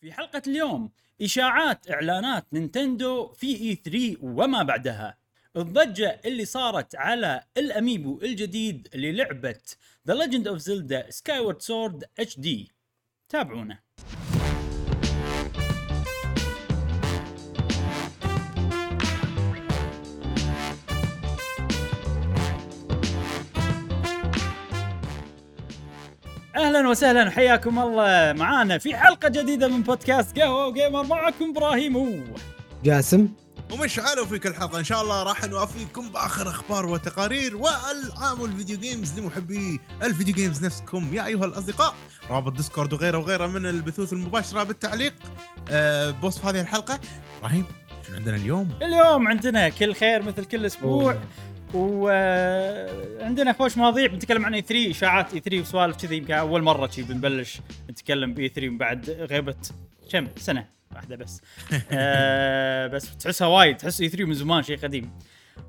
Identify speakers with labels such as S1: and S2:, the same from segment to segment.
S1: في حلقة اليوم إشاعات إعلانات نينتندو في إي 3 وما بعدها. الضجة اللي صارت على الأميبو الجديد للعبة The Legend of Zelda Skyward Sword HD تابعونا. أهلا وسهلا وحياكم الله. معانا في حلقة جديدة من بودكاست قهوة وجيمر معكم إبراهيم و
S2: جاسم.
S3: ومشعل في كل حلقة إن شاء الله راح نوافيكم بآخر أخبار وتقارير وألعاب ال video games لمحبي ال video games نفسكم. يا أيها الأصدقاء رابط Discord وغيره وغيره من البثوث المباشرة بالتعليق. أه بوصف هذه الحلقة. إبراهيم شنو عندنا اليوم؟
S1: اليوم عندنا كل خير مثل كل أسبوع. وعندنا خوش مواضيع بنتكلم عن E3 إشاعات E3 وسوالف كذي يمكن أول مرة شي بنبلش نتكلم ب E3 من بعد غيبة كم؟ سنة واحدة بس. آه بس تحسها وايد تحس E3 من زمان شيء قديم.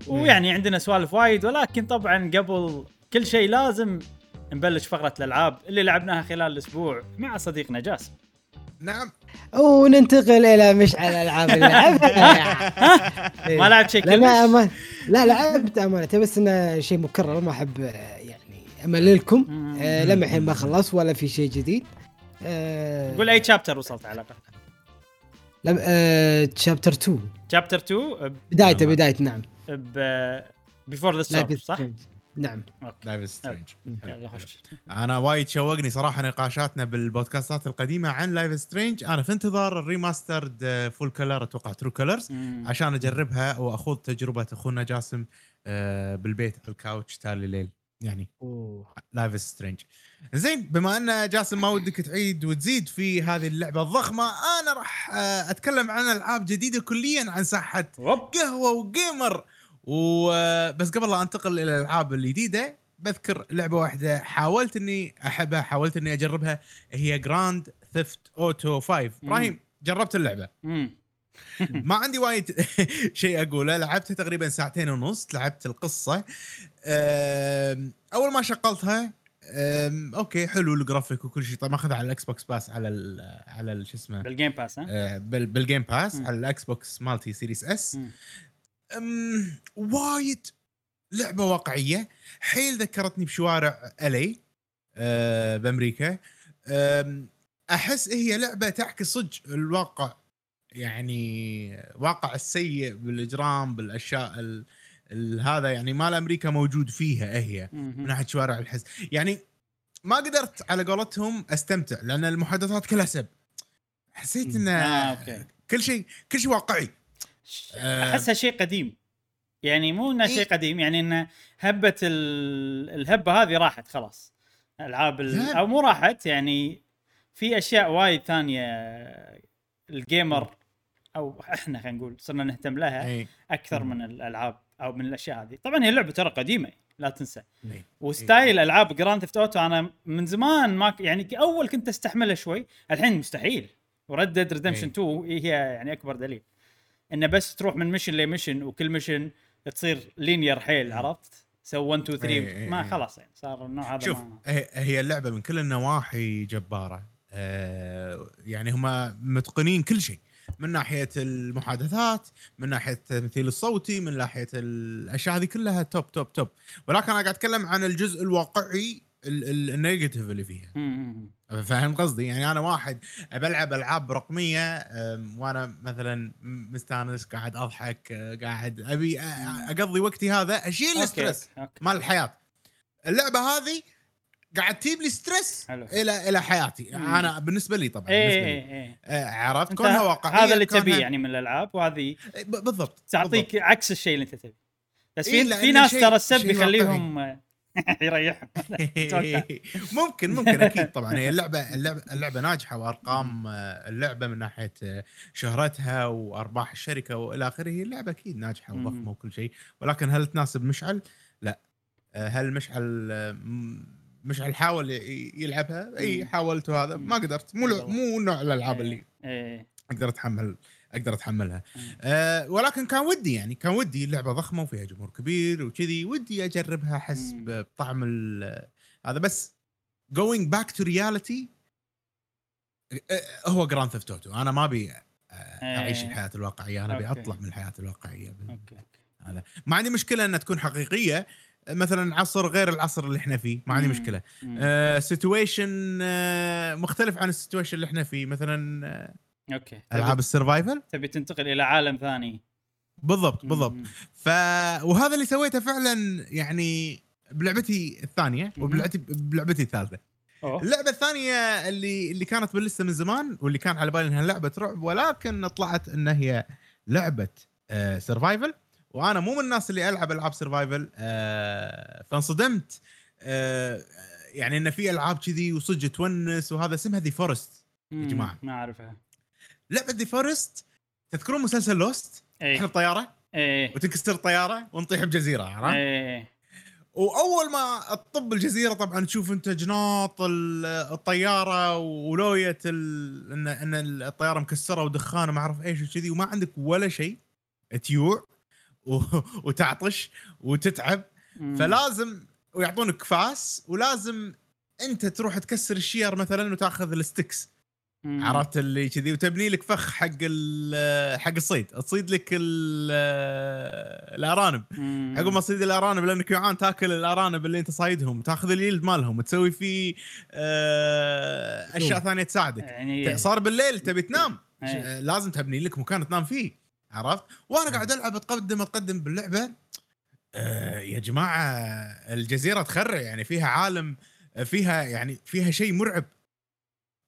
S1: ويعني عندنا سوالف وايد ولكن طبعا قبل كل شيء لازم نبلش فقرة الألعاب اللي لعبناها خلال الأسبوع مع صديقنا جاسم.
S3: نعم.
S2: وننتقل إلى مشعل الالعاب اللي لعبها
S1: ما لعبت شيء
S2: لا أمان... لا لعبت أمانة. بس إنه شيء مكرر ما أحب يعني امللكم آه لما الحين ما خلص ولا في شيء جديد. آه
S1: قول أي chapter وصلت على الاقل
S2: لم... آه chapter 2
S1: chapter 2
S2: بدايته بدايه نعم.
S1: ب Before
S2: the Storm
S1: صح؟
S2: نعم.
S3: Life
S1: is Strange
S3: أنا وايد شوقني صراحة نقاشاتنا بالبودكاستات القديمة عن Life is Strange أنا في انتظار ال remastered full color أتوقع True
S1: Colors.
S3: عشان أجربها وأخوض تجربة أخونا جاسم آه، بالبيت على ال couch تالي ليل. يعني
S2: أوه.
S3: Life is Strange زين بما أن جاسم ما ودك تعيد وتزيد في هذه اللعبة الضخمة أنا راح آه، أتكلم عن ألعاب جديدة كليا عن
S1: ساحة
S3: قهوة وجيمر. وبس قبل لا انتقل إلى الألعاب الجديدة بذكر لعبة واحدة حاولت إني أحبها حاولت إني أجربها هي Grand Theft Auto 5 إبراهيم جربت
S1: اللعبة.
S3: ما عندي وايد شيء أقوله. لعبتها تقريبا ساعتين ونص لعبت القصة. أول ما شغلتها okay حلو الجرافيك وكل شيء. طبعا ماخذها على ال Xbox Pass على ال على شو اسمه؟
S1: بال Game Pass
S3: ها؟ بال- بال Game
S1: Pass.
S3: على ال Xbox مالتي
S1: Series
S3: S. وايد لعبة واقعية حيل ذكرتني بشوارع الي أه بأمريكا أحس هي لعبة تعكس صدق الواقع يعني واقع السيء بالإجرام بالأشياء ال- ال- هذا يعني مال أمريكا موجود فيها هي من. ناحية شوارع الحز يعني ما قدرت على قولتهم أستمتع لأن المحادثات كلها سب حسيت إنه
S1: آه،.
S3: كل شيء كل شيء واقعي آه.
S1: أحسها شيء قديم يعني مو انه
S3: إيه.
S1: شيء قديم يعني انه هبة ال... الهبة هذه راحت خلاص العاب. أو مو راحت يعني في أشياء وايد ثانية ال gamer أو إحنا خلينا نقول صرنا نهتم لها
S3: اي أكثر.
S1: من الألعاب أو من الأشياء هذه طبعا هي اللعبه ترى قديمة لا تنسى
S3: إي.
S1: و style ألعاب Grand Theft Auto أنا من زمان ما يعني أول كنت أستحملها شوي الحين مستحيل و Red Dead Redemption
S3: إي.
S1: 2 هي يعني أكبر دليل إنه بس تروح من mission ل mission وكل mission تصير linear حيل عرفت؟ So 1 2
S3: إي
S1: 3
S3: إي
S1: ما
S3: إي.
S1: خلاص يعني صار النوع هذا
S3: شوف
S1: ما
S3: هي اللعبة من كل النواحي جبارة آه يعني هم متقنين كل شيء من ناحية المحادثات من ناحية التمثيل الصوتي من ناحية الأشياء هذه كلها top top top ولكن أنا قاعد أتكلم عن الجزء الواقعي ال- ال- ال negative اللي فيها. فاهم قصدي؟ يعني أنا واحد بلعب ألعاب رقمية وأنا مثلا مستانس قاعد أضحك أه، قاعد أبي أقضي وقتي هذا أشيل
S1: ال stress
S3: مال الحياة. اللعبة هذه قاعد تجيب لي stress
S1: حلو.
S3: إلى إلى حياتي.
S1: مم.
S3: أنا بالنسبة لي طبعا
S1: إيه
S3: بالنسبة لي.
S1: إيه إيه.
S3: آه، عرفت؟ كونها واقعية
S1: هذا اللي تبيه يعني من الألعاب وهذه
S3: إيه، ب- بالضبط
S1: تعطيك عكس الشيء اللي أنت تبيه. بس في
S3: إيه،
S1: في ناس ترى السب يخليهم يريحهم.
S3: ممكن ممكن أكيد طبعا هي اللعبة اللعبة اللعبة ناجحة وأرقام آه، اللعبة من ناحية آه، شهرتها وأرباح الشركة وإلى آخره هي اللعبة أكيد
S1: ناجحة.
S3: وضخمة وكل شيء ولكن هل تناسب مشعل؟ لا آه، هل مشعل مشعل حاول يلعبها؟
S1: أي.
S3: حاولت وهذا ما قدرت مو مو نوع الألعاب اللي إيه أقدر أتحمل أقدر
S1: أتحملها.
S3: أه ولكن كان ودي يعني كان ودي اللعبة ضخمة وفيها جمهور كبير وكذي ودي أجربها
S1: أحس.
S3: بطعم ال- هذا بس going back to reality آه، هو Grand Theft Auto أنا ما أبي آه، أعيش
S1: إيه.
S3: الحياة الواقعية أنا
S1: أبي.
S3: أطلع من الحياة
S1: الواقعية
S3: هذا ما عندي مشكلة إنها تكون حقيقية مثلا عصر غير العصر اللي إحنا فيه ما عندي.
S1: مشكلة.
S3: situation مختلف عن ال situation اللي إحنا فيه مثلا آه،
S1: okay
S3: ألعاب ال survival
S1: تبي تنتقل إلى عالم ثاني
S3: بالضبط بالضبط
S1: مم.
S3: ف وهذا اللي سويته فعلا يعني بلعبتي
S1: الثانية.
S3: وبلعبتي بلعبتي الثالثة
S1: أوه.
S3: اللعبة الثانية اللي اللي كانت باللسته من زمان واللي كان على بالي إنها لعبة رعب ولكن طلعت انها هي لعبة آه survival وأنا مو من الناس اللي ألعب ألعاب survival آه فانصدمت آه يعني إن في ألعاب كذي وصدق تونس وهذا اسمها The Forest
S1: مم.
S3: جماعة.
S1: ما أعرفها
S3: لعبة The Forest تذكرون مسلسل Lost؟ إحنا
S1: إيه
S3: بطيارة.
S1: إيه.
S3: وتنكسر الطياره ونطيح بجزيرة عرفت؟
S1: إيه.
S3: وأول ما تطب الجزيرة طبعا تشوف أنت جناط ال- الطيارة ولوية ال... ان إن الطيارة مكسرة ودخان وما أعرف إيش وكذي وما عندك ولا شيء. تيوع و... وتعطش وتتعب.
S1: مم.
S3: فلازم ويعطونك فاس ولازم أنت تروح تكسر الشير مثلا وتأخذ ال sticks.
S1: مم.
S3: عرفت اللي كذي؟ وتبني لك فخ حق حق الصيد. تصيد لك ال-
S1: الأرانب.
S3: عقب ما تصيد الأرانب لأنك جوعان تاكل الأرانب اللي أنت صايدهم تاخذ اليلد مالهم وتسوي فيه آه
S2: أشياء.
S3: ثانية تساعدك.
S1: يعني
S3: صار بالليل تبي تنام. ش- لازم تبني لك مكان تنام فيه. عرفت؟ وأنا قاعد ألعب أتقدم أتقدم باللعبة. آه يا جماعة الجزيرة تخرع يعني فيها عالم فيها يعني فيها شيء مرعب.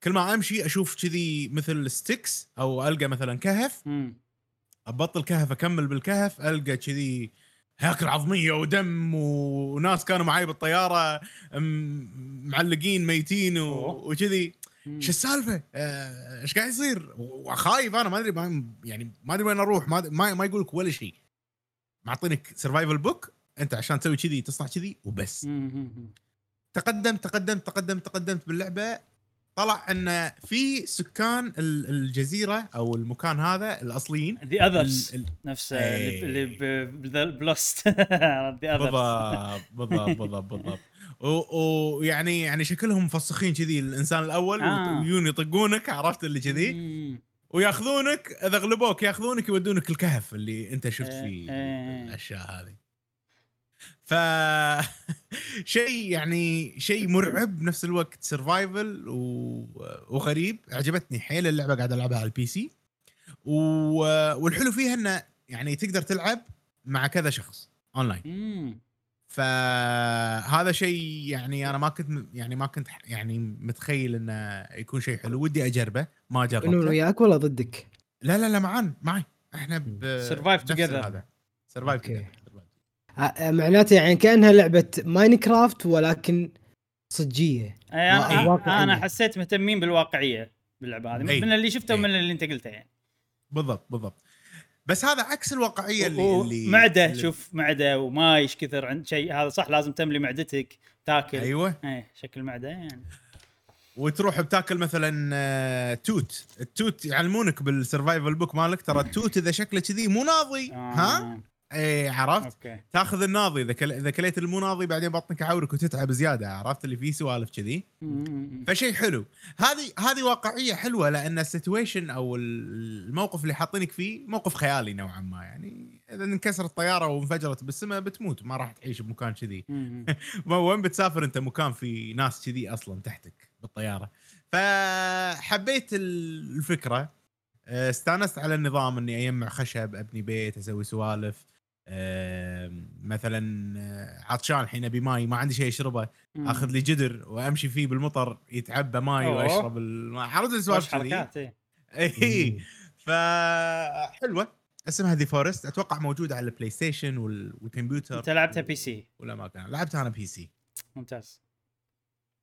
S3: كل ما امشي أشوف كذي مثل ستيكس أو القى مثلا كهف. ابطل كهف اكمل بالكهف القى كذي هياكل عظمية ودم وناس كانوا معي بالطيارة معلقين ميتين. وكذي. شو السالفة؟ آه، إيش قاعد يصير؟ وخايف أنا ما أدري يعني ما أدري وين أروح ما ما, ما يقول لك ولا شيء معطينك survival book أنت عشان تسوي كذي تصنع كذي وبس
S1: مم. مم.
S3: تقدم تقدم تقدم تقدمت باللعبة طلع إن في سكان ال- الجزيرة أو المكان هذا الأصليين.
S1: the Others
S3: ال- ال-
S1: نفس
S3: إيه.
S1: اللي بلوست ذا اذرز
S3: بالضبط بالضبط بالضبط ويعني يعني شكلهم مفسخين كذي الإنسان الأول
S1: آه.
S3: ويجون يطقونك عرفت اللي كذي؟ وياخذونك إذا غلبوك ياخذونك يودونك الكهف اللي أنت شفت
S1: إيه،
S3: فيه
S1: إيه.
S3: الأشياء هذه. ف شيء يعني شيء مرعب بنفس الوقت survival و... وغريب. عجبتني حيل اللعبة قاعد ألعبها على ال PC و... والحلو فيها إنه يعني تقدر تلعب مع كذا شخص اونلاين. فهذا شيء يعني أنا ما كنت يعني ما كنت يعني متخيل إنه يكون شيء حلو. ودي أجربه. ما جربته.
S2: وياك ولا ضدك؟
S3: لا لا لا معان معي إحنا ب نفس
S1: together.
S3: هذا. survive
S2: أوكي. آه، معناته يعني كأنها لعبة Minecraft ولكن صجية
S1: إيه، أنا
S2: إيه. واقعية.
S1: أنا حسيت مهتمين بالواقعية باللعبة هذه
S3: إيه.
S1: من اللي شفته
S3: إيه.
S1: ومن اللي أنت قلته يعني
S3: بالضبط بالضبط بس هذا عكس الواقعية اللي, اللي
S1: معدة
S3: اللي
S1: شوف معدة وماي إيش كثر عند شيء هذا صح لازم تملي معدتك تاكل
S3: أيوه
S1: إيه شكل معدة يعني
S3: وتروح بتاكل مثلا آه، توت التوت يعلمونك بال survival book مالك ترى التوت إذا شكله كذي مو ناضي ها
S1: آه.
S3: اي عرفت؟
S1: أوكي.
S3: تاخذ الناضي إذا كل... إذا كليت المو ناضي بعدين بطنك يعورك وتتعب زيادة عرفت؟ اللي فيه سوالف كذي. فشيء حلو. هذه هذه واقعية حلوة لأن ال situation أو ال- الموقف اللي حاطينك فيه موقف خيالي نوعا ما. يعني إذا انكسرت الطيارة وانفجرت بالسماء بتموت ما راح تعيش بمكان كذي. وين بتسافر أنت؟ مكان في ناس كذي أصلا تحتك بالطيارة. فحبيت ال- الفكرة آه، استانست على النظام إني أجمع خشب أبني بيت أسوي سوالف. مثلا آه، عطشان الحين أبي ماي ما عندي شيء اشربه آخذ لي جدر وأمشي فيه بالمطر يتعبى ماي
S1: أوه.
S3: وأشرب الماء عرفت السوالف
S1: حركات
S3: اي فحلوه اسمها The Forest أتوقع موجوده على ال PlayStation وال- والكمبيوتر
S1: أنت لعبتها PC
S3: ولا ما كان. لعبتها أنا بي سي
S1: ممتاز.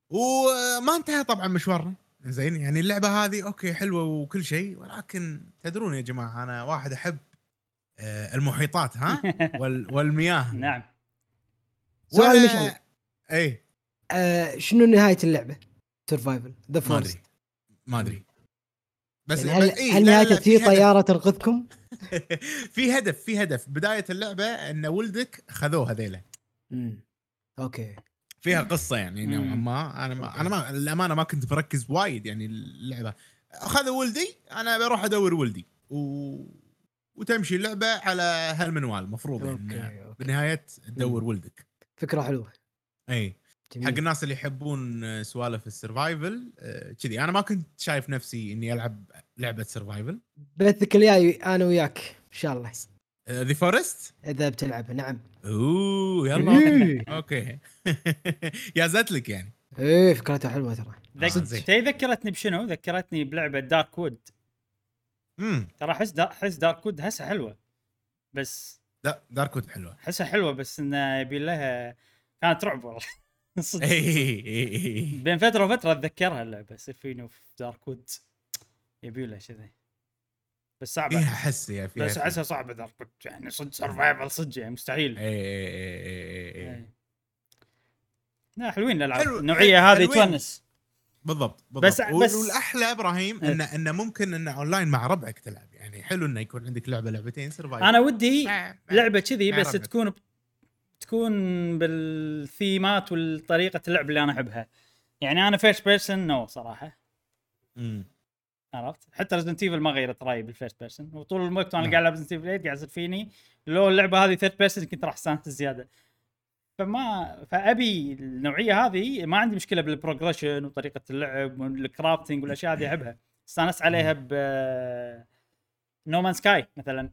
S3: وما انتهى طبعا مشوارنا. زين يعني اللعبة هذه أوكي حلوة وكل شيء ولكن تدرون يا جماعة أنا واحد أحب المحيطات ها؟ وال- والمياه.
S1: نعم.
S2: سؤال مشعل
S3: اي
S2: آه شنو نهاية اللعبة؟ survival the
S3: ما
S2: Forest
S3: ادري ما أدري. بس
S2: يعني هل,
S3: بس إيه،
S2: هل
S3: لا،
S2: في
S3: هدف.
S2: طيارة تنقذكم؟
S3: في هدف في هدف. بداية اللعبة إن ولدك خذوه هذيله
S2: مم. أوكي.
S3: فيها قصة يعني نوعا
S1: مم.
S3: ما أنا ما. أنا ما الامانه ما كنت بركز وايد يعني اللعبة. اخذوا ولدي أنا بروح أدور ولدي. و... وتمشي اللعبة على هالمنوال المفروض يعني بالنهاية تدور ولدك.
S2: فكرة حلوة.
S3: إي.
S2: جميل.
S3: حق الناس اللي يحبون آه، سوالف ال survival آه، كذي. أنا ما كنت شايف نفسي إني ألعب لعبة survival.
S2: بثك الجاي أنا وياك إن شاء الله.
S3: The Forest
S2: إذا بتلعب نعم.
S3: أوه يلا.
S2: إيه.
S3: أوكي. يازت لك يعني.
S2: إيه فكرتها حلوة ترى.
S1: ذكرتني بشنو؟ ذكرتني بلعبة Darkwood
S3: امم
S1: ترى أحس دا... أحس دارك وود هسه حلوة. بس
S3: لا داركود حلوة.
S1: احسها حلوة بس إنه يبي لها كانت رعب والله. صدق.
S3: اي اي اي
S1: بين فترة وفترة أتذكرها اللعبه فيني في دارك وود يبي لها كذي. بس صعبة.
S3: فيها حس يا فيها
S1: بس أحسها صعبة دارك وود يعني صدق سرفايفل صدق يعني مستحيل.
S3: اي اي اي اي
S1: إيه. لا حلوين الألعاب.
S3: حلو-
S1: النوعية هذه. تونس.
S3: بالضبط بالضبط.
S1: بس-
S3: بس والأحلى إبراهيم
S1: إيه.
S3: انه إنه ممكن إنه اونلاين مع ربعك تلعب. يعني حلو إنه يكون عندك لعبة لعبتين survival
S1: أنا ودي
S3: مع-
S1: لعبة كذي بس
S3: ربعك.
S1: تكون تكون بالثيمات والطريقة اللعب اللي أنا أحبها. يعني أنا first person no صراحة.
S3: مم.
S1: عرفت؟ حتى Resident Evil ما غيرت رأيي بال first person وطول الوقت وأنا
S3: نعم.
S1: قاعد ألعب Resident Evil 8 قاعد يصير فيني. لو اللعبة هذه third person كنت راح أستانس زيادة. فما فأبي النوعية هذه ما عندي مشكلة بال progression وطريقة اللعب وال crafting والأشياء هذه أحبها. استانست عليها ب No Man Sky مثلا؟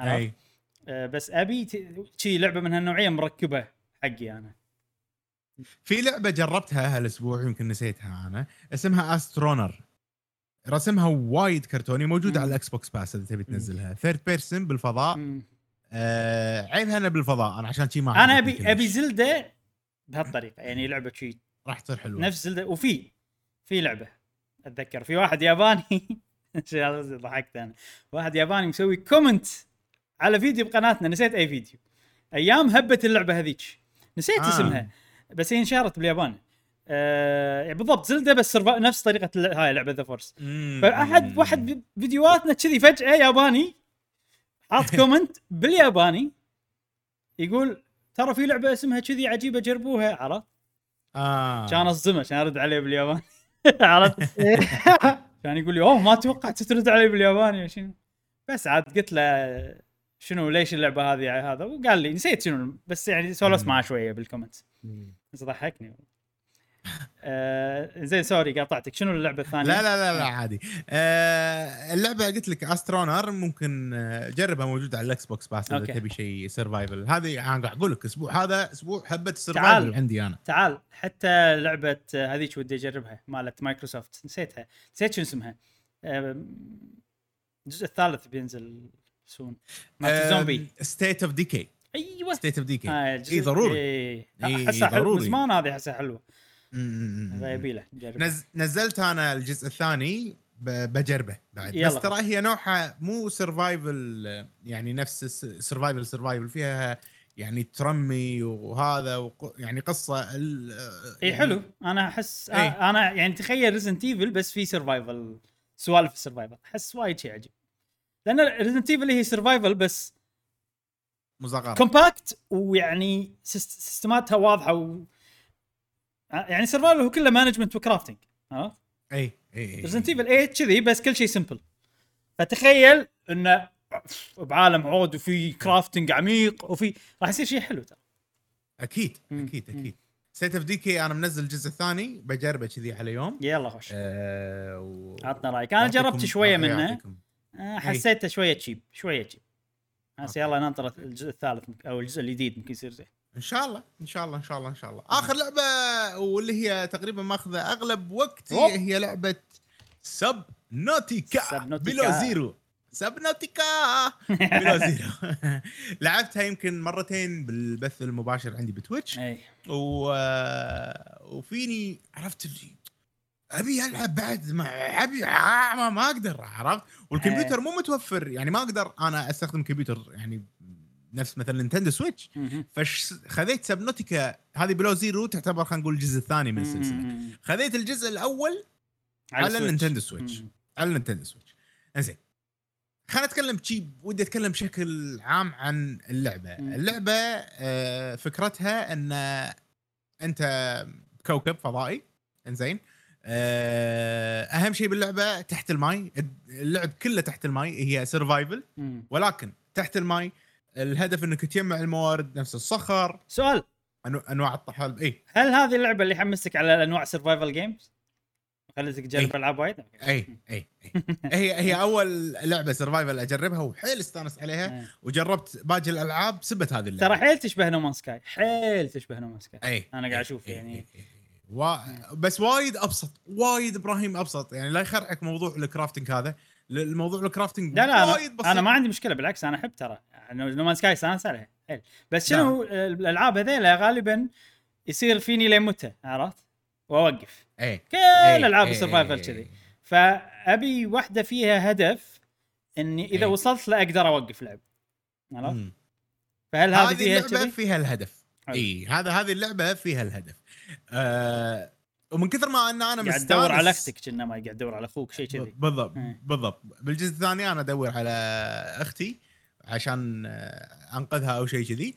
S3: أي.
S1: آه، بس أبي شي لعبة من هالنوعية مركبة حقي أنا.
S3: في لعبة جربتها هالأسبوع يمكن نسيتها أنا اسمها Astroneer رسمها وايد كرتوني
S1: موجودة.
S3: على ال Xbox Pass إذا تبي تنزلها. third person بالفضاء.
S1: مم.
S3: آه عيبها انها بالفضاء أنا عشان شي ما
S1: أنا
S3: أبي.
S1: أبي Zelda بهالطريقة يعني لعبة شي
S3: راح تصير حلوة
S1: نفس Zelda وفي في لعبة أتذكر في واحد ياباني ضحكت أنا واحد ياباني مسوي comment على فيديو بقناتنا نسيت أي فيديو أيام هبه اللعبة هذيك نسيت
S3: آه.
S1: اسمها بس هي انشهرت باليابان آه يعني بالضبط Zelda بس. نفس طريقة هاي لعبة the
S3: force.
S1: فأحد واحد في فيديوهاتنا كذي فجأة ياباني حاط comment بالياباني يقول ترى في لعبة اسمها كذي عجيبة جربوها. عرفت؟
S3: آه.
S1: كان اصدمه كان أرد عليه بالياباني. عرفت؟ كان يقول لي أوه ما توقعت ترد علي بالياباني. يا شنو بس عاد قلت له شنو ليش اللعبة هذه؟ هذا. وقال لي نسيت شنو بس يعني سولفت. معاه شوية بال comment بس ضحكني. آه زين sorry قاطعتك. شنو اللعبة الثانية؟
S3: لا لا لا لا عادي. آه اللعبة قلت لك Astroneer ممكن آه، جربها موجودة على ال Xbox Pass
S1: إذا.
S3: تبي شيء survival هذه أنا قاعد أقول لك أسبوع هذا أسبوع حبة.
S1: ال
S3: survival عندي أنا.
S1: تعال. حتى لعبة آه، هذيك ودي أجربها مالت مايكروسوفت نسيتها. نسيت شنو اسمها. آم، الجزء الثالث بينزل soon مالت الزومبي
S3: ستيت اوف ديكي
S1: أيوه.
S3: State of Decay
S1: آه،
S3: إي ضروري.
S1: إيه.
S3: إيه،
S1: احسها حلو من
S3: ضروري.
S1: زمان هذه احسها حلوة. يبي له.
S3: نز... نزلت أنا الجزء الثاني ب... بجربه بعد
S1: يلا.
S3: بس ترى هي نوعها مو survival يعني نفس survival survival فيها يعني ترمي وهذا وق... يعني قصة ال...
S1: اي
S3: يعني
S1: حلو أنا
S3: أحس.
S1: آه أنا يعني تخيل Resident Evil بس في survival سوالف ال survival أحس وايد شيء عجيب لأن Resident Evil هي survival بس
S3: مصغر
S1: compact ويعني syst- systemاتها واضحة و... يعني survival هو كله management و crafting عرفت؟
S3: إي إي إي
S1: ريزنت ايفل 8 كذي بس كل شيء simple فتخيل انه بعالم عود وفي crafting عميق وفي راح يصير شيء حلو ترى
S3: أكيد.
S1: أكيد.
S3: أكيد State of Decay أنا منزل الجزء الثاني بجربه كذي على يوم
S1: يلا خش
S3: آه و...
S1: عطنا رأيك
S3: أنا
S1: جربت شوية
S3: آه،
S1: منه. آه، حسيته شوية cheap شوية cheap
S3: okay.
S1: يلا ننطر الجزء الثالث أو الجزء الجديد يمكن يصير زين
S3: إن شاء الله إن شاء الله إن شاء الله إن شاء الله. آخر لعبة واللي هي تقريبا ماخذة أغلب وقتي
S1: أوه.
S3: هي
S1: لعبة
S3: Subnautica. Below Zero. Subnautica Below Zero. لعبتها يمكن مرتين بالبث المباشر عندي ب
S1: Twitch.
S3: و... وفيني عرفت اللي أبي ألعب بعد ما أبي ما, ما أقدر عرفت؟ والكمبيوتر مو متوفر يعني ما أقدر أنا أستخدم كمبيوتر يعني نفس مثلا Nintendo
S1: Switch.
S3: فخذيت Subnautica هذه Below Zero تعتبر خلينا نقول الجزء الثاني من
S1: السلسلة.
S3: خذيت الجزء الأول على. ال Nintendo
S1: Switch.
S3: على ال Nintendo Switch إنزين خلينا نتكلم بشي ودي أتكلم بشكل عام عن
S1: اللعبة.
S3: اللعبة آه، فكرتها إن أنت كوكب فضائي إنزين آه، أهم شيء باللعبة تحت الماي اللعب كله تحت الماي هي
S1: survival.
S3: ولكن تحت الماي الهدف إنك تجمع الموارد نفس الصخر.
S1: سؤال.
S3: أنو- أنواع الطحالب اي
S1: هل هذه اللعبة اللي حمسك على أنواع survival games؟ خلتك تجرب
S3: إيه.
S1: ألعاب وايد؟
S3: اي اي اي هي هي أول لعبة survival أجربها وحيل استانست عليها
S1: إيه.
S3: وجربت باقي الألعاب سبت هذه اللعبة.
S1: ترى حيل تشبه No Man's Sky حيل تشبه No Man's Sky
S3: اي
S1: أنا قاعد
S3: إي،
S1: يعني.
S3: و... بس وايد أبسط وايد إبراهيم أبسط. يعني لا يخرعك موضوع ال crafting هذا. الموضوع ال
S1: crafting لا
S3: لا
S1: أنا,
S3: بسيط
S1: أنا ما عندي مشكلة بالعكس أنا احب ترى No Man's Sky استانس عليها بس شنو الألعاب هذيلا غالبا يصير فيني لين متى عرفت؟ وأوقف
S3: اي
S1: كل
S3: إي،
S1: ألعاب
S3: ال
S1: survival
S3: إي،
S1: كذي
S3: إي.
S1: فأبي واحدة فيها هدف إني إذا
S3: إي.
S1: وصلت له أقدر أوقف لعب عرفت؟ فهل هذه فيها اللعبة؟
S3: فيها الهدف. اي هذا هذه اللعبة فيها الهدف آه ومن كثر ما أن أنا
S1: قاعد تدور على أختك كنا ما قاعد تدور على أخوك شيء كذي
S3: بالضبط
S1: إيه.
S3: بالضبط بالجزء الثاني أنا أدور على أختي عشان آه، أنقذها أو شيء كذي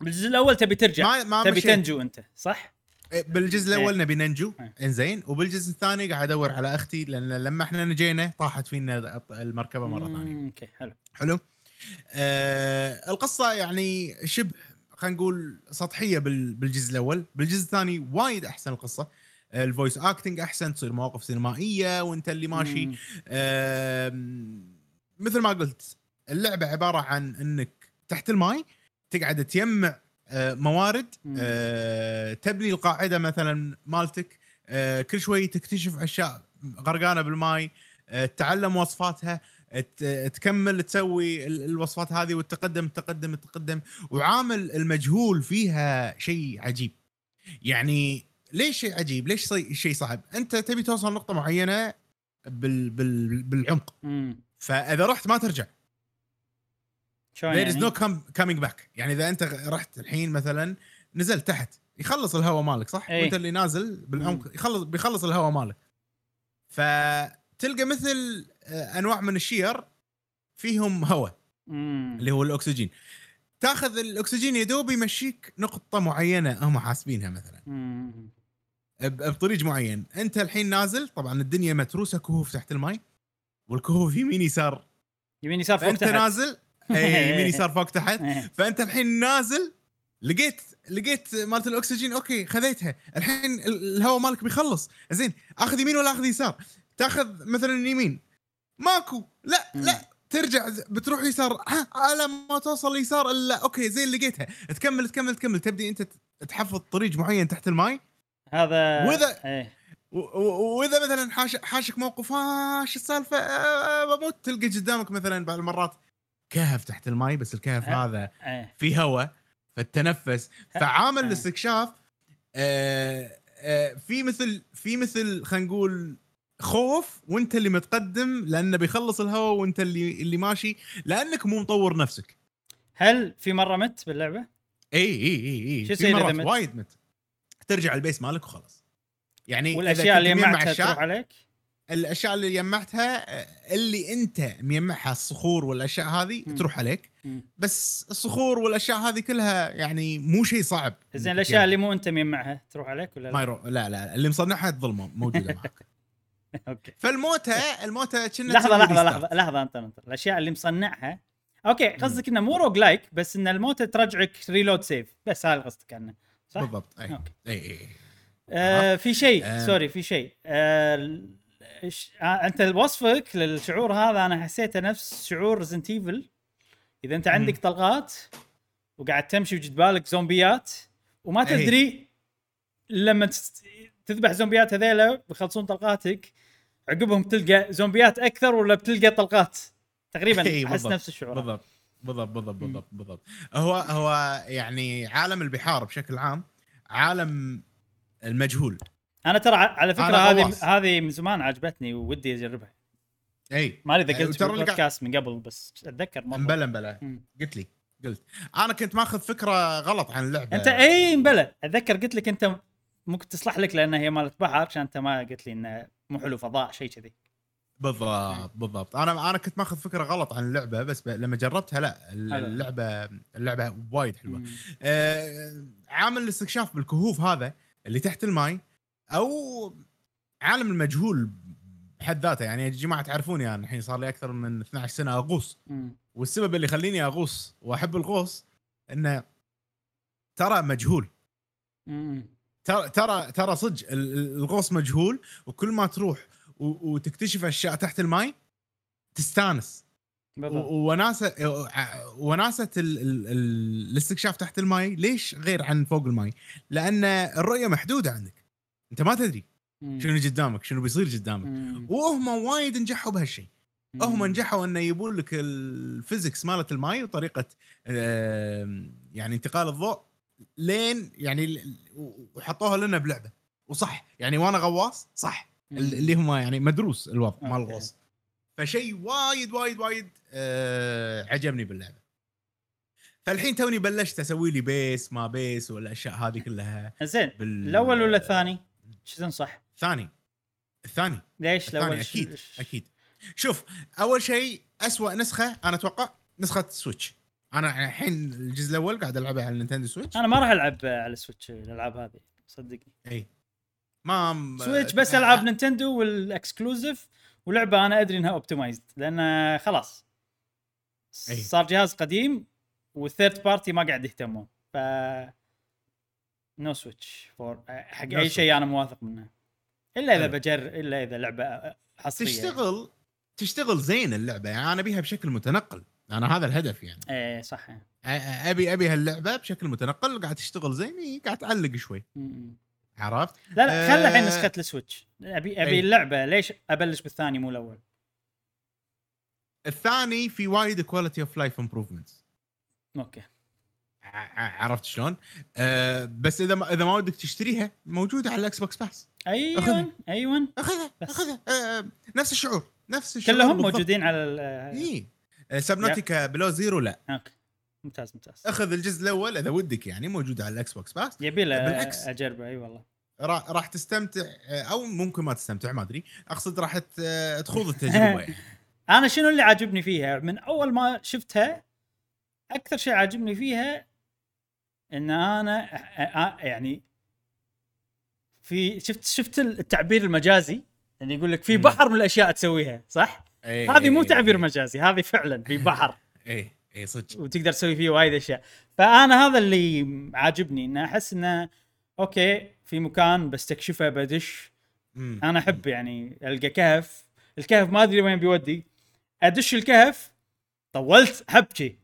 S1: بالجزء الأول تبي ترجع
S3: ما ما
S1: تبي
S3: مشيت.
S1: تنجو أنت صح؟
S3: إيه، بالجزء الأول نبي ننجو
S1: إيه.
S3: إنزين وبالجزء الثاني قاعد أدور على أختي لأن لما إحنا نجينا طاحت فينا المركبة مرة
S1: ثانية أوكي حلو
S3: حلو آه القصة يعني شبه خلينا نقول سطحية بال- بالجزء الأول. بالجزء الثاني وايد أحسن القصة. ال voice acting أحسن تصير مواقف سينمائية وأنت اللي ماشي. مثل ما قلت اللعبة عبارة عن إنك تحت الماي تقعد تجمع آه، موارد. آه، تبني القاعدة مثلا مالتك. آه، كل شوي تكتشف أشياء غرقانة بالماي. آه، تتعلم وصفاتها. تكمل تسوي ال- الوصفات هذه وتقدم تقدم تقدم وعامل المجهول فيها شيء عجيب. يعني ليش شيء عجيب؟ ليش شيء صعب؟ أنت تبي توصل نقطه معينة بال بال بالعمق. فإذا رحت ما ترجع. there is
S1: يعني؟
S3: no coming back. يعني إذا أنت رحت الحين مثلا نزلت تحت يخلص الهواء مالك صح؟
S1: إيه.
S3: وأنت اللي نازل بالعمق يخلص بيخلص الهواء مالك. فتلقى مثل انواع من الشير فيهم هواء. اللي هو الأكسجين. تاخذ الأكسجين يدوب يمشيك نقطة معينة هم حاسبينها مثلا.
S1: مم.
S3: بطريق معين. أنت الحين نازل طبعا الدنيا متروسة كهوف تحت الماي والكهوف يمين يسار.
S1: يمين يسار فوق تحت.
S3: نازل اي يمين يسار فوق تحت.
S1: إيه.
S3: فأنت الحين نازل لقيت لقيت مالت الأكسجين okay خذيتها. الحين ال- الهواء مالك بيخلص. زين آخذ يمين ولا آخذ يسار؟ تاخذ مثلا يمين. ماكو. لا. لا ترجع بتروح يسار ها على ما توصل يسار إلا okay زين لقيتها. تكمل تكمل تكمل. تبدي أنت تحفظ طريق معين تحت الماي.
S1: هذا
S3: وإذا-
S1: إيه.
S3: و- و- وإذا مثلا حاش حاشك موقف شو السالفة؟ آه بموت. تلقى قدامك مثلا بعض المرات كهف تحت الماي بس الكهف
S1: أه.
S3: هذا
S1: إيه
S3: في هواء فتنفس فعامل
S1: أه.
S3: الاستكشاف آه في مثل في مثل خلينا نقول خوف وانت اللي متقدم لأنه بيخلص الهواء وانت اللي اللي ماشي لأنك مو مطور نفسك
S1: هل في مرة مت باللعبة؟
S3: إي إي إي إي
S1: شو يصير
S3: مرات
S1: مت؟
S3: وايد مت ترجع ال base مالك وخلاص يعني والأشياء
S1: اللي جمعتها تروح عليك؟
S3: الأشياء اللي جمعتها اللي أنت مجمعها الصخور والأشياء هذه
S1: مم.
S3: تروح عليك
S1: مم.
S3: بس الصخور والأشياء هذه كلها يعني مو شيء صعب
S1: زين الأشياء اللي
S3: تجمعها.
S1: مو أنت مجمعها تروح عليك ولا
S3: ما
S1: لا؟
S3: يروح لا لا اللي مصنعها تظل مو- موجودة معك
S1: okay.
S3: فالموتة الموتة كنا
S1: لحظة
S3: لحظة.
S1: لحظة لحظة أنت أنت. الأشياء اللي مصنعها. okay قصدك إنه مو roguelike بس إن الموتة ترجعك reload save بس هذا قصدك عنه. صح؟
S3: بالضبط أي.
S1: okay.
S3: أي أي
S1: آه في شيء
S3: آه.
S1: sorry في شيء. آه آه أنت وصفك للشعور هذا أنا حسيته نفس شعور Resident Evil إذا أنت عندك طلقات وقاعد تمشي وجد بالك زومبيات وما. تدري لما تذبح زومبيات هذيلا بيخلصون طلقاتك عقبهم تلقى زومبيات أكثر ولا بتلقى طلقات؟ تقريبا
S3: أحس.
S1: نفس الشعور.
S3: بالضبط. بالضبط بالضبط بالضبط بالضبط. هو هو يعني عالم البحار بشكل عام عالم المجهول.
S1: أنا ترى على
S3: فكرة
S1: هذه. هذه من زمان عجبتني ودي أجربها.
S3: إي.
S1: ما أدري
S3: إذا
S1: قلت في البودكاست من قبل بس أتذكر مرة.
S3: مبلا مبلا. قلت لي قلت. أنا كنت ماخذ فكرة غلط عن اللعبة.
S1: أنت إي مبلى أتذكر قلت لك أنت ممكن تصلح لك لأن هي مالت بحر عشان أنت ما قلت لي إنه مو حلو فضاء شيء كذي
S3: بالضبط بالضبط أنا أنا كنت ماخذ فكرة غلط عن اللعبة بس ب... لما جربتها لا. اللعبة اللعبة وايد
S1: حلوة.
S3: آه، عامل الاستكشاف بالكهوف هذا اللي تحت الماي أو عالم المجهول بحد ذاته يعني يا جماعة تعرفوني أنا الحين صار لي أكثر من 12 سنة
S1: أغوص.
S3: والسبب اللي يخليني أغوص وأحب الغوص إنه ترى مجهول
S1: مم.
S3: ترى ترى ترى صدق ال- ال- الغوص مجهول وكل ما تروح وتكتشف أشياء تحت الماي تستانس وناسة وناسة ال- ال- ال- الاستكشاف تحت الماي ليش غير عن فوق الماي؟ لأن الرؤية محدودة عندك أنت ما تدري. شنو قدامك شنو بيصير قدامك. وهم وايد نجحوا بهالشيء هم. نجحوا إنه يبون لك ال physics مالت الماي وطريقة يعني انتقال الضوء لين يعني وحطوها لنا بلعبة. وصح. يعني وأنا غواص صح. اللي هم يعني مدروس الوضع مال. الغوص فشيء وايد وايد وايد آه عجبني باللعبة. فالحين توني بلشت أسوي لي base ما base والأشياء هذه كلها
S1: زين.
S3: بال-
S1: الأول ولا الثاني؟ شو تنصح؟
S3: ثاني. الثاني.
S1: ليش
S3: الثاني الأول
S1: أكيد
S3: أكيد. شوف أول شيء أسوأ نسخة أنا أتوقع نسخة Switch. أنا الحين الجزء الأول قاعد ألعبه على ال Nintendo
S1: Switch. أنا ما راح ألعب على ال Switch الألعاب هذه صدقني.
S3: إي. ما
S1: Switch بس ألعاب Nintendo وال exclusive ولعبة أنا أدري إنها optimized لأن خلاص.
S3: أي.
S1: صار جهاز قديم وال third party ما قاعد يهتمون ف no Switch for حق
S3: No أي.
S1: شيء أنا موافق منه. إلا إذا
S3: حلو.
S1: بجر إلا إذا لعبة حصرية.
S3: تشتغل تشتغل زين اللعبة يعني أنا ابيها بشكل متنقل. أنا هذا الهدف يعني
S1: إيه صح
S3: أبي أبي هاللعبة بشكل متنقل قاعد تشتغل زين قاعد تعلق شوي. عرفت؟
S1: لا لا خلى الحين
S3: آه.
S1: نسخة ال Switch أبي أبي
S3: أي.
S1: اللعبة ليش أبلش بالثاني مو الأول
S3: الثاني في وايد quality of life improvements
S1: okay
S3: عرفت شلون؟ أه بس إذا ما إذا ما ودك تشتريها موجوده على ال Xbox Pass
S1: أيوه
S3: أخذها.
S1: أيوه
S3: أخذها
S1: بس.
S3: أخذها أه نفس الشعور نفس الشعور
S1: كلهم
S3: بالضبط.
S1: موجودين على
S3: اي أه، Subnautica Below Zero لا.
S1: okay. ممتاز ممتاز.
S3: أخذ الجزء الأول إذا ودك يعني موجود على ال Xbox Pass
S1: يبي
S3: بالعكس.
S1: أجربه أي والله.
S3: راح تستمتع أه، أو ممكن ما تستمتع ما أدري. أقصد راح ت- تخوض التجربة يعني.
S1: أنا شنو اللي عاجبني فيها؟ من أول ما شفتها أكثر شيء عاجبني فيها إن أنا يعني في شفت شفت التعبير المجازي؟ يعني يقول لك في. بحر من الأشياء تسويها صح؟
S3: إيه،
S1: هذه مو
S3: إيه،
S1: تعبير
S3: إيه.
S1: مجازي هذه فعلا في بحر
S3: اي اي صدق
S1: وتقدر تسوي فيه وايد أشياء فأنا هذا اللي عاجبني إنه أحس إنه okay في مكان بستكشفه بدش. أنا أحب يعني ألقى كهف الكهف ما أدري وين بيودي أدش الكهف طولت حبكي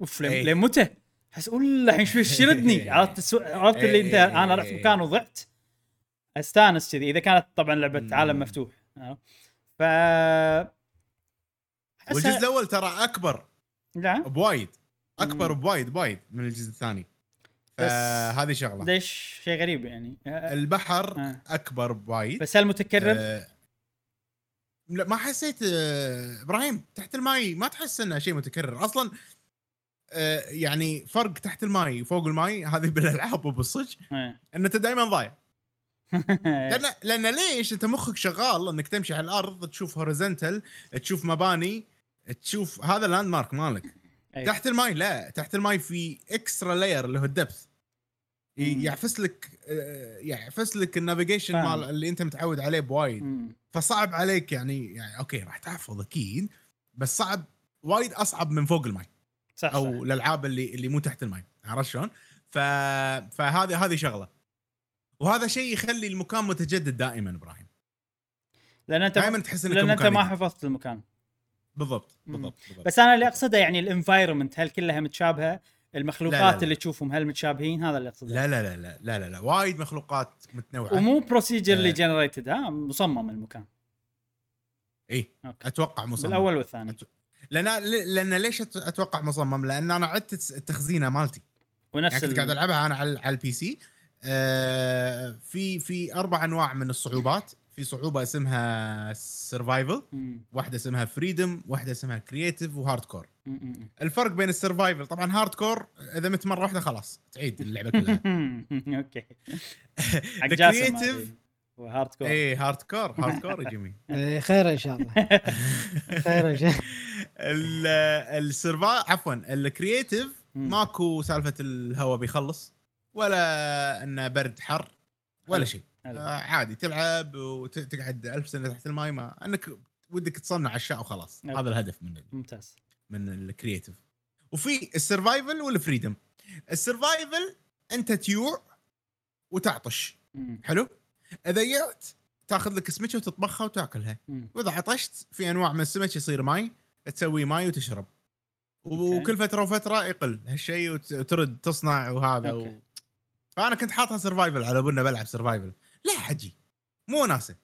S1: أوف لين
S3: إيه.
S1: متى أحس ولا الحين شوي شردني عرفت. عرفت اللي انت
S3: إيه.
S1: أنا رحت مكان وضعت أستانس كذي إذا كانت طبعا
S3: لعبة.
S1: عالم مفتوح؟ ف
S3: والجزء الأول ترى أكبر
S1: نعم
S3: بوايد.
S1: أكبر.
S3: بوايد بوايد من الجزء الثاني.
S1: بس
S3: فهذه شغلة.
S1: ليش شيء غريب يعني؟ آه،
S3: البحر
S1: آه.
S3: أكبر بوايد.
S1: بس هل متكرر؟
S3: آه، لا ما حسيت آه، إبراهيم تحت الماي ما تحس إنه شيء متكرر. أصلا آه، يعني فرق تحت الماي وفوق الماي هذه بالألعاب وبالصج. ان أنت دائما ضايع. لأن لأن ليش؟ أنت مخك شغال إنك تمشي على الأرض تشوف horizontal تشوف مباني تشوف هذا ال landmark مالك
S1: أي.
S3: تحت الماي لا تحت الماي في extra layer اللي هو ال
S1: depth.
S3: يعفس لك آه، يعفس لك ال
S1: navigation.
S3: مال اللي انت متعود عليه بوايد. فصعب عليك يعني يعني okay راح تحفظ أكيد بس صعب وايد أصعب من فوق الماي
S1: صح
S3: أو
S1: صح.
S3: الألعاب اللي اللي مو تحت الماي عرفت شلون؟ ف... فهذه هذه شغلة وهذا شيء يخلي المكان متجدد دائما إبراهيم
S1: لأن أنت
S3: دائما تحس
S1: إنك لأن
S3: أنت
S1: ما. حفظت المكان
S3: بالضبط. بالضبط, بالضبط.
S1: بس أنا اللي أقصده يعني ال environment هل كلها متشابهة؟ المخلوقات
S3: لا، لا.
S1: اللي تشوفهم هل متشابهين؟ هذا اللي أقصده
S3: لا لا لا لا لا لا, لا. وايد مخلوقات متنوعة
S1: ومو procedurally
S3: آه.
S1: generated ها مصمم المكان إي.
S3: أتوقع مصمم
S1: بالأول والثاني
S3: أت- لأن لأن ليش أتوقع مصمم؟ لأن أنا عدت التخزينه مالتي
S1: ونفس
S3: يعني كنت. قاعد ألعبها أنا على على ال PC آه في في أربع أنواع من الصعوبات في صعوبة اسمها
S1: survival.
S3: واحدة اسمها freedom واحدة اسمها creative
S1: و hardcore.
S3: الفرق بين ال survival طبعا hardcore إذا مت مرة واحدة خلاص تعيد اللعبة كلها
S1: okay حق جاسم. و hardcore
S3: اي hardcore hardcore يا جميل
S2: إيه، خير إن شاء الله خير إن شاء الله
S3: ال surviva- عفوا ال
S1: creative.
S3: ماكو سالفة الهواء بيخلص ولا إنه برد حر ولا. شيء. آه عادي تلعب وتقعد ألف سنة تحت الماي ما أنك ودك تصنع أشياء وخلاص
S1: okay.
S3: هذا الهدف من ال-
S1: ممتاز
S3: من الكرييتيف وفي السرفايفل والفريدم السرفايفل أنت تيوع وتعطش
S1: مم.
S3: حلو إذا يعت تأخذ لك سمكه وتطبخها وتأكلها
S1: مم.
S3: وإذا عطشت في أنواع من السمك يصير ماي تسوي ماي وتشرب
S1: okay.
S3: وكل فترة وفترة يقل هالشيء وت- وترد تصنع وهذا و...
S1: okay.
S3: فأنا كنت حاطها survival على بالنا بلعب survival لا حجي مو وناسه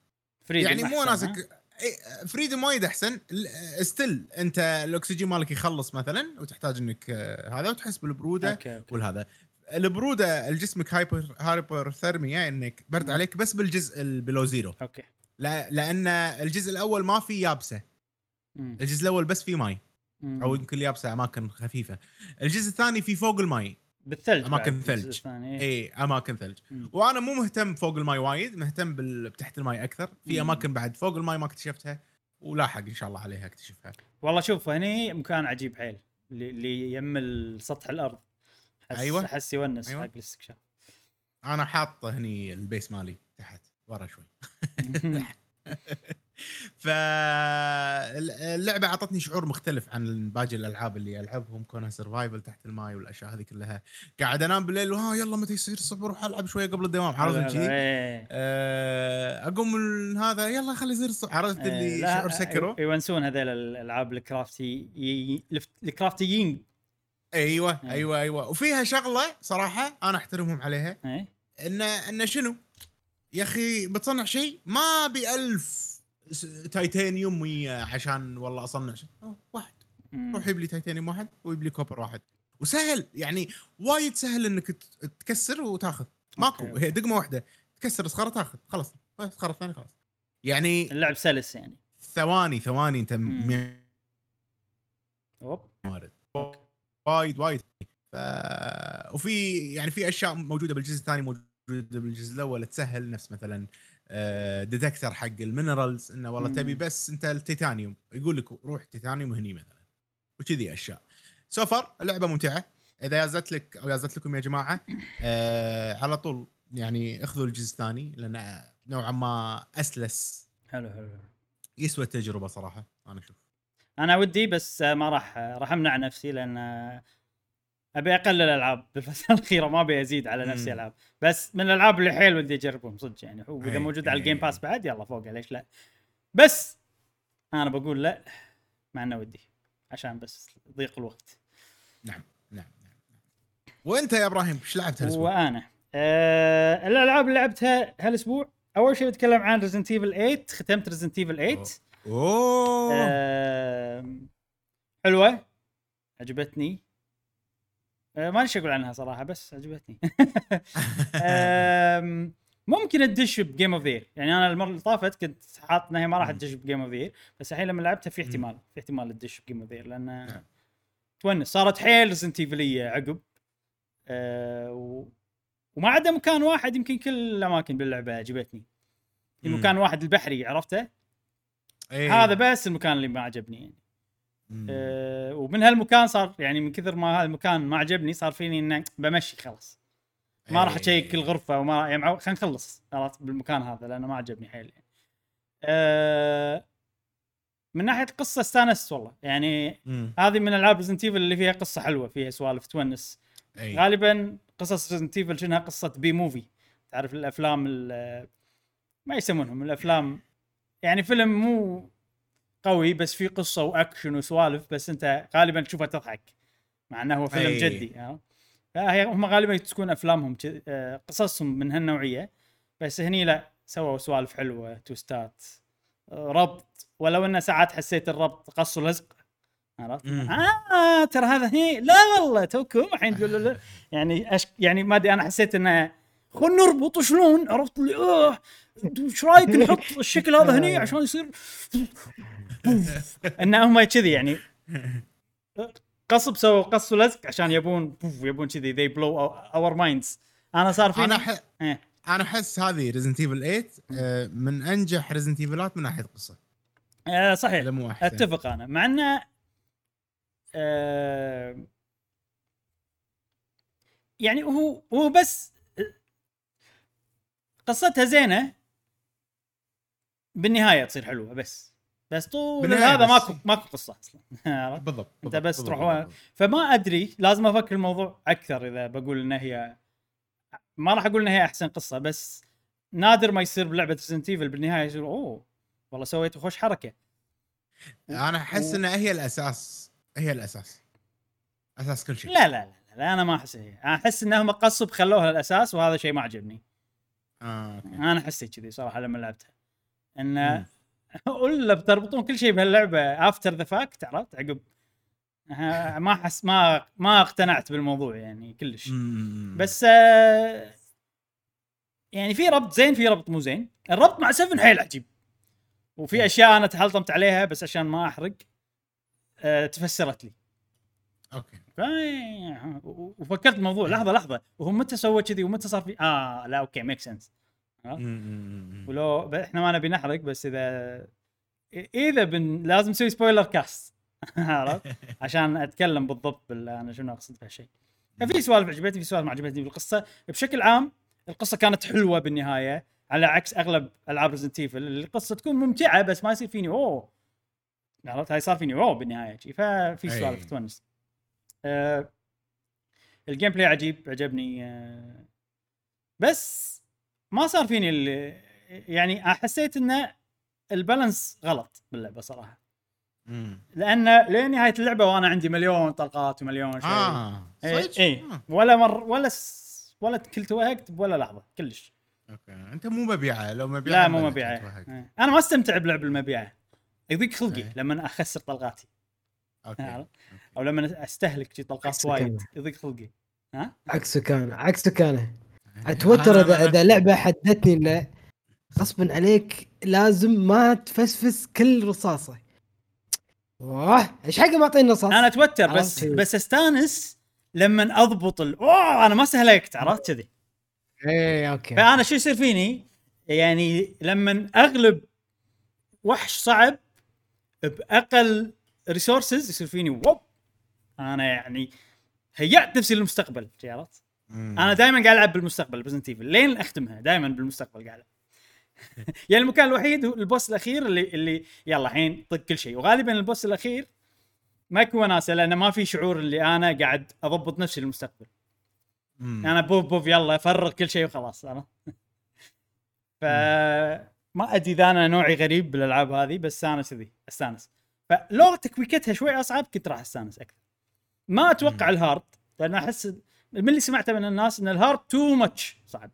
S1: freedom
S3: يعني مو؟ وناسة freedom وايد أحسن. still أنت الأكسجين مالك يخلص مثلا وتحتاج إنك آه، هذا وتحس بالبرودة
S1: okay okay.
S3: والهذا. البرودة الجسمك hypo hypothermia إنك برد
S1: مم.
S3: عليك بس بالجزء ال Below
S1: Zero okay.
S3: لا لأن الجزء الأول ما في
S1: يابسة.
S3: الجزء الأول بس في ماي. أو يمكن يابسة أماكن خفيفة. الجزء الثاني في فوق الماي.
S1: بالثلج
S3: أماكن
S1: بعد،
S3: ثلج. اي أماكن ثلج. وأنا مو مهتم فوق الماي وايد مهتم بال... تحت الماي أكثر في. أماكن بعد فوق الماي ما اكتشفتها ولاحق إن شاء الله عليها اكتشفها
S1: والله شوف هني مكان عجيب حيل اللي- يم سطح الأرض احس
S3: أيوة.
S1: أحس يونس
S3: أيوة.
S1: حق الاستكشاف
S3: أنا حاط هني ال base مالي تحت ورا شوي فاللعبه أعطتني شعور مختلف عن باقي الألعاب اللي ألعبهم كونها survival تحت الماي والأشياء هذه كلها. قاعد أنام بالليل وها يلا متى يصير الصبح؟ أروح ألعب شوية قبل الدوام. عرفت كذي
S1: إيه.
S3: آه، أقوم من هذا يلا خلي يصير الصبح. عرفت
S1: إيه،
S3: اللي
S1: لا،
S3: شعور سكره
S1: يونسون هذول الألعاب ال crafty ال crafting.
S3: أيوه
S1: إيه.
S3: أيوه أيوه. وفيها شغلة صراحة أنا أحترمهم عليها.
S1: إيه؟
S3: إن إن شنو؟ يا أخي بتصنع شيء ما بألف. تايتانيوم ويا عشان والله أصنع شيء. واحد. روح يجيب لي تايتانيوم واحد ويجيب لي copper واحد. وسهل يعني وايد سهل إنك تكسر وتاخذ. ماكو
S1: okay.
S3: هي دقمة واحدة. تكسر صخره تاخذ. خلاص. صخره ثانية خلاص. يعني
S1: اللعب سلس يعني.
S3: ثواني ثواني انت. موارد وايد وايد. ف... وفي يعني في أشياء موجودة بالجزء الثاني موجودة بالجزء الأول. تسهل نفس مثلا. detector حق ال minerals إنه
S1: والله.
S3: تبي بس أنت التيتانيوم يقول لك روح تيتانيوم هني مثلا وكذي أشياء so far اللعبة ممتعة إذا يازت لك أو يازت لكم يا جماعة آه على طول يعني اخذوا الجزء الثاني لأنه نوعا ما أسلس
S1: حلو حلو.
S3: يسوى التجربة صراحة أنا أشوف
S1: أنا ودي بس ما راح راح أمنع نفسي لأن أبي أقلل الألعاب بالفترة الأخيرة ما أبي أزيد على نفسي. ألعاب بس من الألعاب اللي حيل ودي أجربهم صدق يعني هو إذا
S3: أي،
S1: موجود على
S3: ال
S1: Game
S3: أي.
S1: Pass بعد يلا فوقه ليش لا بس أنا بقول لا مع إنه ودي عشان بس ضيق الوقت
S3: نعم نعم نعم وأنت يا إبراهيم إيش لعبت هالأسبوع؟
S1: وأنا آه الألعاب اللي لعبتها هالأسبوع أول شيء بتكلم عن Resident Evil 8 ختمت Resident Evil 8
S3: أوه. أوه
S1: آم، حلوة عجبتني آه، ما إيش أقول عنها صراحة بس عجبتني ممكن تدش ب Game of the Year يعني أنا المرة اللي طافت كنت حاط انها ما راح. تدش ب Game of the Year بس الحين لما لعبتها في. احتمال في احتمال تدش ب Game of the Year لأن
S3: نعم.
S1: تونس صارت حيل Resident عقب آه، و... وما عدا مكان واحد يمكن كل الأماكن باللعبة عجبتني في
S3: مم.
S1: مكان واحد البحري عرفته
S3: إيه.
S1: هذا بس المكان اللي ما عجبني يعني. أه ومن هالمكان صار يعني من كثر ما هذا المكان ما عجبني صار فيني انه بمشي خلاص ما راح
S3: إيه.
S1: اشيك الغرفه وما يعني معو- خلينا نخلص خلاص بالمكان هذا لأنه ما عجبني حيل يعني. أه من ناحية القصة استانست والله يعني
S3: مم.
S1: هذه من ألعاب Resident اللي فيها قصة حلوة فيها سوالف تونس
S3: إيه.
S1: غالبا قصص Resident Evil شنها قصة B movie تعرف الأفلام ال- ما يسمونهم الأفلام يعني فيلم مو قوي بس فيه قصة واكشن وسوالف بس أنت غالبا تشوفها تضحك مع إنه هو فيلم
S3: أي.
S1: جدي ها فهي هم غالبا تكون أفلامهم آه، قصصهم من هالنوعية بس هني لا سووا سوالف حلوة توستات آه، ربط ولو إنه ساعات حسيت الربط قص ولزق عرفت؟ آه ترى هذا هني لا والله توكم الحين تقول يعني أش... يعني ما أدري أنا حسيت إنه خلنا نربط شلون عرفت لي آه إيش رايك نحط الشكل هذا هني عشان يصير؟ ان هم كذي يعني. غصب سووا قص ولزق عشان يبون بوف يبون كذي. They blow our minds. أنا صار فيني؟
S3: أنا ح...
S1: إيه.
S3: أنا أحس هذه Resident Evil 8 آه، من أنجح Resident Evil ات من ناحية قصة.
S1: آه صحيح.
S3: مو احسن
S1: أتفق أنا. مع إنه آه يعني هو هو بس قصتها زينة بالنهاية تصير حلوة بس بس طول هذا
S3: بس.
S1: ماكو ماكو قصة أصلا؟
S3: بالضبط أنت
S1: بس تروح. فما أدري لازم أفكر الموضوع أكثر إذا بقول ان هي ما راح أقول ان هي أحسن قصة بس نادر ما يصير بلعبة Resident Evil بالنهاية يصير أوه والله سويتوا خوش حركة
S3: أنا أحس
S1: و-
S3: انها هي الأساس هي الأساس أساس كل شيء
S1: لا لا لا, لا أنا ما أحس هي أحس إنهم غصب خلوها الأساس وهذا شيء ما عجبني
S3: آه، okay.
S1: أنا حسيت كذي صراحة لما لعبتها
S3: إن.
S1: ولا بتربطون كل شيء بهاللعبة after the fact عرفت؟ عقب. ما احس ما ما اقتنعت بالموضوع يعني كلش. بس آه، يعني في ربط زين في ربط مو زين. الربط مع 7 حيل عجيب. وفي أشياء أنا تحلطمت عليها بس عشان ما أحرق آه، تفسرت لي. okay. وفكرت الموضوع. لحظة لحظة. وهو متى سوى كذي ومتى صار في؟ آه لا
S3: okay make sense.
S1: ولو إحنا ما نبي نحرق بس إذا إذا بن لازم نسوي spoiler cast عرفت؟ عشان أتكلم بالضبط بال أنا شنو أقصد بهالشيء ففي سوالف عجبتني في سوالف ما عجبتني بالقصة. بشكل عام القصة كانت حلوة بالنهاية على عكس أغلب ألعاب Resident Evil القصة تكون ممتعة بس ما يصير فيني أوه. عرفت؟ هاي صار فيني أوه بالنهاية شي. ففي. سوالف تونس. آه ال gameplay عجيب عجبني آه. بس ما صار فيني اللي يعني حسيت انه ال balance غلط باللعبة
S3: صراحة.
S1: لأن لين نهايه اللعبة وأنا عندي مليون طلقات ومليون شيء
S3: آه
S1: اي
S3: صدق؟
S1: اي
S3: آه.
S1: ولا مر ولا س... ولا كل توهقت بولا لحظة كلش
S3: أوكي أنت مو مبيعة لو مبيعة
S1: لا مو
S3: مبيعة.
S1: إيه. أنا ما استمتع بلعب المبيعة يضيق خلقي
S3: إيه.
S1: لما أخسر طلقاتي
S3: أوكي
S1: عرفت؟ أو لما أستهلك شي طلقات وايد. يضيق خلقي ها
S2: عكسه كان عكسه كان اتوتر
S3: أنا-
S2: اذا إذا لعبة حدتني انه غصبا عليك لازم ما تفسفس كل رصاصة. واه إيش حق معطيني رصاص؟
S1: أنا أتوتر بس
S2: عرفت.
S1: بس أستانس لما أضبط ال... أوه أنا ما استهلكت عرفت كذي.
S2: إيه okay.
S1: فأنا شو يصير فيني؟ يعني لما أغلب وحش صعب بأقل resources يصير فيني ووب أنا يعني هيأت نفسي للمستقبل. عرفت؟ أنا دائما قاعد ألعب بالمستقبل ب Resident Evil لين أختمها؟ دائما بالمستقبل قاعد يعني المكان الوحيد هو ال boss الأخير اللي اللي يلا الحين طق كل شيء. وغالبا ال boss الأخير ما يكون وناسه لأنه ما في شعور اللي أنا قاعد أضبط نفسي للمستقبل. أنا بوف بوف يلا فرغ كل شيء وخلاص أنا ف ما أدري إذا أنا نوعي غريب بالألعاب هذه بس أنا كذي أستانس. فلو tweak تها شوي أصعب كنت راح أستانس أكثر. ما أتوقع.
S3: ال
S1: hard لأن أحس من اللي سمعته من الناس إن ال hard too much صعب.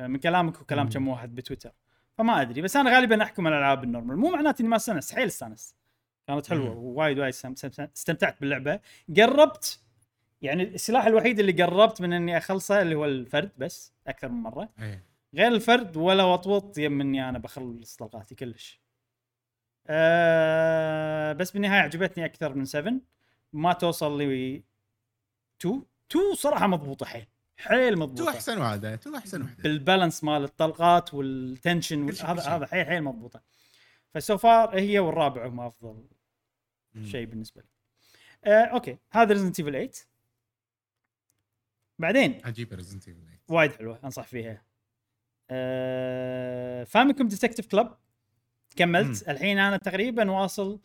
S1: من كلامك وكلام. كم واحد بتويتر. فما أدري بس أنا غالبا أحكم على الالعاب النورمال. مو معناته إني ما استأنس حيل استأنس. كانت حلوة وايد استم- استمتعت باللعبة. قربت يعني السلاح الوحيد اللي قربت من إني أخلصه اللي هو الفرد بس أكثر من مرة.
S3: إيه.
S1: غير الفرد ولا وطوط يم إني أنا بخلص طلقاتي كلش. أه بس بالنهاية عجبتني أكثر من 7 ما توصل لي 2 2 صراحة مضبوطة حيل حيل
S3: two
S1: مضبوطه
S3: أحسن واحدة two أحسن واحدة.
S1: بال balance مال الطلقات
S3: وال tension
S1: هذا. هذا حيل حيل مضبوطة. ف so far هي والرابع هم أفضل
S3: مم.
S1: شيء بالنسبة لي. آه okay هذا Resident Evil 8 بعدين؟
S3: عجيبة Resident Evil
S1: وايد حلوة أنصح فيها. آه Famicom Detective Club كملت. الحين أنا تقريبا واصل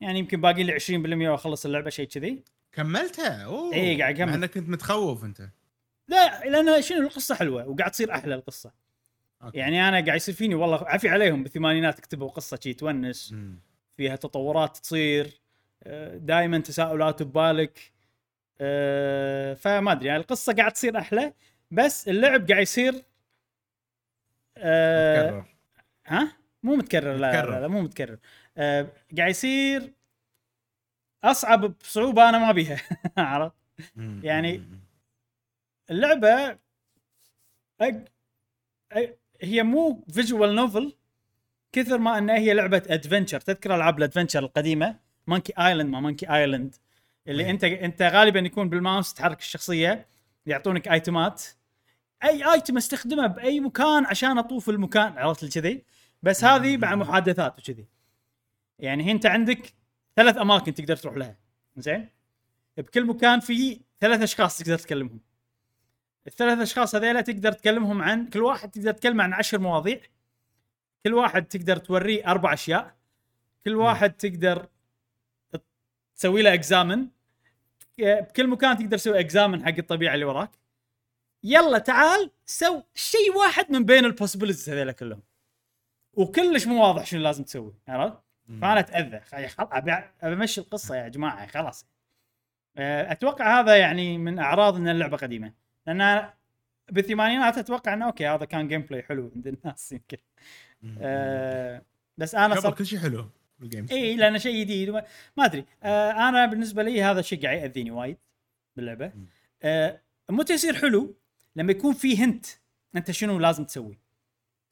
S1: يعني يمكن باقي لي 20% وأخلص اللعبة شيء كذي.
S3: كملتها أوه
S1: إيه، قاعد أكمل.
S3: مع إنك كنت متخوف أنت
S1: لا لأن شنو القصة حلوة وقاعد تصير أحلى القصة
S3: أوكي.
S1: يعني أنا قاعد يصير فيني والله عافي عليهم بالثمانينات كتبوا قصة شي تونس
S3: مم.
S1: فيها تطورات تصير دائما تساؤلات ببالك آه، فما أدري يعني القصة قاعد تصير أحلى بس اللعب قاعد يصير آه،
S3: تكرر
S1: ها مو متكرر لا, لا,
S3: متكرر.
S1: لا مو متكرر آه قاعد يصير أصعب بصعوبة أنا ما بيها عرفت. يعني-. اللعبة أج... أ... هي مو visual novel كثر ما إنها هي لعبة adventure تذكر ألعاب ال adventure القديمة Monkey Island ما Monkey Island اللي
S3: أي.
S1: أنت أنت غالبا يكون بالماوس تحرك الشخصية يعطونك item ات أي item أستخدمه بأي مكان عشان أطوف المكان عرفت كذي بس هذه مع محادثات وكذي يعني أنت عندك ثلاث أماكن تقدر تروح لها. زين؟ بكل مكان في ثلاث أشخاص تقدر تكلمهم. الثلاث أشخاص هذيلا تقدر تكلمهم عن كل واحد تقدر تكلم عن عشر مواضيع. كل واحد تقدر توريه أربع أشياء. كل واحد تقدر تسوي له اكزامن بكل مكان تقدر تسوي اكزامن حق الطبيعة اللي وراك. يلا تعال سو شيء واحد من بين ال possibilities هذيلا كلهم. وكلش مو واضح شنو لازم تسوي. عرفت؟ فانا اتاذى. ابي امشي القصة يا جماعة خلاص. أه، أتوقع هذا يعني من أعراض إن اللعبة قديمة. لأن بالثمانينات أتوقع إنه okay هذا كان gameplay حلو عند الناس يمكن. أه بس
S3: أنا
S1: صر...
S3: كل شيء حلو بال games
S1: اي لأنه شيء جديد وما- ما أدري. آه أنا بالنسبة لي هذا الشيء قاعد يأذيني وايد باللعبة. آه متى يصير حلو؟ لما يكون في هنت أنت شنو لازم تسوي.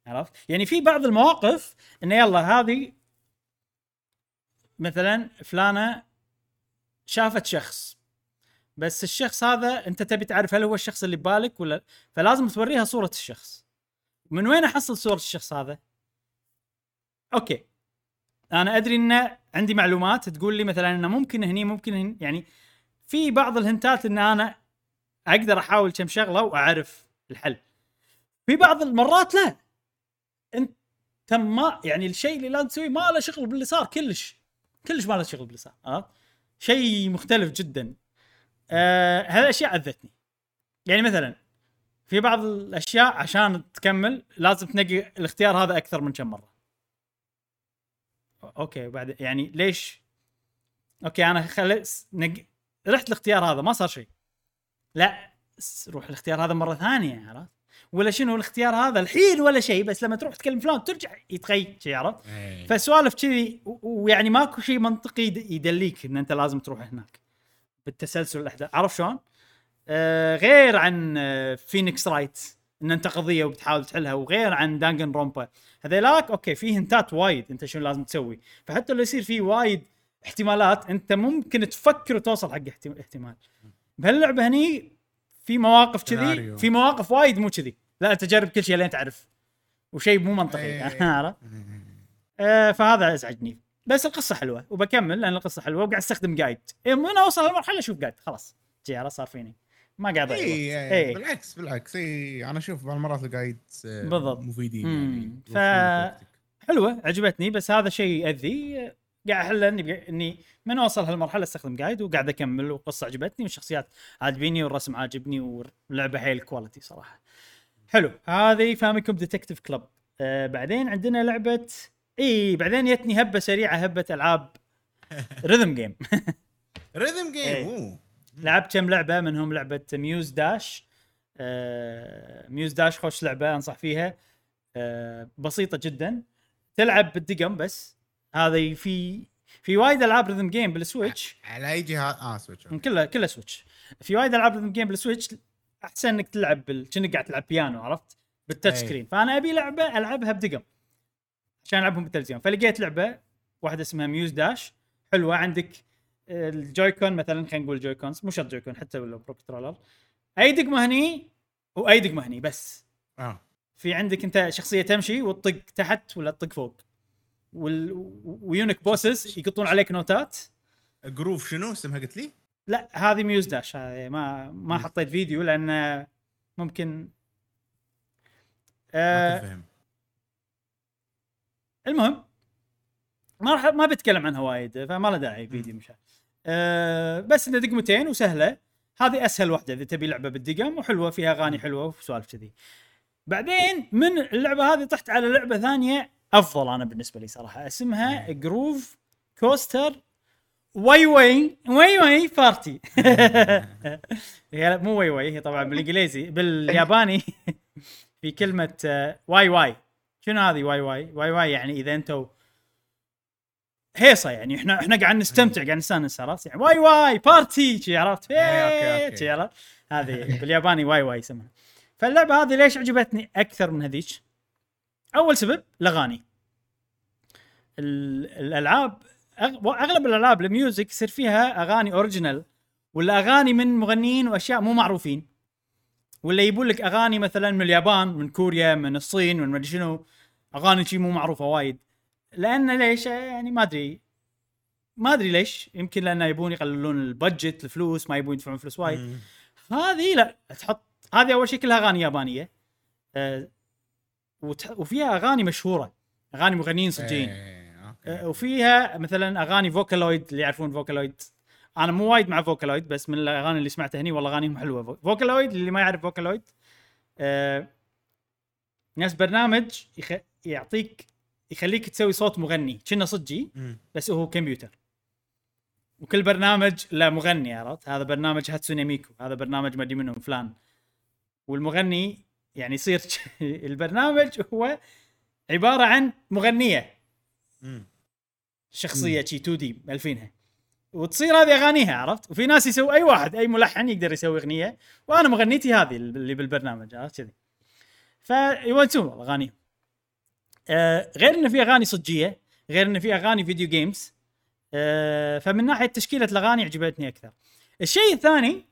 S1: عرفت؟ يعني في بعض المواقف انه يلا هذه مثلا فلانة شافت شخص بس الشخص هذا أنت تبي تعرف هل هو الشخص اللي ببالك ولا فلازم توريها صورة الشخص. من وين أحصل صورة الشخص هذا؟ أوكي. أنا أدري إن عندي معلومات تقول لي مثلا إنه ممكن هني ممكن هني يعني في بعض الهنتات إن أنا أقدر أحاول كم شغلة وأعرف الحل. في بعض المرات لا. أنت ما يعني الشيء اللي لازم تسويه ما له شغل باللي صار كلش. كلش ما له شغل باللي صار عرفت؟ شيء مختلف جدا. آه هالاشياء أذتني. يعني مثلا في بعض الأشياء عشان تكمل لازم تنقي الاختيار هذا أكثر من كم مرة. okay بعد يعني ليش؟ okay أنا خليت نق... رحت الاختيار هذا ما صار شيء. لا روح الاختيار هذا مرة ثانية عرفت؟ ولا شنو الاختيار هذا الحين ولا شيء بس لما تروح تكلم فلان ترجع يتغير شيء عرفت
S3: إيه.
S1: فسوالف كذي ويعني ماكو شيء منطقي يد- يدليك إن أنت لازم تروح هناك بالتسلسل الأحداث عرفت شلون؟ آه غير عن آه Phoenix Wright إن أنت قضية وبتحاول تحلها وغير عن Danganronpa هذيلاك okay في hint ات وايد أنت شنو لازم تسوي فحتى لو يصير في وايد احتمالات أنت ممكن تفكر وتوصل حق احتم- احتمال بهاللعبة هني في مواقف كذي. في مواقف وايد مو كذي لا تجرب كل شيء لين تعرف وشيء مو منطقي
S3: إيه.
S1: عرفت؟ آه فهذا ازعجني بس القصة حلوة وبكمل لأن القصة حلوة وقاعد أستخدم guide إيه من أوصل هالمرحله أشوف guide خلاص جي صار فيني ما قاعد
S3: اي
S1: إيه.
S3: بالعكس بالعكس اي أنا أشوف بعض المرات ال guide
S1: بالضبط.
S3: مفيدين. يعني
S1: ف-. حلوة عجبتني بس هذا شيء يأذي قاعد أحل إني إني من أوصل هالمرحلة أستخدم guide وقاعد أكمل والقصة عجبتني والشخصيات عاجبيني والرسم عاجبني واللعبة حيل quality صراحة. حلو هذه Famicom Detective Club آه بعدين عندنا لعبة اي بعدين جتني هبة سريعة هبة ألعاب.
S3: rhythm game
S1: rhythm
S3: game
S1: لعبت كم لعبة منهم لعبة Muse Dash آه Muse Dash خوش لعبة أنصح فيها. آه بسيطة جدا. تلعب بالدقم بس. هذا في في وايد ألعاب rhythm game بال Switch.
S3: على أي جهاز؟ آه Switch.
S1: كلها كلها Switch في وايد ألعاب rhythm game بال Switch. أحسن إنك تلعب بال... كأنك قاعد تلعب بيانو عرفت؟ بال
S3: touch.
S1: screen فأنا أبي لعبة ألعبها بدقم عشان ألعبهم بالتلفزيون. فلقيت لعبة واحدة اسمها Muse Dash حلوة. عندك ال Joy-Con مثلا خلينا نقول Joy-Cons مو شرط Joy-Con حتى لو Pro Controller أي دقمة هني وأي دقمة هني بس.
S3: آه.
S1: في عندك أنت شخصية تمشي وتطق تحت ولا تطق فوق. وال... ويجونك bosses يقطون عليك نوتات.
S3: Groove شنو؟ اسمها قلت لي؟
S1: لا هذه Muse Dash هذه ما ما حطيت فيديو لأن ممكن آه المهم ما راح ما بتكلم عنها وايد فما له داعي فيديو مش. آه بس انها دقمتين وسهلة هذه أسهل واحدة إذا تبي لعبة بالدقم وحلوة فيها أغاني حلوة وسوالف كذي. بعدين من اللعبة هذه طحت على لعبة ثانية أفضل أنا بالنسبة لي صراحة اسمها Groove Coaster Wai Wai Wai Wai Party هي مو わいわい هي طبعا بالإنجليزي. بالياباني في كلمة آه، わいわい. شنو هذه わいわい؟ わいわい يعني إذا أنتم هيصة يعني. إحنا إحنا قاعد نستمتع قاعد نستانس عرفت؟ يعني Wai Wai Party عرفت؟
S3: okay.
S1: شي عرفت؟ هذه بالياباني わいわい يسمونها فاللعبة هذه ليش عجبتني أكثر من هذيك؟ أول سبب الأغاني. ال- الألعاب أغلب الألعاب ال music يصير فيها أغاني original ولا أغاني من مغنيين وأشياء مو معروفين. ولا يبون لك أغاني مثلا من اليابان من كوريا من الصين من مدري شنو أغاني شي مو معروفة وايد. لأن ليش؟ يعني ما أدري. ما أدري ليش. يمكن لأن يبون يقللون البادجت الفلوس ما يبون يدفعون فلوس وايد. هذه لا تحط هذه أول شيء كلها أغاني يابانية. وتح... وفيها أغاني مشهورة. أغاني مغنيين صجيين
S3: إيه،
S1: وفيها مثلا أغاني Vocaloid اللي يعرفون Vocaloid. أنا مو وايد مع Vocaloid بس من الأغاني اللي سمعتها هني والله أغانيهم حلوة. Vocaloid اللي ما يعرف Vocaloid آه ناس برنامج يخ... يعطيك يخليك تسوي صوت مغني. كأنه صجي. بس هو كمبيوتر. وكل برنامج له مغني عرفت؟ هذا برنامج Hatsune Miku هذا برنامج ما أدري منهم فلان. والمغني يعني يصير البرنامج هو عبارة عن
S3: مغنية.
S1: شخصية شي 2D مألفينها وتصير هذه أغانيها عرفت؟ وفي ناس يسوي أي واحد أي ملحن يقدر يسوي أغنية. وأنا مغنيتي هذه اللي بالبرنامج عرفت كذي؟ فيونسون والله أغانيهم. آه غير إنه في أغاني صجية غير إنه في أغاني video games آه فمن ناحية تشكيلة الأغاني عجبتني أكثر. الشيء الثاني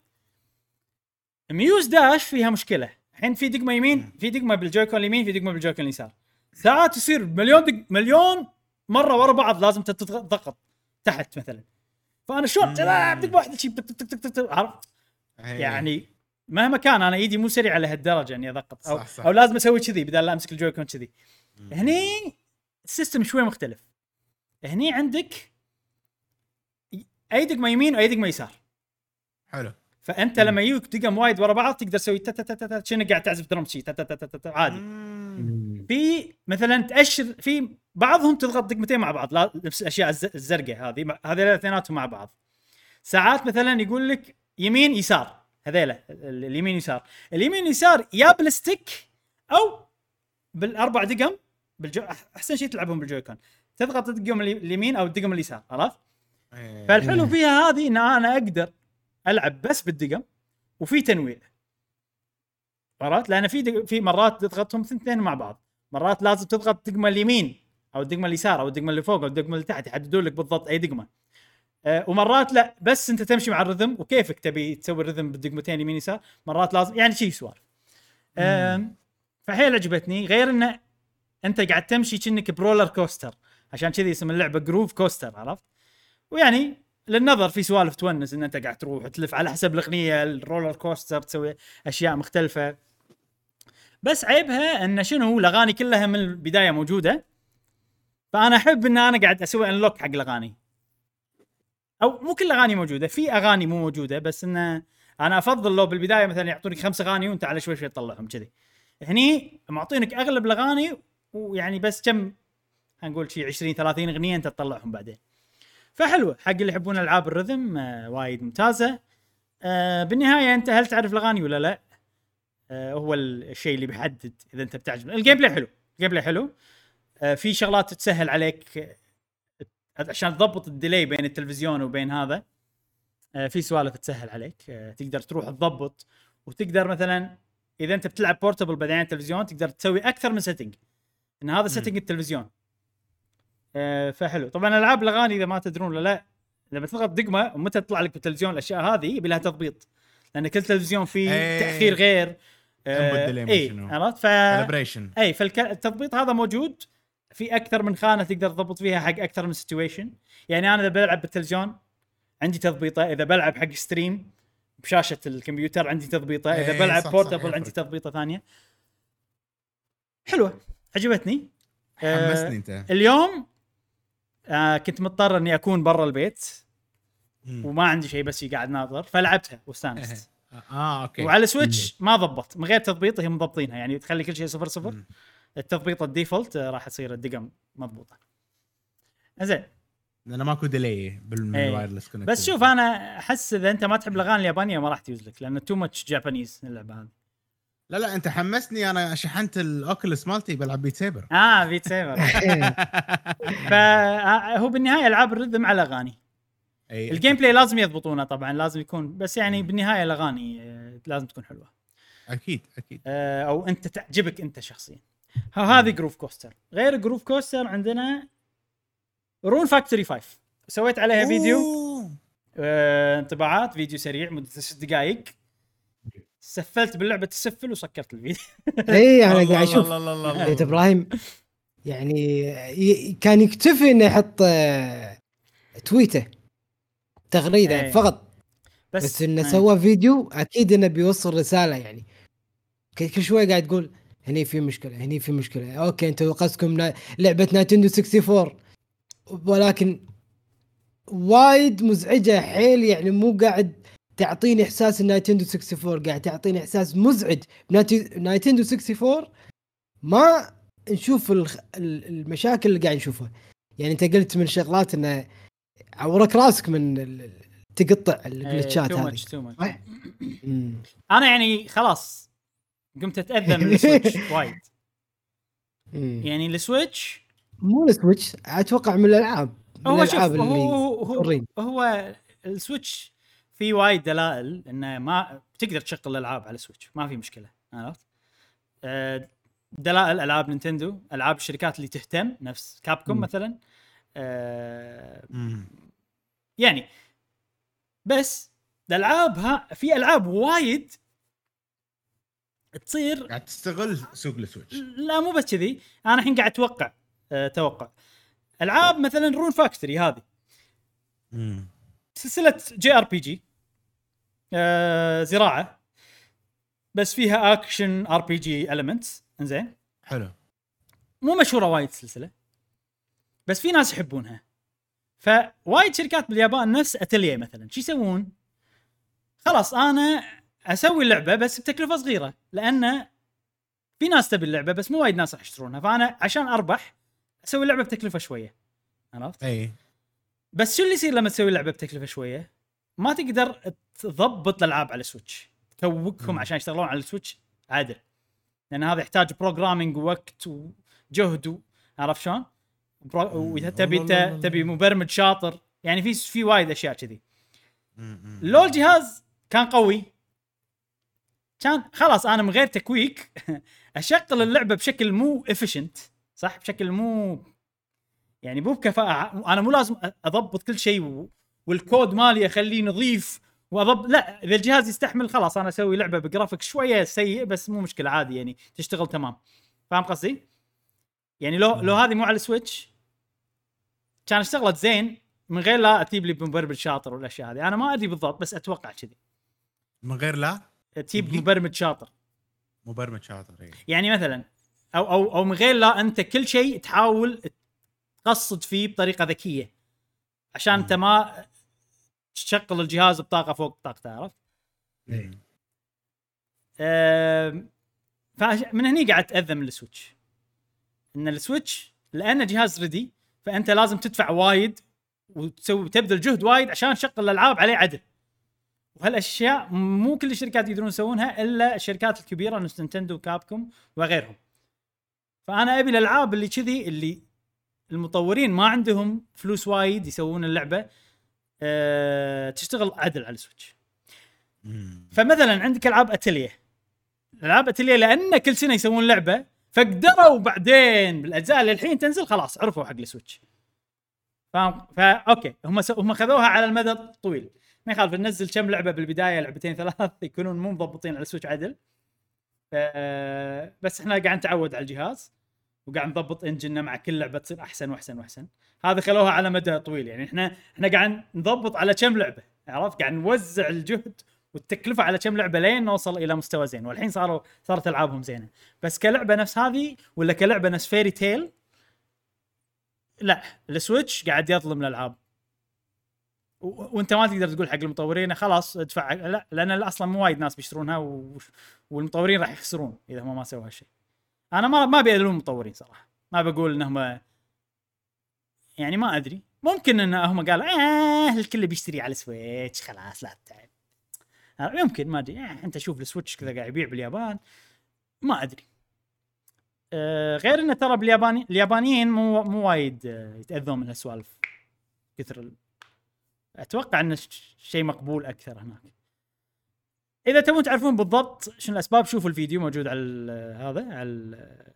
S1: Muse Dash فيها مشكلة. الحين في دقمة يمين في دقمة بال Joy-Con اليمين في دقمة بال Joy-Con اليسار. ساعات يصير مليون دق مليون مرة ورا بعض لازم تضغط تحت مثلا. فأنا شلون؟ دقمه واحدة شي عرفت؟
S3: إيه.
S1: يعني مهما كان أنا إيدي مو سريعة لهالدرجة إني أضغط. أو
S3: صح، صح.
S1: أو لازم أسوي كذي بدل لا أمسك ال Joy-Con كذي. هني ال system شوي مختلف. هني عندك اي دقمه يمين واي دقمه يسار.
S3: حلو.
S1: فأنت لما يجيك دقم وايد ورا بعض تقدر تسوي تا- تا- تا- تا- كأنك قاعد تعزف drum شي. تا- تا- تا- تا- تا- تا- عادي.
S3: مم.
S1: في مثلا تاشر في بعضهم تضغط دقمتين مع بعض لا نفس الأشياء الز- الزرقاء هذه مع- هذول اثنيناتهم مع بعض ساعات مثلا يقول لك يمين يسار هذيلا ال- اليمين يسار اليمين يسار يا بال stick أو بالأربع دقم بال Joy أحسن شيء تلعبهم بالجويكون تضغط الدقم الي- اليمين أو الدقم اليسار عرفت؟
S3: إيه.
S1: فالحلو فيها هذه إن أنا أقدر ألعب بس بالدقم وفي تنويع عرفت؟ لأن في دق... في مرات تضغطهم اثنتين مع بعض، مرات لازم تضغط الدقمه اليمين أو الدقمة اليسار أو الدقمة اللي فوق أو الدقمة اللي تحت يحددون لك بالضبط أي دقمة. أه ومرات لا بس أنت تمشي مع الرذم وكيفك تبي تسوي الرذم بالدقمتين يمين يسار، مرات لازم يعني شي سوالف. أم، فحيل عجبتني غير إنه أنت قاعد تمشي كأنك ب roller coaster عشان كذي اسم اللعبة Groove Coaster عرفت؟ ويعني للنظر في سوالف تونس إن أنت قاعد تروح تلف على حسب الأغنية ال roller coaster تسوي أشياء مختلفة بس عيبها إن شنو الأغاني كلها من البداية موجودة فأنا أحب إن أنا قاعد أسوي unlock حق الأغاني. أو مو كل الاغاني موجودة في أغاني مو موجودة بس انه أنا أفضل لو بالبداية مثلا يعطونك خمس أغاني وأنت على شوي شوي تطلعهم كذي. هني معطينك أغلب الأغاني ويعني بس كم؟ هنقول شي 20 30 أغنية أنت تطلعهم بعدين. فحلوة حق اللي يحبون ألعاب ال rhythm آه وايد ممتازة. آه بالنهاية أنت هل تعرف الأغاني ولا لا؟ آه هو الشيء اللي بيحدد إذا أنت بتعجب. ال gameplay حلو ال gameplay حلو. في شغلات تسهل عليك آه، عشان تضبط ال delay بين التلفزيون وبين هذا آه في سوالف تسهل عليك آه تقدر تروح تضبط وتقدر مثلا إذا أنت بتلعب portable بعدين التلفزيون تقدر تسوي أكثر من setting إن هذا setting التلفزيون. آه، فحلو. طبعا ألعاب الأغاني إذا ما تدرون ولا لا لما تضغط دقمة ومتى تطلع لك بالتلفزيون الأشياء هذه يبي لها تضبيط. لأن كل تلفزيون فيه
S3: إيه.
S1: تأخير غير اي. عرفت؟ ف اي فالتضبيط هذا موجود في أكثر من خانة تقدر تضبط فيها حق أكثر من situation يعني أنا إذا بلعب بالتلفزيون عندي تضبيطة. إذا بلعب حق stream بشاشة الكمبيوتر عندي تضبيطة. إذا
S3: إيه،
S1: بلعب
S3: صح، صح،
S1: portable عندي. تضبيطة ثانية. حلوة. عجبتني. آه،
S3: حمسني أنت.
S1: اليوم آه كنت مضطر إني أكون برا البيت.
S3: مم.
S1: وما عندي شيء بس قاعد ناظر. فلعبتها واستانست.
S3: آه okay.
S1: وعلى Switch ما ضبط من غير تضبيط هي مضبطينها. يعني تخلي كل شيء صفر صفر.
S3: مم.
S1: التضبيط ال default راح تصير الدقم مضبوطة. زين.
S3: لأن ماكو delay.
S1: بال
S3: wireless connect
S1: بس شوف أنا أحس إذا أنت ما تحب الأغاني اليابانية ما راح تجوز لك لأن too much Japanese اللعبة هذه.
S3: لا لا أنت حمسني أنا شحنت ال Oculus مالتي بلعب Beat Saber
S1: آه Beat Saber فهو بالنهاية ألعاب ال rhythm على
S3: أغاني.
S1: ال gameplay لازم يضبطونه طبعا لازم يكون بس يعني بالنهاية الأغاني آه، لازم تكون حلوة.
S3: أكيد أكيد.
S1: آه، أو أنت تعجبك أنت شخصيا. هذه Groove Coaster غير Groove Coaster عندنا Rune Factory 5 سويت عليها فيديو. آه، انطباعات فيديو سريع مدة ست دقائق. سفلت باللعبة تسفل وسكرت الفيديو.
S2: اي أنا
S3: الله
S2: قاعد
S3: أشوف.
S2: بيت إبراهيم يعني كان يكتفي إنه يحط آه، تويته تغريدة
S1: إيه.
S2: فقط.
S1: بس
S2: بس إنه
S1: آه.
S2: سوى فيديو أكيد إنه بيوصل رسالة يعني. ك- كل شوي قاعد تقول هني في مشكلة هني في مشكلة. أوكي أنتم قصدكم لعبة نايتندو 64 ولكن وايد مزعجة حيل يعني مو قاعد تعطيني إحساس النايتندو 64 قاعد تعطيني إحساس مزعج. نايتندو 64 ما نشوف المشاكل اللي قاعد نشوفها. يعني أنت قلت من الشغلات انه عورك راسك من تقطع ال glitches
S1: تو
S2: هذه.
S1: أنا يعني خلاص. قمت أتأذى من السويتش وايد. يعني السويتش
S2: مو السويتش أتوقع من الألعاب من
S1: هو شوف
S2: اللي
S1: هو, هو,
S2: حرين.
S1: هو السويتش في وايد دلائل إنه ما تقدر تشغل الألعاب على السويتش ما في مشكلة عرفت؟ آه، دلائل ألعاب نينتندو ألعاب الشركات اللي تهتم نفس كابكوم. مثلا آه،. يعني بس الألعاب ها في ألعاب وايد تصير
S3: قاعد تستغل سوق السويتش.
S1: لا مو بس كذي. أنا الحين قاعد أتوقع أه توقع. ألعاب مثلا رون فاكتوري هذه.
S3: مم.
S1: سلسلة JRPG زراعة بس فيها action RPG elements إنزين.
S3: حلو.
S1: مو مشهورة وايد السلسله بس في ناس يحبونها. فوايد شركات باليابان نفس اتليه مثلا. شو يسوون؟ خلاص أنا أسوي اللعبة بس بتكلفة صغيرة لأن في ناس تبي اللعبة بس مو وايد ناس راح يشترونها فأنا عشان أربح أسوي اللعبة بتكلفة شوية عرفت؟
S3: إي
S1: بس شو اللي يصير لما تسوي لعبه بتكلفة شوية؟ ما تقدر تضبط الألعاب على السويتش تعوقهم
S3: مم.
S1: عشان يشتغلون على السويتش عدل لأن هذا يحتاج programming ووقت وجهد عرفت شلون؟ تبي. تبي مبرمج شاطر يعني في في وايد أشياء كذي. لو الجهاز كان قوي كان خلاص أنا من غير tweak أشغل اللعبة بشكل مو efficient صح بشكل مو يعني مو بكفاءة أنا مو لازم أضبط كل شيء. والكود مالي أخليه نظيف واضبط لا إذا الجهاز يستحمل خلاص أنا أسوي لعبة بجرافيك شوية سيء بس مو مشكلة عادي يعني تشتغل تمام فاهم قصدي؟ يعني لو لو هذه مو على السويتش كان اشتغلت زين من غير لا تجيب لي مبرمج شاطر والأشياء هذه أنا ما أدري بالضبط بس أتوقع كذي
S3: من غير لا
S1: تجيب؟ مبرمج شاطر
S3: مبرمج شاطر اي
S1: يعني مثلا أو أو أو من غير لا أنت كل شيء تحاول تقصد فيه بطريقة ذكية عشان أنت ما تشغل الجهاز بطاقة فوق طاقته عرفت؟
S3: مم.
S1: أم، فعش- من هني قاعد اتاذى من السويتش إن السويتش لأنه جهاز ردي فأنت لازم تدفع وايد وتسوي تبذل جهد وايد عشان تشغل الألعاب عليه عدل وهالأشياء مو كل الشركات يقدرون يسوونها إلا الشركات الكبيرة نفس نينتندو وكابكوم وغيرهم. فأنا أبي الألعاب اللي كذي اللي المطورين ما عندهم فلوس وايد يسوون اللعبة أه تشتغل عدل على السويتش. فمثلا عندك ألعاب اتليه ألعاب اتليه لأن كل سنة يسوون لعبة فقدروا بعدين بالأجزاء اللي الحين تنزل خلاص عرفوا حق السويتش. فاهم فا أوكي هم س... هم خذوها على المدى الطويل. ما يخالف ننزل كم لعبة بالبداية لعبتين ثلاث يكونون مو مضبطين على السويتش عدل. بس إحنا قاعد نتعود على الجهاز وقاعد نضبط engine نا مع كل لعبة تصير أحسن وأحسن وأحسن. هذا خلوها على مدى طويل يعني إحنا إحنا قاعد نضبط على كم لعبة عرفت؟ قاعد نوزع الجهد والتكلفة على كم لعبة لين نوصل إلى مستوى زين والحين صاروا صارت ألعابهم زينة. بس كلعبة نفس هذه ولا كلعبة نفس فيري تيل لا السويتش قاعد يظلم الألعاب. وانت ما تقدر تقول حق المطورين خلاص ادفع. لا لأن أصلا مو وايد ناس بيشترونها و... والمطورين راح يخسرون إذا هم ما سووا هالشيء. أنا ما ما ابي المطورين صراحة. ما بقول انهم يعني ما أدري. ممكن إن هم قالوا آه الكل بيشتري على سويتش خلاص لا تتعب. يمكن ما أدري. آه أنت شوف السويتش كذا قاعد يبيع باليابان. ما أدري. آه غير انه ترى بالياباني اليابانيين مو مو وايد يتأذون من هالسوالف. كثر. أتوقع انه ش- شيء مقبول أكثر هناك. إذا تبون تعرفون بالضبط شنو الأسباب شوفوا الفيديو موجود على هذا على ال-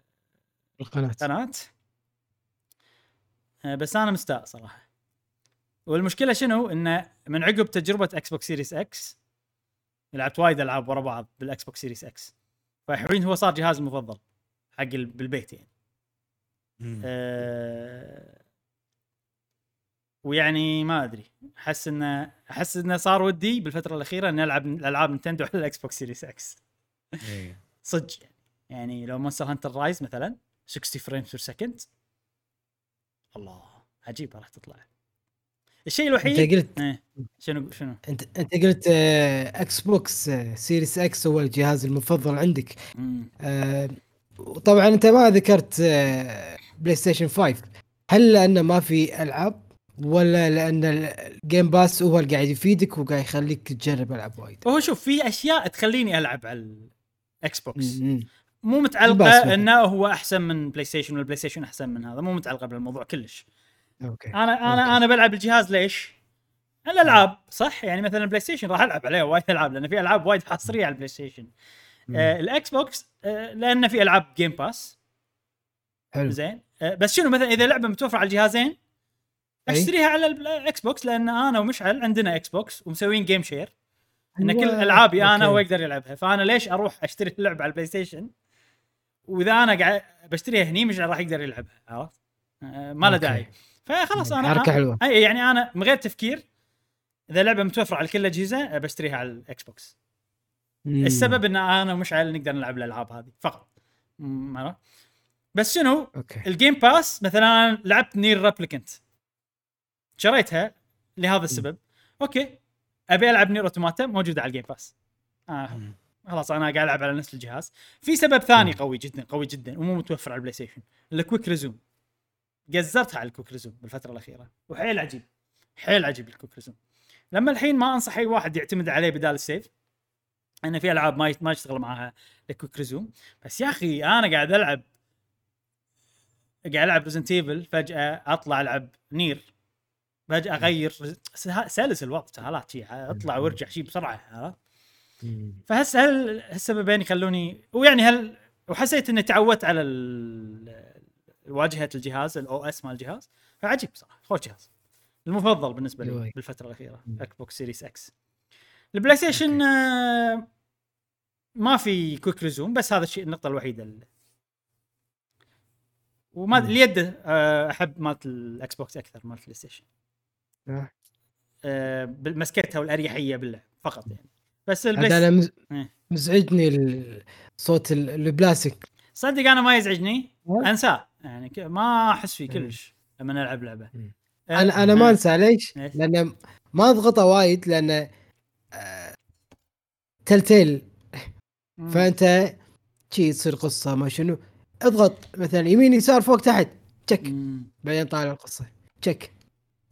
S2: القناة.
S1: القناة. آه، بس أنا مستاء صراحة. والمشكلة شنو؟ انه من عقب تجربة إكس بوكس سيريس إكس لعبت وايد ألعاب ورا بعض بالاكس بوكس سيريس إكس فالحين هو صار جهازي المفضل حق ال- بالبيت يعني. أه ويعني ما أدري. أحس إنه أحس إنه صار ودي بالفترة الأخيرة إني ألعب الألعاب نينتندو على الإكس بوكس سيريس إكس.
S3: إيه.
S1: صدق يعني. يعني لو مونستر هانتر رايز مثلا 60 frame per second الله عجيبة راح تطلع. الشيء الوحيد
S2: انت قلت
S1: إيه. شنو شنو؟
S2: أنت أنت قلت آه، إكس بوكس سيريس إكس هو الجهاز المفضل عندك. آه، وطبعا أنت ما ذكرت بلاي ستيشن 5 هل لأنه ما في ألعاب؟ ولا لأن الجيم باس هو اللي قاعد يفيدك وقاعد يخليك تجرب العاب وايد
S1: وهو شوف في أشياء تخليني ألعب على الاكس بوكس. مو
S2: متعلقة.
S1: إنه هو أحسن من بلاي ستيشن والبلاي ستيشن أحسن من هذا مو متعلقة بالموضوع كلش
S2: okay
S1: أنا أنا
S2: okay.
S1: أنا بلعب الجهاز ليش؟ الألعاب صح يعني مثلا ال PlayStation راح ألعب عليه وايد ألعاب لأن في ألعاب وايد حصريه على ال PlayStation آه ال Xbox آه لأن في ألعاب Game Pass
S2: حلو
S1: زين آه بس شنو مثلا إذا لعبة متوفرة على الجهازين. أشتريها على ال Xbox لأن أنا ومشعل عندنا Xbox ومسوين game share إن كل. ألعابي أنا
S2: okay.
S1: هو يقدر يلعبها فأنا ليش أروح أشتري اللعبة على ال PlayStation وإذا أنا قاعد بشتريها هني مش راح يقدر يلعبها عرفت؟ ما له
S2: أوكي.
S1: داعي فخلاص أنا
S2: حركة حلوة
S1: إي يعني أنا من غير تفكير إذا لعبه متوفرة على كل الاجهزه بشتريها على ال Xbox
S2: مم.
S1: السبب إن أنا ومشعل نقدر نلعب الألعاب هذه فقط؟ بس شنو
S2: okay
S1: ال Game Pass مثلا لعبت Nier Replicant شريتها لهذا السبب. okay. أبي ألعب Nier Automata موجودة على ال Game Pass
S3: آه.
S1: خلاص أنا قاعد ألعب على نفس الجهاز. في سبب ثاني. قوي جدا قوي جدا ومو متوفر على ال PlayStation ال quick resume قزرتها على ال quick resume بالفترة الأخيرة. وحيل عجيب. حيل عجيب ال quick resume لما الحين ما أنصح أي واحد يعتمد عليه بدال ال save أنا في ألعاب ما ما يشتغل معاها ال quick resume بس يا أخي أنا قاعد ألعب قاعد ألعب Resident Evil فجأة أطلع ألعب Nier. فجاه أغير. سلس الوضع سهالات شي أطلع وأرجع شي بسرعة عرفت؟
S2: مم.
S1: فهس هل هالسببين يخلوني ويعني هل وحسيت إني تعودت على واجهة الجهاز ال OS مال الجهاز فعجيب صراحة خوش جهاز. المفضل بالنسبة لي.
S2: بالفترة
S1: الأخيرة. Xbox Series X ال PlayStation آه، ما في quick resume بس هذا الشيء النقطة الوحيدة اللي. وما. اليد آه، أحب مالت ال Xbox أكثر مالت ال PlayStation
S2: آه.
S1: آه، مسكتها والأريحية باللعب فقط يعني بس البلاي
S2: أنا مز-
S1: إيه.
S2: مزعجني صوت ال- البلاستيك
S1: صدق أنا ما يزعجني؟ أنساه يعني ما أحس فيه
S2: مم.
S1: كلش لما نلعب لعبة
S2: مم.
S1: أه،
S2: أنا أنا ما أنسى ليش؟ لأن ما أضغطه وايد لأن تلتيل
S1: مم.
S2: فأنت شي تصير قصة ما شنو اضغط مثلا يمين يسار فوق تحت تشك. بعدين طالع القصة تشك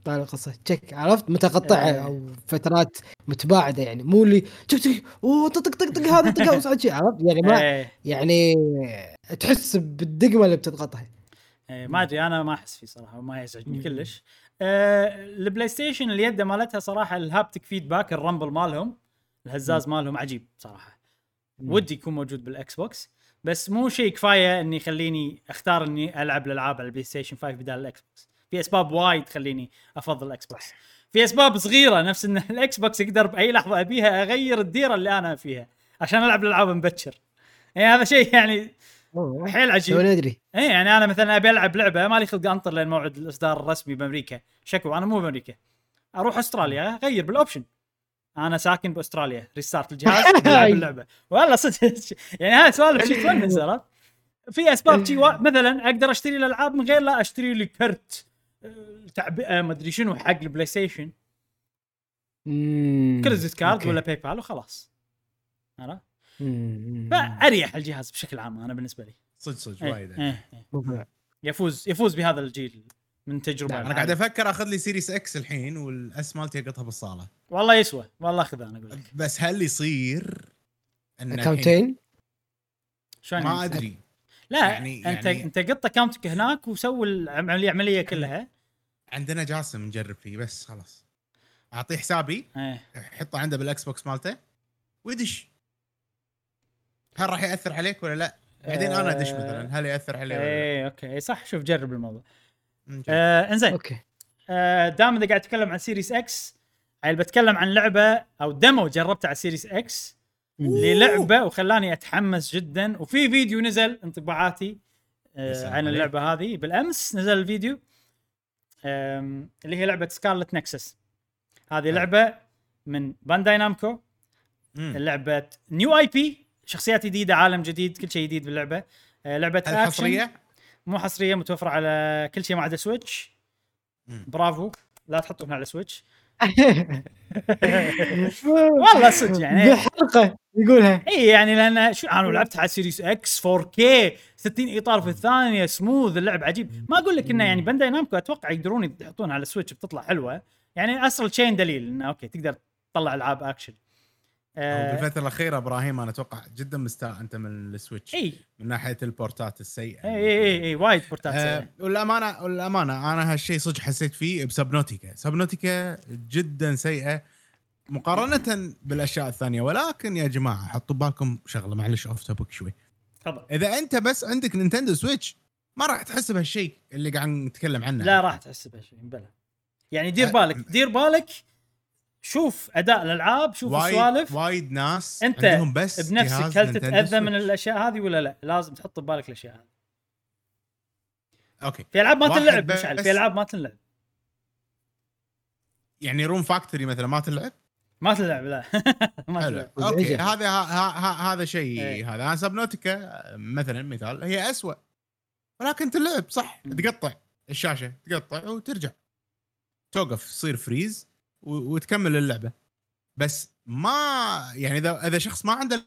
S2: طالع القصة تشك عرفت؟ متقطعه
S1: إيه.
S2: أو فترات متباعدة يعني. مو اللي تشك تشك أوه طق طق طق هذا طق هذا وصعد شي عرفت؟ يعني ما
S1: إيه،
S2: يعني تحس بالدقمة اللي بتضغطها
S1: إيه، ما أدري أنا ما أحس فيه صراحة وما يزعجني. كلش. آه، ال PlayStation اليد مالتها صراحة ال haptic feedback ال rumble مالهم الهزاز مالهم عجيب صراحة. ودي يكون موجود بال Xbox. بس مو شيء كفاية إني يخليني أختار إني ألعب الألعاب على ال PlayStation 5 بدال ال Xbox. في أسباب وايد تخليني أفضل ال Xbox في أسباب صغيرة نفس إن ال Xbox أقدر بأي لحظة أبيها أغير الديرة اللي أنا فيها عشان ألعب الألعاب مبكر. يعني هذا شيء يعني. حيل عجيب.
S2: تو ندري
S1: اي يعني أنا مثلا أبي ألعب لعبة مالي خلق أنطر لين موعد الإصدار الرسمي بأمريكا. شكو أنا مو بأمريكا. أروح أستراليا أغير بال option أنا ساكن بأستراليا restart الجهاز ألعب اللعبة. والله صدق. يعني هاي سوالف شي تونس عرفت؟ في أسباب شي. مثلا أقدر أشتري الألعاب من غير لا أشتري لي card. آه، تعبئه ما أدري شنو حق
S2: ال
S1: PlayStation. credit
S2: card.
S1: ولا PayPal وخلاص. عرفت. فأريح الجهاز بشكل عام أنا بالنسبة لي.
S3: صدق صدق
S1: إيه،
S3: وايد.
S1: إيه، إيه. يفوز يفوز بهذا الجيل من تجربة
S3: أنا قاعد أفكر أخذ لي Series X الحين وال S مالتي أقطها بالصالة.
S1: والله يسوى. والله خذها أنا أقول لك.
S3: بس هل يصير إن account
S2: ين
S1: شلون
S3: ما؟ أدري.
S1: لا
S3: يعني-
S1: يعني أنت
S3: يعني-
S1: أنت قط اكونتك هناك وسوي العملية كلها.
S3: عندنا جاسم نجرب فيه بس خلاص. أعطيه حسابي
S1: إيه.
S3: حطه عنده بال Xbox مالته ويدش. هل راح يأثر عليك ولا لا؟ بعدين أنا أدش مثلا هل يأثر عليه ولا لا؟
S1: إيه okay. صح شوف جرب الموضوع. آه إنزين.
S2: okay.
S1: آه دام إذا قاعد اتكلم عن Series X عيل بتكلم عن لعبة أو demo جربته على Series X للعبة وخلاني أتحمس جدا. وفي فيديو نزل انطباعاتي آه عن. اللعبة هذه. بالأمس نزل الفيديو. اللي هي لعبة Scarlet Nexus هذه. لعبة من
S3: Bandai
S1: Namco. لعبة new IP شخصيات جديدة عالم جديد كل شيء جديد باللعبة آه، لعبة
S3: حصرية؟
S1: مو حصرية متوفرة على كل شيء ما عدا
S3: Switch.
S1: برافو لا تحطونها على سويتش والله صدق يعني.
S2: بحلقه يقولها.
S1: إي يعني لأن شو أنا لعبت على Series X 4K 60 إطار في الثانية سموث اللعب عجيب. ما أقول لك إنه يعني Bandai Namco أتوقع يقدرون يحطونها على Switch بتطلع حلوة. يعني أصل تشين دليل إنه okay تقدر تطلع ألعاب اكشن
S3: بالفترة الأخيرة إبراهيم أنا أتوقع جدا مستاء أنت من ال
S1: Switch إي.
S3: من ناحية ال port
S1: ات السيئة. إي إي إي, إي وايد port ات
S3: آه
S1: سيئة.
S3: والأمانة والأمانة أنا هالشيء صدق حسيت فيه ب Subnautica. Subnautica جدا سيئة مقارنة بالأشياء الثانية. ولكن يا جماعة حطوا بالكم شغلة معلش off topic شوي.
S1: تفضل.
S3: إذا أنت بس عندك Nintendo Switch ما راح تحس بهالشيء اللي قاعد نتكلم عنه.
S1: لا راح تحس بهالشيء بلا. يعني دير
S3: آه،
S1: بالك دير بالك شوف أداء الألعاب شوف السوالف.
S3: وايد ناس
S1: أنت
S3: عندهم بس
S1: بنفسك هل تتأذى من. الأشياء هذه ولا لا؟ لازم تحط ببالك الأشياء هذه.
S3: okay.
S1: في ألعاب ما تنلعب مشعل. في ألعاب ما تنلعب.
S3: يعني Rune Factory مثلا ما تلعب
S1: ما تلعب لا. ما
S3: حلو.
S1: تلعب
S3: okay
S2: مزعجة.
S3: هذا ها ها ها هذا شيء
S1: إيه.
S3: هذا. أنا Subnautica مثلا مثال هي أسوأ. ولكن تلعب صح. تقطع الشاشة تقطع وترجع. توقف تصير freeze وتكمل اللعبة. بس ما يعني اذا إذا شخص ما عنده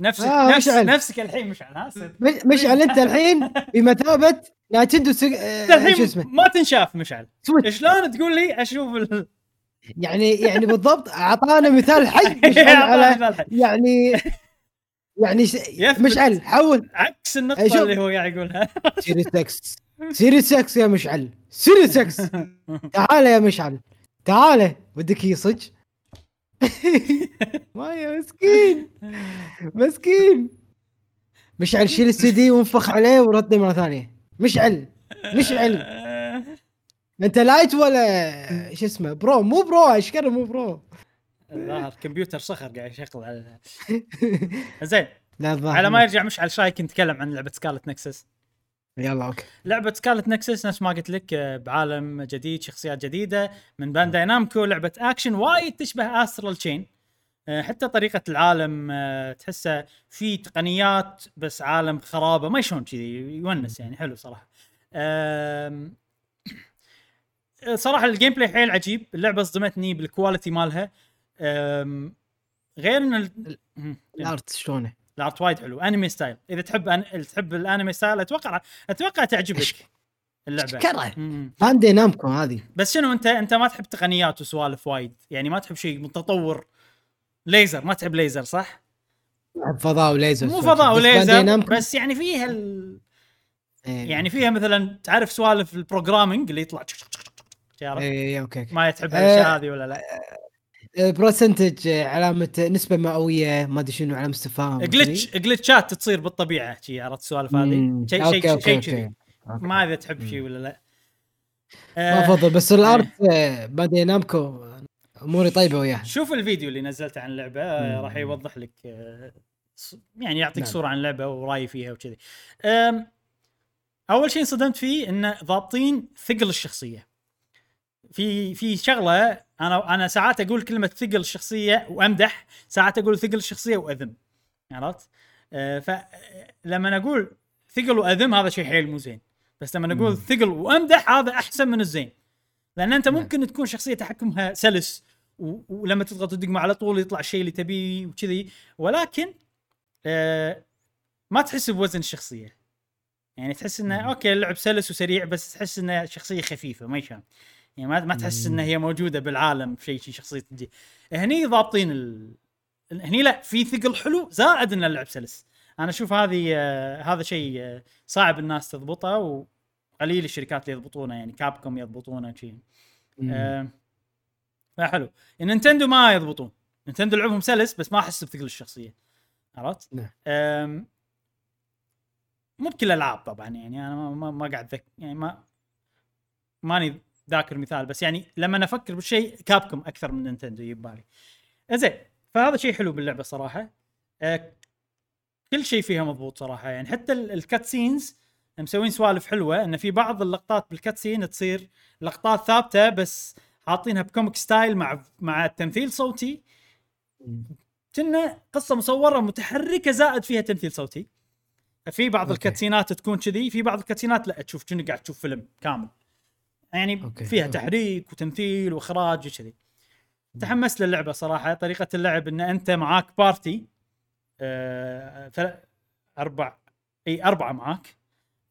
S1: نفسك
S2: آه،
S1: نفس
S2: مشعل.
S1: نفسك الحين مشعل ها
S2: مشعل أنت الحين بمثابة نايتندو سج... آه، شو
S1: الحين
S2: اسمه؟
S1: ما تنشاف مشعل. شلون تقول لي أشوف ال...
S2: يعني يعني بالضبط أعطانا مثال حي مشعل على يعني يعني ش... مشعل حول
S1: عكس
S2: النقطة.
S1: اللي هو قاعد يقولها.
S2: سيريس إكس. سيريس إكس يا مشعل. سيريس إكس تعال يا مشعل. تعال. بدك يصج ما يا مسكين. مسكين. مشعل شيل السي دي وانفخ عليه ورده مرة ثانية. مشعل. مشعل. أنت Lite ولا شو اسمه؟ Pro. مو Pro. أشكره مو Pro.
S1: الظاهر كمبيوتر صخر قاعد يشغل. على زين على ما يرجع مشعل إيش رايك نتكلم عن لعبة Scarlet Nexus
S2: يلا okay.
S1: لعبة Scarlet Nexus نفس ما قلت لك آه، بعالم جديد شخصيات جديدة. من Bandai Namco لعبة اكشن وايد تشبه Astral Chain حتى طريقة العالم آه، تحسه في تقنيات بس عالم خرابة. ما شلون كذي يونس يعني حلو صراحة. آم، صراحة ال gameplay حيل عجيب. اللعبة صدمتني بال quality مالها. غير إن ال-. ال
S2: art شلونه؟
S1: ال art وايد حلو. anime style إذا تحب أن... تحب ال anime style أتوقع أتوقع تعجبك
S2: اللعبة.
S1: مم.
S2: Bandai Namco هذه.
S1: بس شنو انت أنت ما تحب تقنيات وسوالف وايد. يعني ما تحب شيء متطور. ليزر ما تحب ليزر صح؟
S2: فضاء وليزر.
S1: مو
S2: بس
S1: فضاء وليزر
S2: Namco.
S1: بس يعني فيها ال...
S2: إيه.
S1: يعني فيها مثلا تعرف سوالف ال programming اللي يطلع
S2: إيه okay
S1: ما تحب الأشياء
S2: آه،
S1: هذه ولا لا؟
S2: percentage علامة نسبة مئوية ما أدري شنو علامة استفهام
S1: glitch جلتشات تصير بالطبيعة شي عرفت السوالف هذه. شيء شيء شيء. كذي. ما اذا تحب شيء ولا لا
S2: ما
S1: آه،
S2: أفضل بس الارت آه، باندي نامكو أموري طيبة وياها
S1: شوف الفيديو اللي نزلته عن اللعبة آه،. راح يوضح لك آه، يعني يعطيك
S2: نعم.
S1: صورة عن اللعبة ورأيي فيها وكذي. أول شيء انصدمت فيه انه ضابطين ثقل الشخصية. في في شغلة أنا أنا ساعات أقول كلمة ثقل الشخصيه وأمدح، ساعات أقول ثقل الشخصيه وأذم. عرفت؟ أه، فلما أقول ثقل وأذم هذا شيء حيل مو زين. بس لما
S2: أقول.
S1: ثقل وأمدح هذا أحسن من الزين. لأن أنت
S2: نعم.
S1: ممكن تكون شخصية تحكمها سلس ولما تضغط الدقمه على طول يطلع الشيء اللي تبيه وكذي ولكن آه ما تحس بوزن الشخصية يعني تحس
S2: إنه.
S1: أوكي اللعب سلس وسريع بس تحس إنه شخصية خفيفة ما يشان يعني ما ما تحس. إنها هي موجودة بالعالم في شيء شخصية تجي هني ضابطين ال... هني لا في ثقل حلو زائد إن اللعب سلس أنا أشوف هذه آه هذا شيء آه صعب الناس تضبطه وقليل الشركات اللي يضبطونه يعني Capcom يضبطونه شيء. آه فحلو Nintendo ما يضبطون Nintendo لعبهم سلس بس ما أحس بثقل الشخصية عرفت؟
S2: نعم.
S1: مو بكل الالعاب طبعا يعني أنا ما, ما, ما قاعد ذك يعني ما ماني ذاكر مثال بس يعني لما أفكر بالشيء Capcom أكثر من Nintendo يجي ببالي. زين فهذا شيء حلو باللعبة صراحة. آه كل شيء فيها مضبوط صراحة يعني حتى ال- ال cutscenes مسوين سوالف حلوة إن في بعض اللقطات بال cutscene تصير لقطات ثابتة بس حاطينها ب comic style مع مع تمثيل صوتي كنا قصة مصورة متحركة زائد فيها تمثيل صوتي في بعض.
S2: ال
S1: cutscene ات تكون كذي في بعض ال cutscene ات لا تشوف كأنك قاعد تشوف فيلم كامل يعني
S2: okay.
S1: فيها
S2: okay.
S1: تحريك وتمثيل وإخراج وكذي تحمست للعبة صراحة طريقة اللعب إن أنت معاك party آه أربع إي أربعة معاك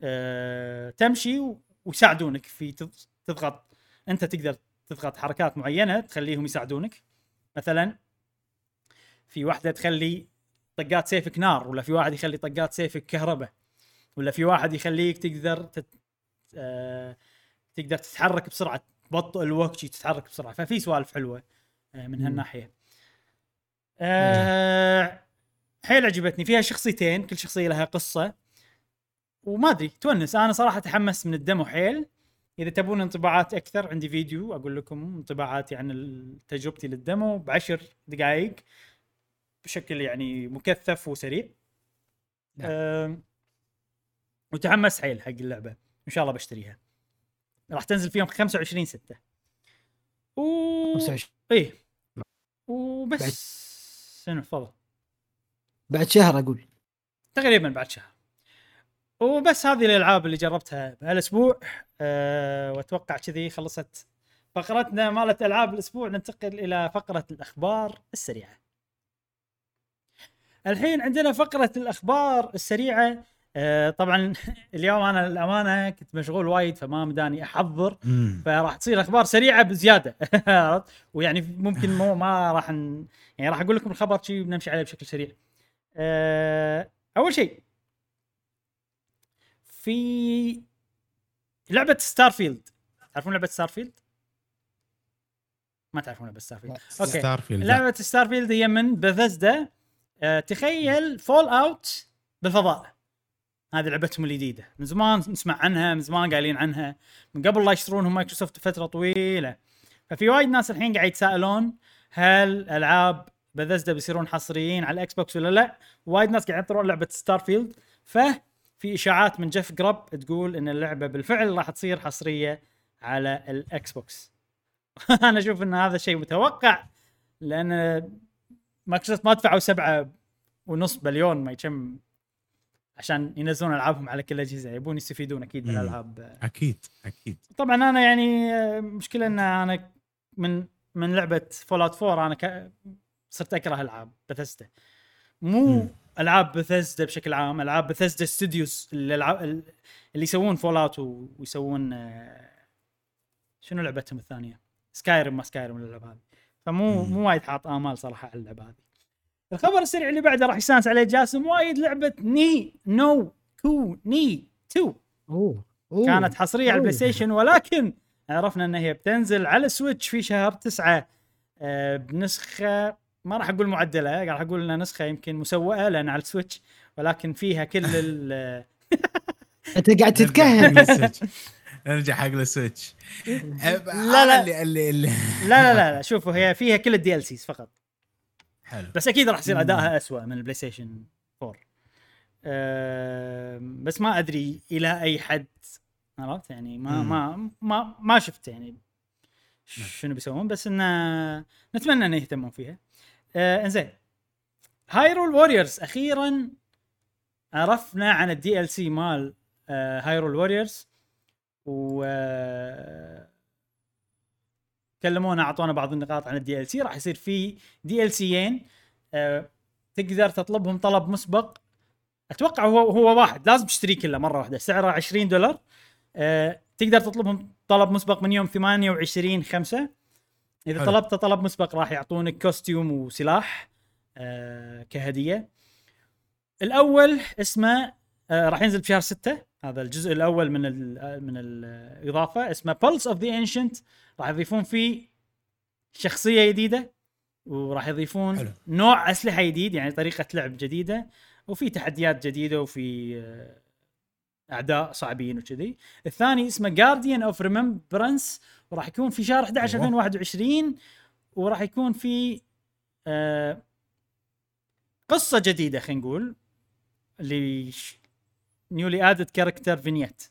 S1: آه تمشي ويساعدونك في تض- تضغط أنت تقدر تضغط حركات معينة تخليهم يساعدونك مثلا في واحدة تخلي طقات سيفك نار ولا في واحد يخلي طقات سيفك كهرباء ولا في واحد يخليك تقدر تت... آه... تقدر تتحرك بسرعة تبطئ الوقت تتحرك بسرعة. ففي سوالف حلوة آه من. هالناحية. آه... حيل عجبتني. فيها شخصيتين كل شخصية لها قصة. وما أدري تونس. أنا صراحة تحمست من الدمو حيل إذا تبون انطباعات أكثر عندي فيديو أقول لكم انطباعاتي عن تجربتي للدمو بعشر دقائق بشكل يعني مكثف وسريع.
S2: نعم.
S1: أم، وتحمس حيل حق اللعبة. إن شاء الله بشتريها. راح تنزل فيهم 25 6 و
S2: 25
S1: إيه.
S2: بعد-
S1: وبس. شنو تفضل.
S2: بعد شهر أقول.
S1: تقريبا بعد شهر. وبس هذه الألعاب اللي جربتها بهالأسبوع. أه وأتوقع كذي خلصت فقرتنا مالت ألعاب الأسبوع. ننتقل إلى فقرة الأخبار السريعة. الحين عندنا فقرة الأخبار السريعة. أه طبعا اليوم أنا للأمانة كنت مشغول وايد فما مداني
S3: أحضر.
S1: فراح تصير أخبار سريعة بزيادة؟ ويعني ممكن مو ما راح ن... يعني راح أقول لكم الخبر شيء بنمشي عليه بشكل سريع. أه... أول شيء في لعبة Starfield تعرفون لعبة Starfield؟ ما تعرفون لعبة Starfield
S3: okay
S1: Starfield لعبة Starfield هي من بثزدا أه تخيل Fallout بالفضاء هذه لعبتهم الجديدة. من زمان نسمع عنها من زمان قايلين عنها. من قبل لا يشترونهم مايكروسوفت فتره طويلة. ففي وايد ناس الحين قاعد يتساءلون هل ألعاب بثزدا بيصيرون حصريين على ال Xbox ولا لا. وايد ناس قاعد ينطرون لعبة Starfield ففي إشاعات من Jeff Grubb تقول إن اللعبة بالفعل راح تصير حصرية على ال Xbox أنا أشوف إن هذا شيء متوقع لأن مايكروسوفت ما دفعوا سبعة ونص بليون ما كم عشان ينزلون ألعابهم على كل الأجهزة يبون يستفيدون أكيد من
S3: مم.
S1: الألعاب
S3: أكيد أكيد
S1: طبعا أنا يعني آه، مشكلة إن أنا من من لعبة Fallout 4 أنا ك... صرت أكره ألعاب بثزدا مو
S3: مم.
S1: ألعاب بثزدا بشكل عام ألعاب Bethesda Studios الالعاب اللي يسوون Fallout ويسوون آه، شنو لعبتهم الثانية؟ Skyrim ما Skyrim الألعاب هذه فمو
S3: مم.
S1: مو وايد حاط آمال صراحة على اللعبة هذه الخبر السريع اللي بعده راح يستانس عليه جاسم وايد لعبة Ni no Kuni 2
S2: أوه أوه.
S1: كانت حصرية على
S2: أوه.
S1: ال PlayStation ولكن عرفنا ان هي بتنزل على Switch في شهر تسعة آه، بنسخة ما راح أقول معدلة راح أقول إنها نسخة يمكن مسوئه لأن على ال Switch ولكن فيها كل ال
S2: أنت قاعد تتكهن
S3: نرجع حق ال Switch. نرجع حق ال Switch
S1: لا، لا.
S3: اللي اللي, اللي
S1: لا لا لا, لا شوفوا هي فيها كل ال DLCs فقط
S3: حلو.
S1: بس أكيد راح يصير. ادائها اسوء من ال PlayStation 4 أم، بس ما أدري إلى أي حد عرفت؟ يعني ما. ما ما ما شفت يعني شنو بيسوون بس إنه نتمنى إنه يهتمون فيها. آه إنزين. Hyrule Warriors أخيرا عرفنا عن ال DLC مال Hyrule Warriors و آه، كلمونا أعطونا بعض النقاط عن ال DLC راح يصير في DLC ين. آه، تقدر تطلبهم طلب مسبق. أتوقع هو هو واحد لازم تشتريه كله مرة واحدة سعره 20 دولار. آه، تقدر تطلبهم طلب مسبق من يوم 28 5 إذا
S3: حلو.
S1: طلبت طلب مسبق راح يعطونك costume وسلاح آه، كهدية. الأول اسمه آه، راح ينزل بشهر 6 هذا الجزء الأول من ال من الإضافة اسمه Pulse of the Ancients راح يضيفون فيه شخصية جديدة وراح يضيفون
S3: حلو.
S1: نوع أسلحة جديد يعني طريقة لعب جديدة وفي تحديات جديدة وفي آه، أعداء صعبين وكذي الثاني اسمه Guardian of Remembrance وراح يكون في شهر 11
S3: أيوة.
S1: 2021 وراح يكون في آه، قصة جديدة خلينا نقول اللي newly added character vignette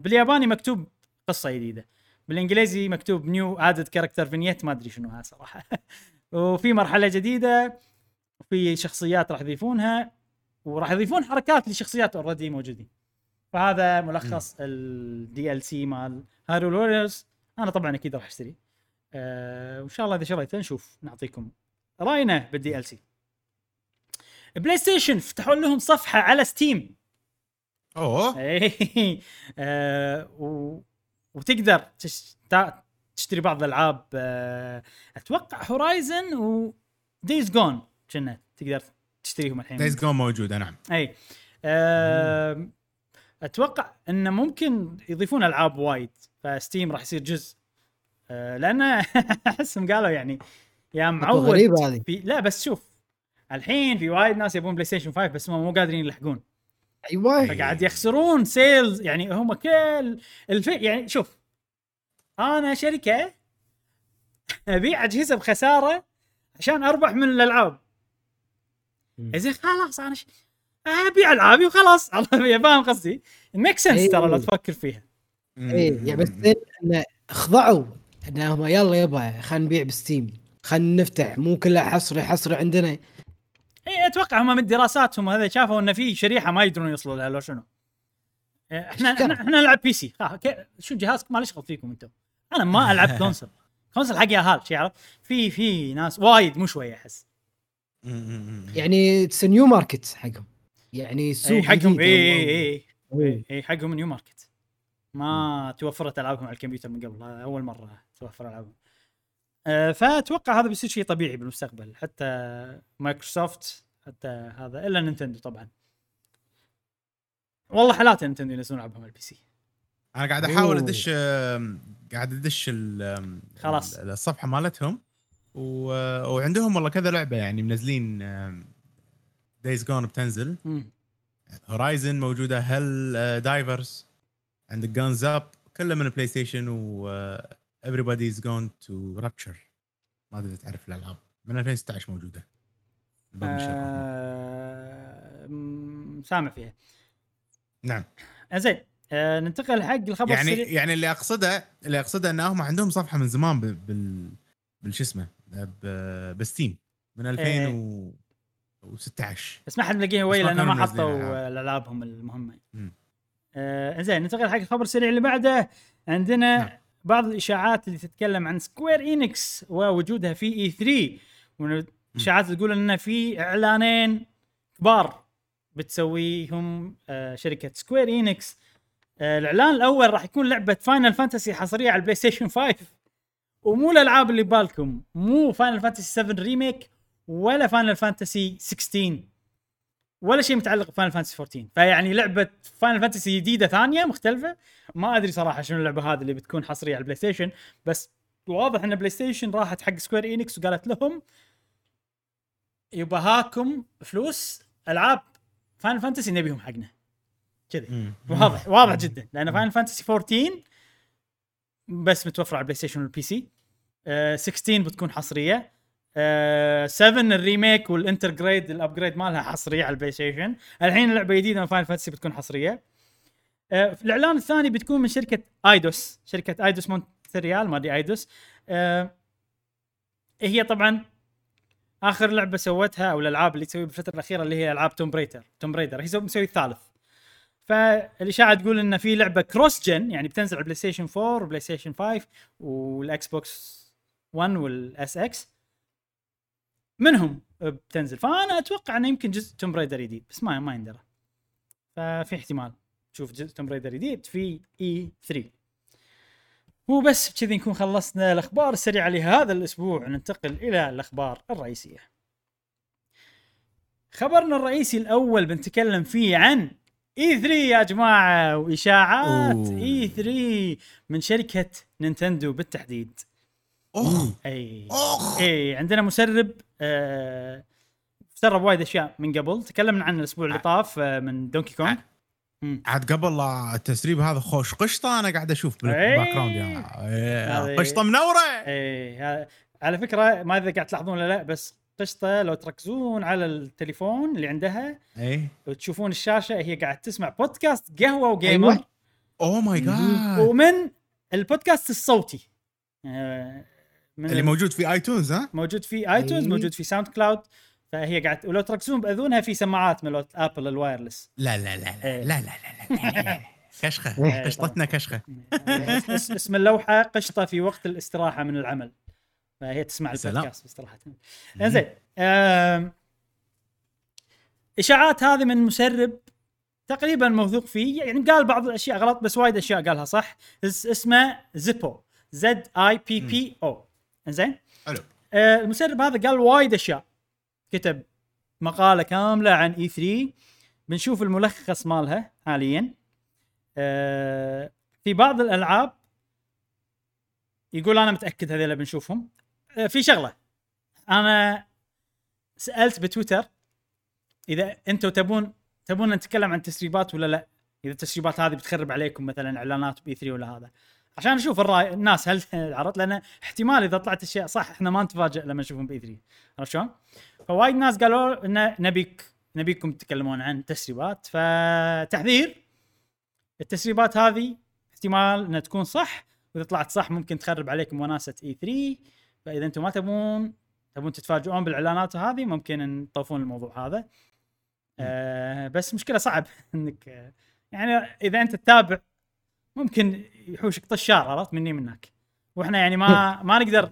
S1: بالياباني مكتوب قصة جديدة. بالإنجليزي مكتوب new added character vignette ما أدري شنو هذا صراحة. وفي مرحلة جديدة وفي شخصيات راح يضيفونها وراح يضيفون حركات لشخصيات already موجودين. فهذا ملخص ال DLC مال Hyrule Warriors. أنا طبعا أكيد راح أشتري. أه وإن شاء الله إذا شريته نشوف نعطيكم رأينا بال DLC بلاي ستيشن فتحوا لهم صفحة على ستيم
S3: أوه.
S1: إيه. آه، و... وتقدر تش... تا- تشتري بعض الألعاب آه، أتوقع Horizon و Days Gone كنا تقدر تشتريهم الحين.
S3: Days Gone موجوده نعم.
S1: اي آه، أتوقع إنه ممكن يضيفون ألعاب وايد فستيم راح يصير جزء. آه، لأن أحسهم قالوا يعني يا معود
S2: غريبة هذه.
S1: في لا بس شوف الحين في وايد ناس يبون بلاي ستيشن 5 بس هم مو قادرين يلحقون.
S2: أيوه
S1: فقاعد يخسرون sales يعني هم كل الف... يعني شوف أنا شركة أبيع أجهزة بخسارة عشان أربح من
S2: الألعاب.
S1: زين خلاص أنا ش... أبيع ألعابي وخلاص فاهم قصدي؟ make sense ترى لو. تفكر فيها
S2: إيه يعني بس انه خضعوا انهم يلا يبا خلينا نبيع بستيم خلينا نفتح مو كله حصري حصري عندنا
S1: إي أتوقع هم من دراساتهم هذا شافوا إن في شريحة ما يقدرون يوصلوا لها لو شنو؟
S2: إحنا
S1: إحنا, إحنا نلعب PC آه، كي- شو جهازك؟ ما لي شغل فيكم أنتم. أنا ما ألعب console console حق ياهال شي عرفت؟ في في ناس وايد مو شوية أحس.
S2: يعني it's new market حقهم. يعني سوق
S1: حقهم. إي إي
S2: إي.
S1: إي حقهم new market ما توفرت ألعابهم على الكمبيوتر من قبل أول مرة توفر ألعابهم. فأتوقع هذا بيصير شيء طبيعي بالمستقبل حتى مايكروسوفت حتى هذا إلا نينتندو طبعا والله حالات نينتندو ينزلون ألعابهم على ال PC
S3: أنا قاعد أحاول. أدش قاعد أدش
S1: خلاص.
S3: ال- الصفحة مالتهم و... وعندهم والله كذا لعبة يعني منزلين Days Gone بتنزل. Horizon موجودة Helldivers عندك Guns Up كله من بلاي ستيشن و Everybody's Gone to Rapture ما أدري تعرف الألعاب من 2016 موجودة.
S1: آه سامع فيها
S3: نعم
S1: زين آه ننتقل حق الخبر
S3: يعني
S1: السريع
S3: يعني اللي أقصده اللي أقصده انهم عندهم صفحة من زمان ب- بال بالشو اسمه ب- بستيم من
S1: إيه.
S3: 2016
S1: بس ما حد ملاقيها وي
S3: لأنه ما
S1: حطوا. آه، الالعابهم
S3: المهمة.
S1: آه زين ننتقل حق الخبر السريع اللي بعده عندنا
S3: نعم.
S1: بعض الإشاعات اللي تتكلم عن سكوير انكس ووجودها في E3 والاشاعات تقول ان في إعلانين كبار بتسويهم آه شركة سكوير انكس آه الإعلان الأول راح يكون لعبة Final Fantasy حصرية على البلاي ستيشن 5 ومو الألعاب اللي ببالكم مو Final Fantasy 7 Remake ولا Final Fantasy 16 ولا شيء متعلق ب Final Fantasy 14 فيعني لعبة Final Fantasy جديدة ثانية مختلفة. ما أدري صراحة شنو اللعبة هذه اللي بتكون حصرية على البلاي ستيشن بس واضح إن بلاي ستيشن راحت حق سكوير انكس وقالت لهم يبا هاكم فلوس ألعاب Final Fantasy نبيهم حقنا. كذي. واضح واضح جدا. لأن Final Fantasy 14 بس متوفرة على البلاي ستيشن وال PC آه 16 بتكون حصرية. آه 7 ال Remake وال Intergrade ال upgrade مالها حصرية على البلاي ستيشن. الحين لعبه جديده من Final Fantasy بتكون حصرية. آه الإعلان الثاني بتكون من شركة ايدوس شركة ايدوس مونتريال ما أدري ايدوس آه هي طبعا آخر لعبة سوتها أو الألعاب اللي تسويها بالفترة الأخيرة اللي هي ألعاب Tomb Raider Tomb Raider هي سو- مسوي الثالث. فالإشاعة تقول إن في لعبة cross-gen يعني بتنزل على البلاي ستيشن 4 وبلاي ستيشن 5 والاكس بوكس 1 وال SX منهم بتنزل. فأنا أتوقع إنه يمكن جزء Tomb Raider جديد بس ما ما يندرى. ففي احتمال تشوف جزء Tomb Raider جديد في E3 وبس بكذي نكون خلصنا الأخبار السريعة لهذا الأسبوع ننتقل إلى الأخبار الرئيسية. خبرنا الرئيسي الأول بنتكلم فيه عن E3 يا جماعة وإشاعات
S3: أوه.
S1: E3 من شركة Nintendo بالتحديد.
S3: اخ
S1: أي.
S3: اخ
S1: أي عندنا مسرب آه سرب وايد أشياء من قبل. تكلمنا عنه الأسبوع اللي طاف آه من Donkey Kong.
S3: عاد قبل التسريب هذا خوش قشطة أنا قاعد أشوف بال
S1: back
S3: إيه. ground
S1: هذه-
S3: إيه، قشطة منوره
S1: اي على فكرة ما أدري قاعد تلاحظون ولا لا بس قشطة لو تركزون على التليفون اللي عندها
S3: اي
S1: وتشوفون الشاشة هي قاعد تسمع بودكاست قهوة و
S2: gamer.
S3: oh my god
S1: ومن البودكاست الصوتي. آه، من
S3: اللي موجود في iTunes ها؟
S1: موجود في ايتونز
S2: إيه.
S1: موجود في SoundCloud فهي قاعد ولو تركزون بأذونها في سماعات مالت Apple ال wireless.
S3: لا لا لا لا
S1: إيه.
S3: لا لا لا, لا. كشخة قشطتنا كشخة.
S1: اس- اسم اللوحة قشطة في وقت الاستراحة من العمل. فهي تسمع. البودكاست باستراحة. إنزين آم، إشاعات هذه من مسرب تقريبا موثوق فيه. يعني قال بعض الأشياء غلط بس وايد أشياء قالها صح. اس- اسمه Zippo. Z I P P O انزين
S3: حلو.
S1: آه، المسرب هذا قال وايد أشياء. كتب مقالة كاملة عن E3 بنشوف الملخص مالها حاليا. آه، في بعض الألعاب يقول أنا متأكد هذول بنشوفهم. آه، في شغلة. أنا سألت بتويتر إذا أنتم تبون تبون نتكلم عن تسريبات ولا لا؟ إذا التسريبات هذه بتخرب عليكم مثلا إعلانات ب E3 ولا هذا. عشان أشوف الراي الناس هل عرفت؟ لأن احتمال إذا طلعت اشياء صح إحنا ما نتفاجئ لما نشوفهم ب E3 عرفت شلون؟ فوايد ناس قالوا إن نبيك نبيكم تتكلمون عن تسريبات. فتحذير. التسريبات هذه احتمال إنها تكون صح. وإذا طلعت صح ممكن تخرب عليكم وناسه إي 3 فإذا أنتم ما تبون تبون تتفاجئون بالإعلانات هذه ممكن تطوفون الموضوع هذا. آه بس مشكلة صعب انك يعني إذا أنت تتابع ممكن يحوشك طشار عرفت؟ مني منك. وإحنا يعني ما ما نقدر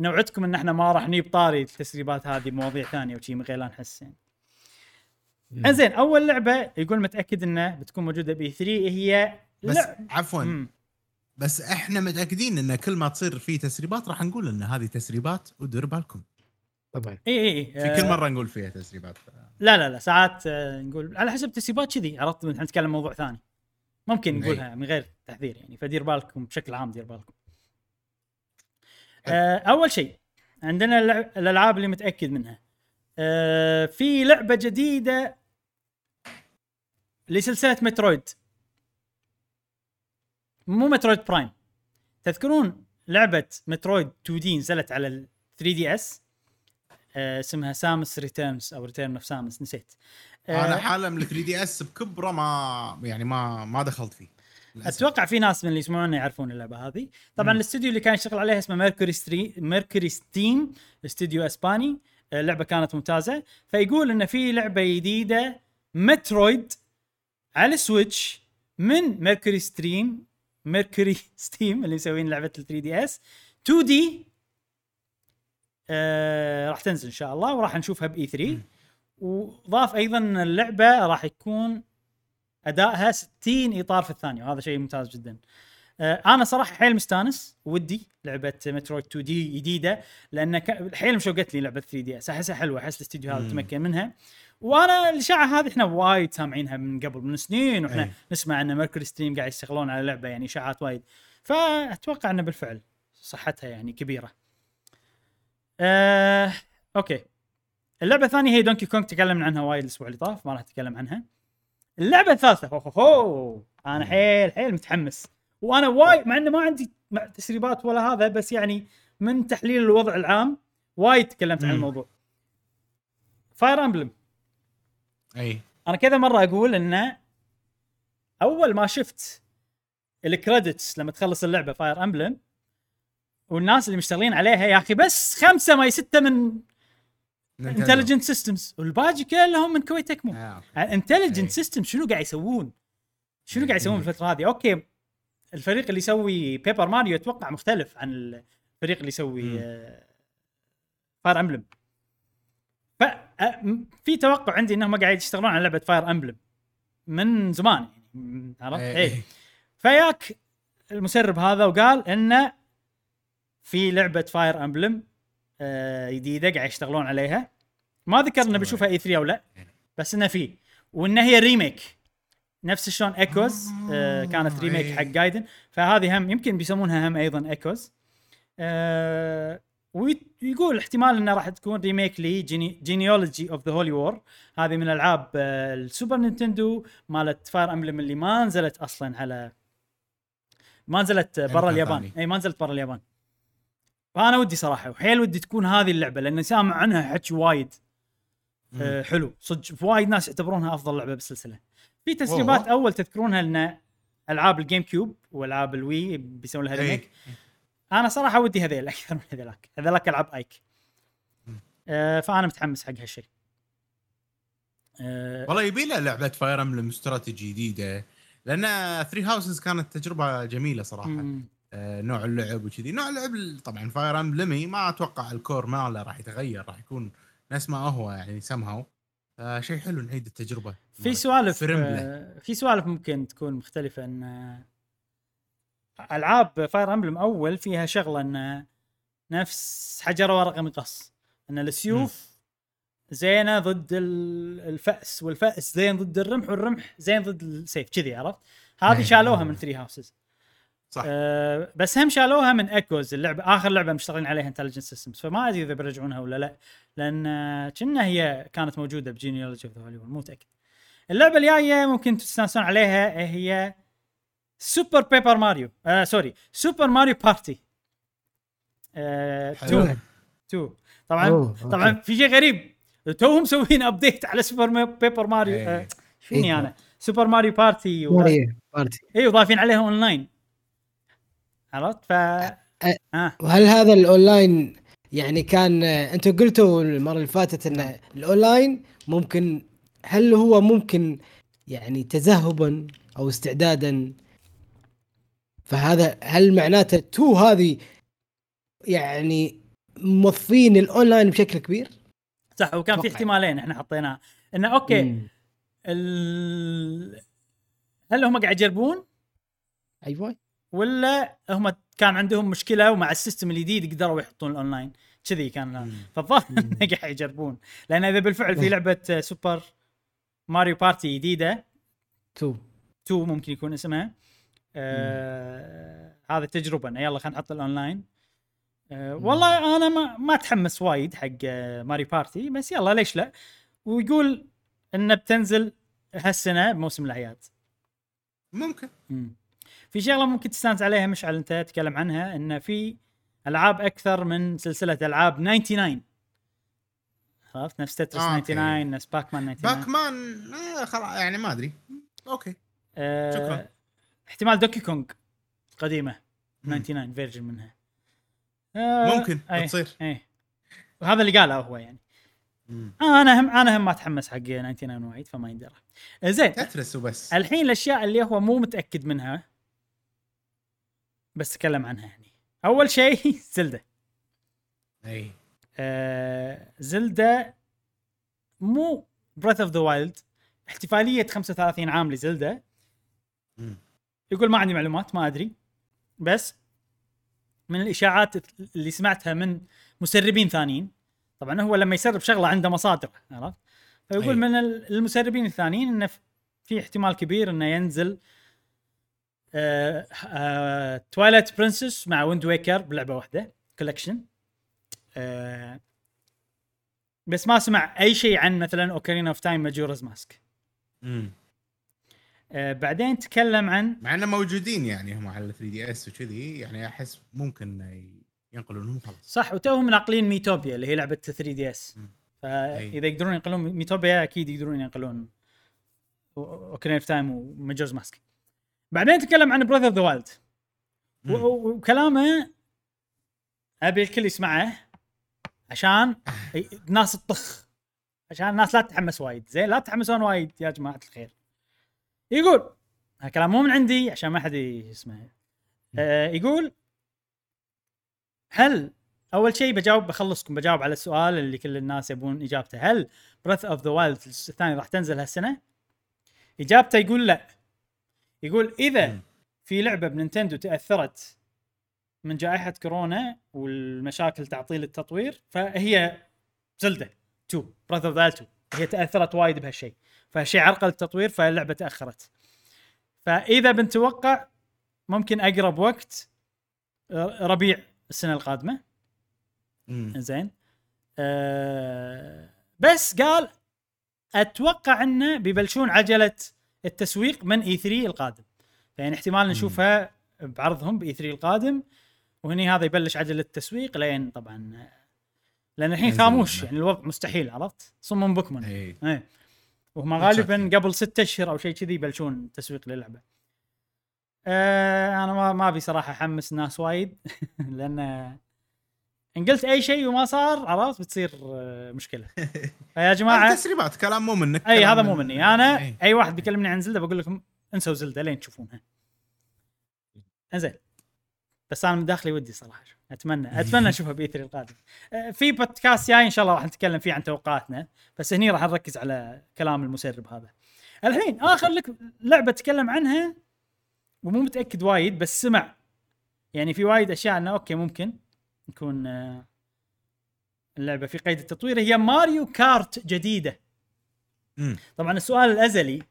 S1: نوعدكم إن إحنا ما راح نجيب طاري التسريبات هذه بمواضيع ثانية وشي من غير لا نحس يعني. إنزين أول لعبة يقول متأكد انه بتكون موجودة ب E3 هي
S3: بس
S1: لعب-
S3: عفوا.
S1: مم.
S3: بس إحنا متأكدين إن كل ما تصير في تسريبات راح نقول إن هذه تسريبات ودير بالكم.
S2: طبعا.
S1: إي إي إي.
S3: في كل مرة نقول فيها تسريبات.
S1: لا لا لا ساعات آه، نقول على حسب تسريبات كذي عرفت؟ نتكلم موضوع ثاني. ممكن. نقولها من غير تحذير يعني فدير بالكم بشكل عام دير بالكم. آه أول شيء عندنا الألعاب اللي متأكد منها. آه في لعبة جديدة لسلسلة Metroid. مو Metroid Prime. تذكرون لعبة Metroid 2D نزلت على ال 3DS اسمها Samus Returns أو Return of Samus نسيت.
S3: أنا عالم ال 3DS بكبره ما يعني ما ما دخلت فيه. للأسف.
S1: أتوقع في ناس من اللي يسمعونا يعرفون اللعبة هذه. طبعا. الاستوديو اللي كان يشتغل عليها اسمه Mercury Stre Mercury Steam استوديو إسباني. آه، اللعبة كانت ممتازة. فيقول إن في لعبة جديدة Metroid على Switch من Mercury Stream Mercury Steam اللي مسوين لعبة ال 3DS 2D آه راح تنزل إن شاء الله وراح نشوفها ب E3 وضاف أيضا إن اللعبة راح يكون أدائها 60 إطار في الثانية وهذا شيء ممتاز جدا. آه، أنا صراحة حيل مستانس ودي لعبة Metroid 2D جديدة لأن حيل مشوقت لي لعبة 3DS احسها حلوة أحس الاستديو هذا. تمكن منها وأنا الاشاعه هذه إحنا وايد سامعينها من قبل من سنين وإحنا
S3: أي.
S1: نسمع إن Mercury Stream قاعد يشتغلون على لعبه يعني إشاعات وايد فأتوقع إنه بالفعل صحتها يعني كبيرة. آه، okay اللعبة الثانية هي Donkey Kong تكلمنا عنها وايد الأسبوع اللي طاف ما راح اتكلم عنها. اللعبة الثالثة هو أنا حيل حيل متحمس. وأنا وايد مع إنه ما عندي تسريبات ولا هذا بس يعني من تحليل الوضع العام وايد تكلمت عن. الموضوع. Fire Emblem
S3: أي.
S1: أنا كذا مرة أقول إنه أول ما شفت ال credits لما تخلص اللعبة Fire Emblem والناس اللي مشتغلين عليها يا أخي بس خمسة ما سته من Intelligent Systems والباقي كلهم من Koei Tecmo
S3: آه.
S1: Intelligent
S3: إيه.
S1: System شنو قاعد يسوون؟ شنو قاعد يسوون
S3: مم.
S1: بالفترة هذه؟ okay الفريق اللي يسوي Paper Mario أتوقع مختلف عن الفريق اللي يسوي. Fire Emblem آه، م- في توقع عندي إنهم قاعد يشتغلون على لعبة Fire Emblem من زمان يعني عرفت؟
S3: إيه.
S1: اي فياك المسرب هذا وقال إنه في لعبة Fire Emblem آه جديدة قاعد يشتغلون عليها ما ذكر انه بنشوفها E3 أو لا بس إنه في. وإن هي remake نفس شلون Echoes آه كانت remake
S3: إيه.
S1: حق Gaiden فهذه هم يمكن بيسمونها هم أيضا Echoes آه ويقول احتمال إنها راح تكون remake لي Genealogy of the Holy War هذه من ألعاب آه ال Super Nintendo مالت Fire Emblem اللي ما نزلت أصلا على ما نزلت برا
S3: مكان
S1: اليابان. إي ما نزلت برا اليابان. فأنا ودي صراحة وحيل ودي تكون هذه اللعبة لأن سامع عنها حكي وايد. آه حلو. صدق وايد ناس يعتبرونها أفضل لعبة بالسلسلة. في تسريبات
S3: والله.
S1: أول تذكرونها إن ألعاب ال GameCube وألعاب ال Wii بيسوون لها
S3: إيه.
S1: remake. أنا صراحة ودي هذيل أكثر من هذيلاك. هذيلاك ألعاب أيك. آه فأنا متحمس حق هالشيء آه
S3: والله يبي له لعبة Fire Emblem استراتيجي جديدة لأن Three Houses كانت تجربة جميلة صراحة.
S1: مم.
S3: آه، نوع اللعب وكذي. نوع اللعب ال- طبعا Fire Emblem ما أتوقع ال core ماله راح يتغير راح يكون نفس ما هو يعني سمهاو شيء حلو نعيد التجربة
S1: في سوالف. آه، في سوالف ممكن تكون مختلفة إن آه، ألعاب Fire Emblem أول فيها شغلة إن نفس حجر ورقة مقص إن السيوف زينة ضد ال- الفأس والفأس زين ضد الرمح والرمح زين ضد السيف كذي عرفت؟ هذه. شالوها من Three Houses
S3: صح
S1: أه بس هم شالوها من Echoes اللعبة آخر لعبة مشتغلين عليها Intelligent Systems فما أدري إذا بيرجعونها ولا لا لأن آه، كنا هي كانت موجودة ب Genealogy of the مو متأكد اللعبة الجاية ممكن تستانسون عليها هي Super Paper Mario آه sorry Super Mario Party آه
S3: حلو.
S1: 2 2 طبعا
S2: أوه، okay.
S1: طبعا في شيء غريب توهم مسوين update على Super Paper Mario
S3: إيه.
S1: آه فيني
S2: إيه.
S1: أنا Super Mario Party و...
S2: Mario Party
S1: اي وضافين عليها اونلاين عرفت ف آه
S2: وهل هذا الأونلاين يعني كان أنتم قلتوا المرة اللي فاتت إن الأونلاين ممكن هل هو ممكن يعني تأهبا أو استعدادا فهذا هل معناته two هذه يعني موظفين الأونلاين بشكل كبير؟
S1: صح وكان في. احتمالين إحنا حطيناه إنه okay
S2: مم.
S1: ال... هل هم قاعد يجربون
S2: أيوه
S1: ولا هم كان عندهم مشكلة ومع ال system الجديد قدروا يحطون الأونلاين. كذي كان. فالظاهر. انه قاعد يجربون. لأن إذا بالفعل في. لعبة Super Mario Party جديدة
S2: two.
S1: 2 ممكن يكون اسمها. آه هذا تجربة. انه يلا خلينا نحط الأونلاين. آه والله أنا ما ما أتحمس وايد حق آه Mario Party بس يلا ليش لا؟ ويقول انه بتنزل هالسنة بموسم الاعياد
S3: ممكن.
S1: مم. في شغلة ممكن تستانس عليها مشعل أنت تتكلم عنها انه في ألعاب أكثر من سلسلة ألعاب 99 عرفت؟ نفس Tetris
S3: آه، okay.
S1: 99 نفس Pac-Man 99
S3: Pac Man آه خلاص يعني ما أدري. okay.
S1: آه
S3: شكراً.
S1: احتمال Donkey Kong قديمة
S3: مم.
S1: 99 version منها. آه
S3: ممكن
S1: أي.
S3: تصير
S1: إيه. وهذا اللي قاله هو يعني.
S3: مم.
S1: آه أنا هم أنا هم ما أتحمس حق 99 وايد فما يندرى. آه، زين.
S3: Tetris وبس.
S1: الحين الأشياء اللي هو مو متأكد منها بس تكلم عنها يعني. أول شيء Zelda.
S3: أي.
S1: آه Zelda مو Breath of the Wild احتفالية 35 عام ل
S3: Zelda.
S1: يقول ما عندي معلومات ما أدري. بس من الإشاعات اللي سمعتها من مسربين ثانيين. طبعا هو لما يسرب شغلة عنده مصادر عرفت؟ فيقول
S3: أي.
S1: من ال- المسربين الثانيين إنه في احتمال كبير إنه ينزل آه Twilight Princess مع Wind Waker بلعبة واحدة collection آه بس ما سمع أي شيء عن مثلا Ocarina of Time Majora's Mask
S3: مم.
S1: آه بعدين تكلم عن
S3: مع إنه موجودين يعني هم على 3DS وكذي يعني أحس ممكن ينقلونهم خلاص.
S1: صح وتوهم ناقلين Miitopia اللي هي لعبة
S3: 3DS.
S1: فاذا يقدرون ينقلون Miitopia أكيد يقدرون ينقلون Ocarina of Time و Majora's Mask بعدين تكلم عن Breath of the
S3: Wild.
S1: وكلامه أبي الكل يسمعه عشان الناس تطخ عشان الناس لا تتحمس وايد. زين لا تتحمسون وايد يا جماعة الخير. يقول هذا كلام مو من عندي عشان ما حد يسمع آه يقول هل أول شيء بجاوب بخلصكم بجاوب على السؤال اللي كل الناس يبون إجابته. هل Breath of the Wild الثاني راح تنزل هالسنة؟ إجابته يقول لا. يقول
S3: إذا.
S1: في لعبة ب Nintendo تأثرت من جائحة كورونا والمشاكل تعطيل التطوير فهي Zelda 2 Breath of the 2 هي تأثرت وايد بهالشيء فهالشيء عرقل التطوير فاللعبة تأخرت فإذا بنتوقع ممكن أقرب وقت ربيع السنة
S3: القادمة.
S1: زين أه بس قال أتوقع إنه بيبلشون عجلة التسويق من E3 القادم. يعني احتمال نشوفها بعرضهم ب E3 القادم. وهني هذا يبلش عجله التسويق لين طبعا لأن الحين خاموش. يعني الوضع مستحيل عرفت؟ صم بكمن
S3: إي.
S1: إيه وهم. غالبا قبل ستة أشهر أو شيء كذي يبلشون تسويق للعبة. آه أنا ما ما أبي صراحة أحمس الناس وايد لأن إن قلت أي شيء وما صار عرفت؟ بتصير آه، مشكلة. فيا جماعة
S3: تسريبات كلام مو منك أي
S1: هذا مو
S3: من-
S1: مني. أنا
S3: إي.
S1: أي واحد بيكلمني عن زلدة بقول لكم انسوا زلدة لين تشوفونها. إنزين. بس أنا من داخلي ودي صراحة أتمنى أتمنى أشوفها باي 3 القادم. آه، في بودكاست جاي إن شاء الله راح نتكلم فيه عن توقعاتنا. بس هني راح نركز على كلام المسرب هذا. الحين آخر لك لعبة اتكلم عنها ومو متأكد وايد بس سمع. يعني في وايد أشياء إنه okay ممكن. يكون آه، اللعبة في قيد التطوير هي Mario Kart جديدة
S3: مم.
S1: طبعا السؤال الأزلي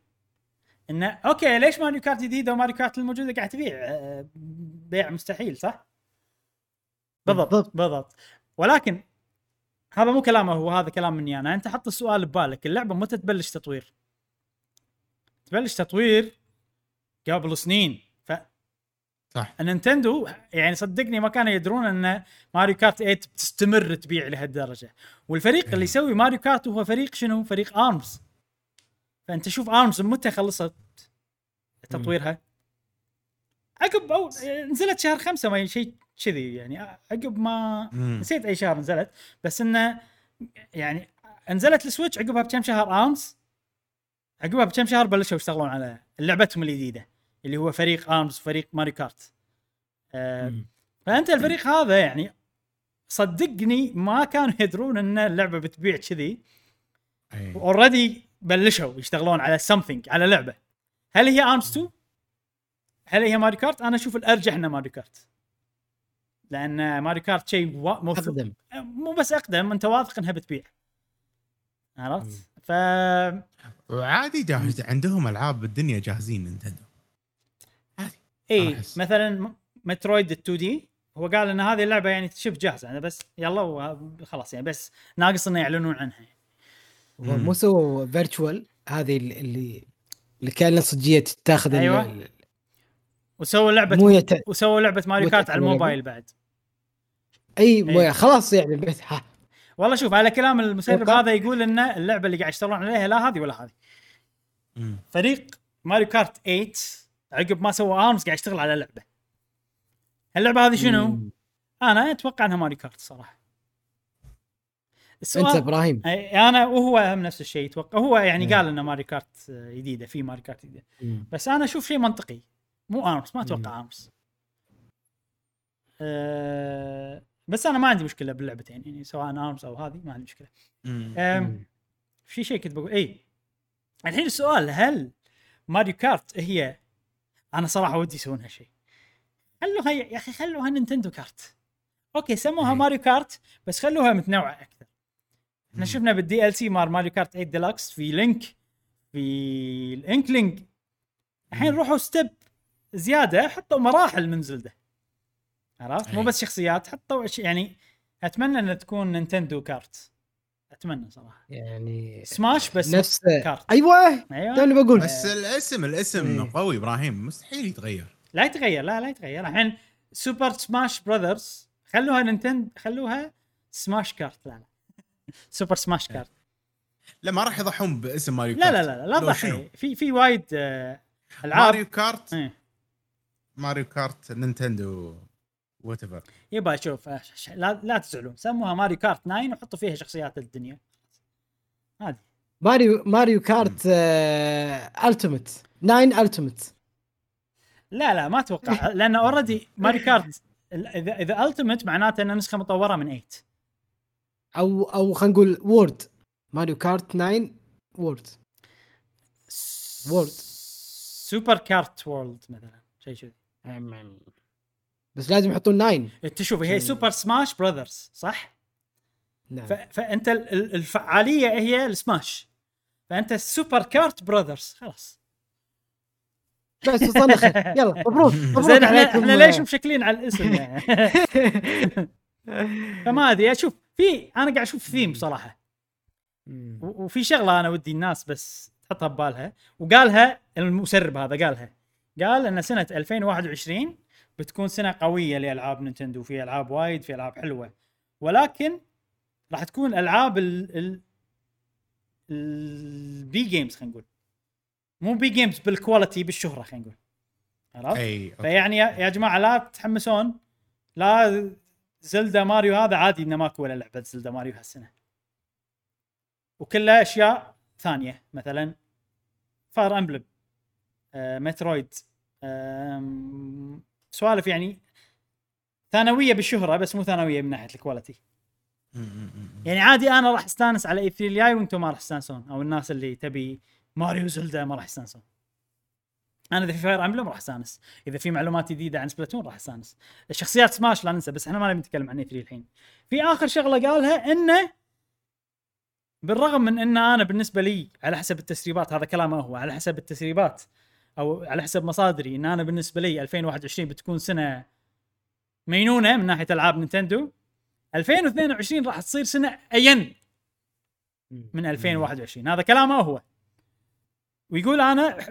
S1: انه okay ليش Mario Kart جديدة و Mario Kart الموجودة قاعد تبيع آه، بيع مستحيل صح؟ بالضبط
S2: بالضبط.
S1: ولكن هذا مو كلامه هو هذا كلام مني أنا أنت حط السؤال ببالك اللعبة متى تبلش تطوير؟ تبلش تطوير قبل سنين
S3: صح
S1: نينتندو يعني صدقني ما كانوا يدرون أن ماريو كارت 8 بتستمر تبيع لهالدرجة والفريق اللي
S3: إيه.
S1: يسوي ماريو كارت هو فريق شنو؟ فريق أرمز فأنت شوف أرمز متى خلصت تطويرها؟ عقب أو نزلت شهر خمسة ما شيء كذي يعني عقب ما. نسيت أي شهر نزلت بس إنه يعني نزلت السويتش عقبها بكم شهر أرمز عقبها بكم شهر بلشوا يشتغلون على لعبتهم الجديدة اللي هو فريق آرمز فريق ماريو كارت. آه. فأنت الفريق هذا يعني صدقني ما كانوا يدرون إن اللعبة بتبيع كذي. already بلشوا يشتغلون على something على لعبة. هل هي آرمز 2 هل هي ماريو كارت؟ أنا أشوف الأرجح انه ماريو كارت. لأن ماريو كارت شيء موثوق
S2: أقدم.
S1: مو بس أقدم أنت واثق إنها بتبيع. عرفت؟ ف
S3: وعادي جاهز عندهم ألعاب بالدنيا جاهزين نينتندو.
S1: اي. مثلا مترويد 2 دي هو قال إن هذه اللعبة يعني شبه جاهزة أنا بس يلا وخلاص يعني بس ناقص إنه يعلنون عنها
S2: هو
S3: مم.
S2: مو سووا virtual هذه اللي اللي كانت صجية تاخذ
S1: أيوة.
S2: ال-
S1: وسووا لعبة
S2: مو يت...
S1: وسووا لعبة ماريو كارت على الموبايل بعد
S2: أي مو
S1: أي.
S2: خلاص يعني بس ها
S1: والله شوف على كلام المسرب هذا يقول إن اللعبة اللي قاعد يشتغلون عليها لا هذه ولا هذه. فريق ماريو كارت 8 عقب ما سوى آرمز قاعد يشتغل على لعبة اللعبه هذه شنو؟
S2: مم.
S1: أنا أتوقع إنها ماريو كارت صراحة
S2: أنت
S1: إبراهيم أنا وهو هم نفس الشيء يتوقع هو يعني
S2: إيه.
S1: قال إنه ماريو كارت جديدة في ماريو كارت جديدة
S2: مم.
S1: بس أنا أشوف شيء منطقي مو آرمز ما أتوقع
S2: مم.
S1: آرمز أه بس أنا ما عندي مشكلة باللعبتين يعني سواء آرمز أو هذه ما عندي مشكلة
S3: مم.
S1: أم
S2: مم.
S1: في شيء كنت بقول اي الحين السؤال هل ماريو كارت هي أنا صراحة ودي يسوون هالشيء خلوها يا أخي خلوها نينتندو كارت okay سموها
S3: إيه.
S1: ماريو كارت بس خلوها متنوعة أكثر
S3: إحنا.
S1: شفنا بال DLC مال ماريو كارت 8 ديلكس في لينك في الإنكلينج الحين. روحوا step زيادة حطوا مراحل من زلدا عرفت مو
S3: أي.
S1: بس شخصيات حطوا يعني أتمنى انها تكون نينتندو كارت أتمنى صراحة.
S2: يعني
S1: سماش بس
S2: نفس
S1: كارت.
S2: أيوه.
S1: أيوه.
S2: توني بقول.
S3: بس الاسم الاسم
S2: إيه.
S3: قوي إبراهيم. مستحيل يتغير.
S1: لا يتغير لا لا يتغير. الحين سوبر سماش براذرز خلوها نينتند خلوها سماش كارت لا لا. سوبر سماش كارت
S3: لا ما راح يضحون باسم ماريو
S1: لا
S3: كارت
S1: لا لا لا
S3: لو
S1: تضحي
S3: شنو؟
S1: في في وايد آه، ألعاب.
S3: ماريو كارت
S1: إيه.
S3: ماريو كارت نينتندو whatever
S1: يبا شوف آه، لا لا تزعلون. سموها ماريو كارت 9 وحطوا فيها شخصيات الدنيا. هذه.
S2: ماريو ماريو كارت آه ultimate 9 ultimate
S1: لا لا ما أتوقع. لأن already ماريو كارت إذا إذا ultimate معناته انها نسخة مطورة من 8
S2: أو أو خلينا نقول world ماريو كارت 9 world world.
S1: سوبر كارت world مثلا شيء كذي.
S2: بس لازم يحطون 9
S1: انت شوف هي سوبر سماش براذرز صح؟
S2: نعم.
S1: فأنت ال- ال- الفعالية هي السماش فأنت السوبر كارت براذرز خلاص.
S2: بس وصلنا خير يلا مبروك
S1: زين
S2: إحنا.
S1: إحنا ليش مشكلين على الاسم يعني؟ فما أدري أشوف في أنا قاعد أشوف ثيم صراحة. وفي شغلة أنا ودي الناس بس تحطها ببالها. وقالها المسرب هذا قالها. قال إن سنة 2021 بتكون سنة قوية لألعاب نينتندو في ألعاب وايد في ألعاب حلوة. ولكن راح تكون ألعاب ال ال ال B games خلينا نقول. مو B games بال quality بالشهرة خلينا نقول. عرفت؟
S3: أي.
S1: فيعني يا جماعة لا تتحمسون لا زلدا ماريو هذا عادي إنه ماكو ولا لعبة زلدا ماريو هالسنة. وكلها أشياء ثانية مثلا فاير امبلم آه، مترويد آم، سوالف يعني ثانوية بالشهره بس مو ثانوية من
S3: ناحية ال quality
S1: يعني عادي أنا راح أستانس على E3 الجاي وأنتم ما راح تستانسون أو الناس اللي تبي ماريو زلدا ما راح يستانسون. أنا إذا في فاير امبلم راح أستانس إذا في معلومات جديدة عن سبلاتون راح أستانس. الشخصيات سماش لا ننسى بس إحنا ما نبي نتكلم عن E3 الحين. في آخر شغلة قالها إنه بالرغم من إن أنا بالنسبة لي على حسب التسريبات هذا كلامه هو على حسب التسريبات أو على حسب مصادري إن أنا بالنسبة لي 2021 بتكون سنة مينونة من ناحية ألعاب نينتندو 2022 راح تصير سنة أين؟ من 2021 هذا كلامه هو. ويقول أنا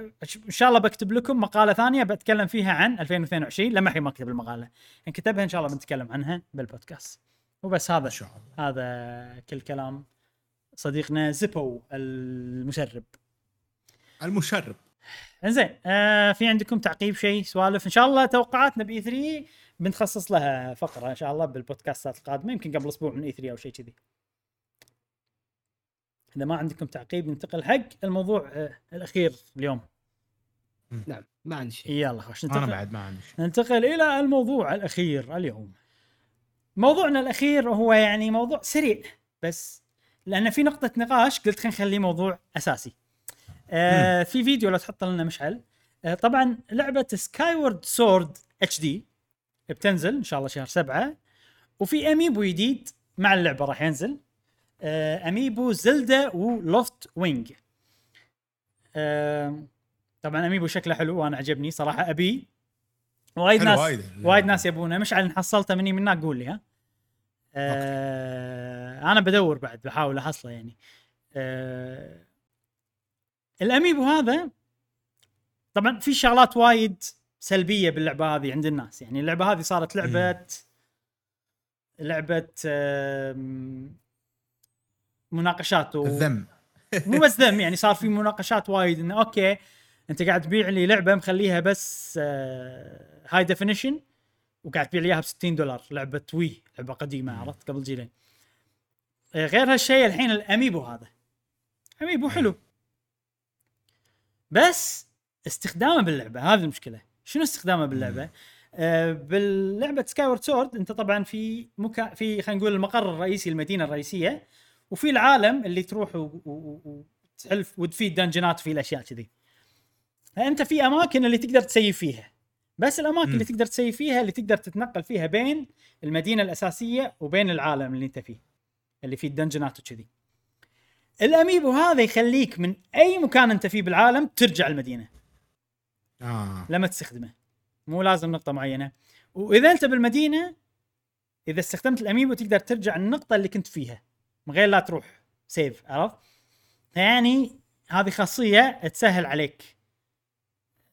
S1: إن شاء الله بكتب لكم مقالة ثانية بتكلم فيها عن 2022 لما الحين ما اكتب المقالة. إن كتبها إن شاء الله بنتكلم عنها بالبودكاست. وبس هذا
S3: الله.
S1: هذا كل كلام صديقنا زيبو المسرب
S3: المشرب.
S1: انزين آه في عندكم تعقيب شيء سوالف؟ إن شاء الله توقعاتنا بإي 3 بنخصص لها فقرة إن شاء الله بالبودكاستات القادمة يمكن قبل أسبوع من إي 3 أو شيء كذي. إذا ما عندكم تعقيب ننتقل حق الموضوع آه الأخير اليوم.
S2: نعم ما عندي شيء.
S1: يلا خوش
S3: أنا
S1: ننتقل
S3: بعد ما عندي شيء.
S1: ننتقل إلى الموضوع الأخير اليوم. موضوعنا الأخير هو يعني موضوع سريع بس لأن في نقطة نقاش قلت خلينا نخليه موضوع أساسي. آه في فيديو لو تحط لنا مشعل. آه طبعا لعبة سكاي وورد سورد HD بتنزل إن شاء الله شهر سبعة. وفي اميبو جديد مع اللعبة راح ينزل. آه اميبو زلدا ولوفت وينج آه طبعا اميبو شكله حلو وأنا عجبني صراحة. أبي وايد ناس
S3: وايد.
S1: وايد ناس يبونه. مشعل حصلته مني من قول لي ها. آه أنا بدور بعد بحاول أحصله يعني. آه الاميبو هذا طبعا في شغلات وايد سلبية باللعبة هذه عند الناس. يعني اللعبة هذه صارت لعبة لعبة مناقشات و...
S3: الذم.
S1: مو بس ذم يعني صار في مناقشات وايد إنه okay أنت قاعد تبيع لي لعبة مخليها بس high definition وقاعد تبيع لي إياها ب 60 دولار. لعبة وي لعبة قديمة عرفت؟ قبل جيلين. آه، غير هالشيء الحين ال amiibo هذا. amiibo حلو. بس استخدامه باللعبة هذه المشكلة. شنو استخدامه باللعبة؟ آه باللعبة Skyward Sword أنت طبعا في مكان في خلينا نقول المقر الرئيسي المدينة الرئيسية وفي العالم اللي تروح وتحلف وتفيد دنجنات وفي الأشياء كذي. فأنت في أماكن اللي تقدر تسيف فيها. بس الأماكن
S3: مم.
S1: اللي تقدر تسيف فيها اللي تقدر تتنقل فيها بين المدينة الأساسية وبين العالم اللي أنت فيه اللي فيه الدنجنات وكذي. الأميبو هذا يخليك من أي مكان أنت فيه بالعالم ترجع المدينة.
S3: آه.
S1: لما تستخدمه. مو لازم نقطة معينة. وإذا أنت بالمدينة إذا استخدمت الأميبو تقدر ترجع النقطة اللي كنت فيها من غير لا تروح. سيف عرفت؟ يعني هذه خاصية تسهل عليك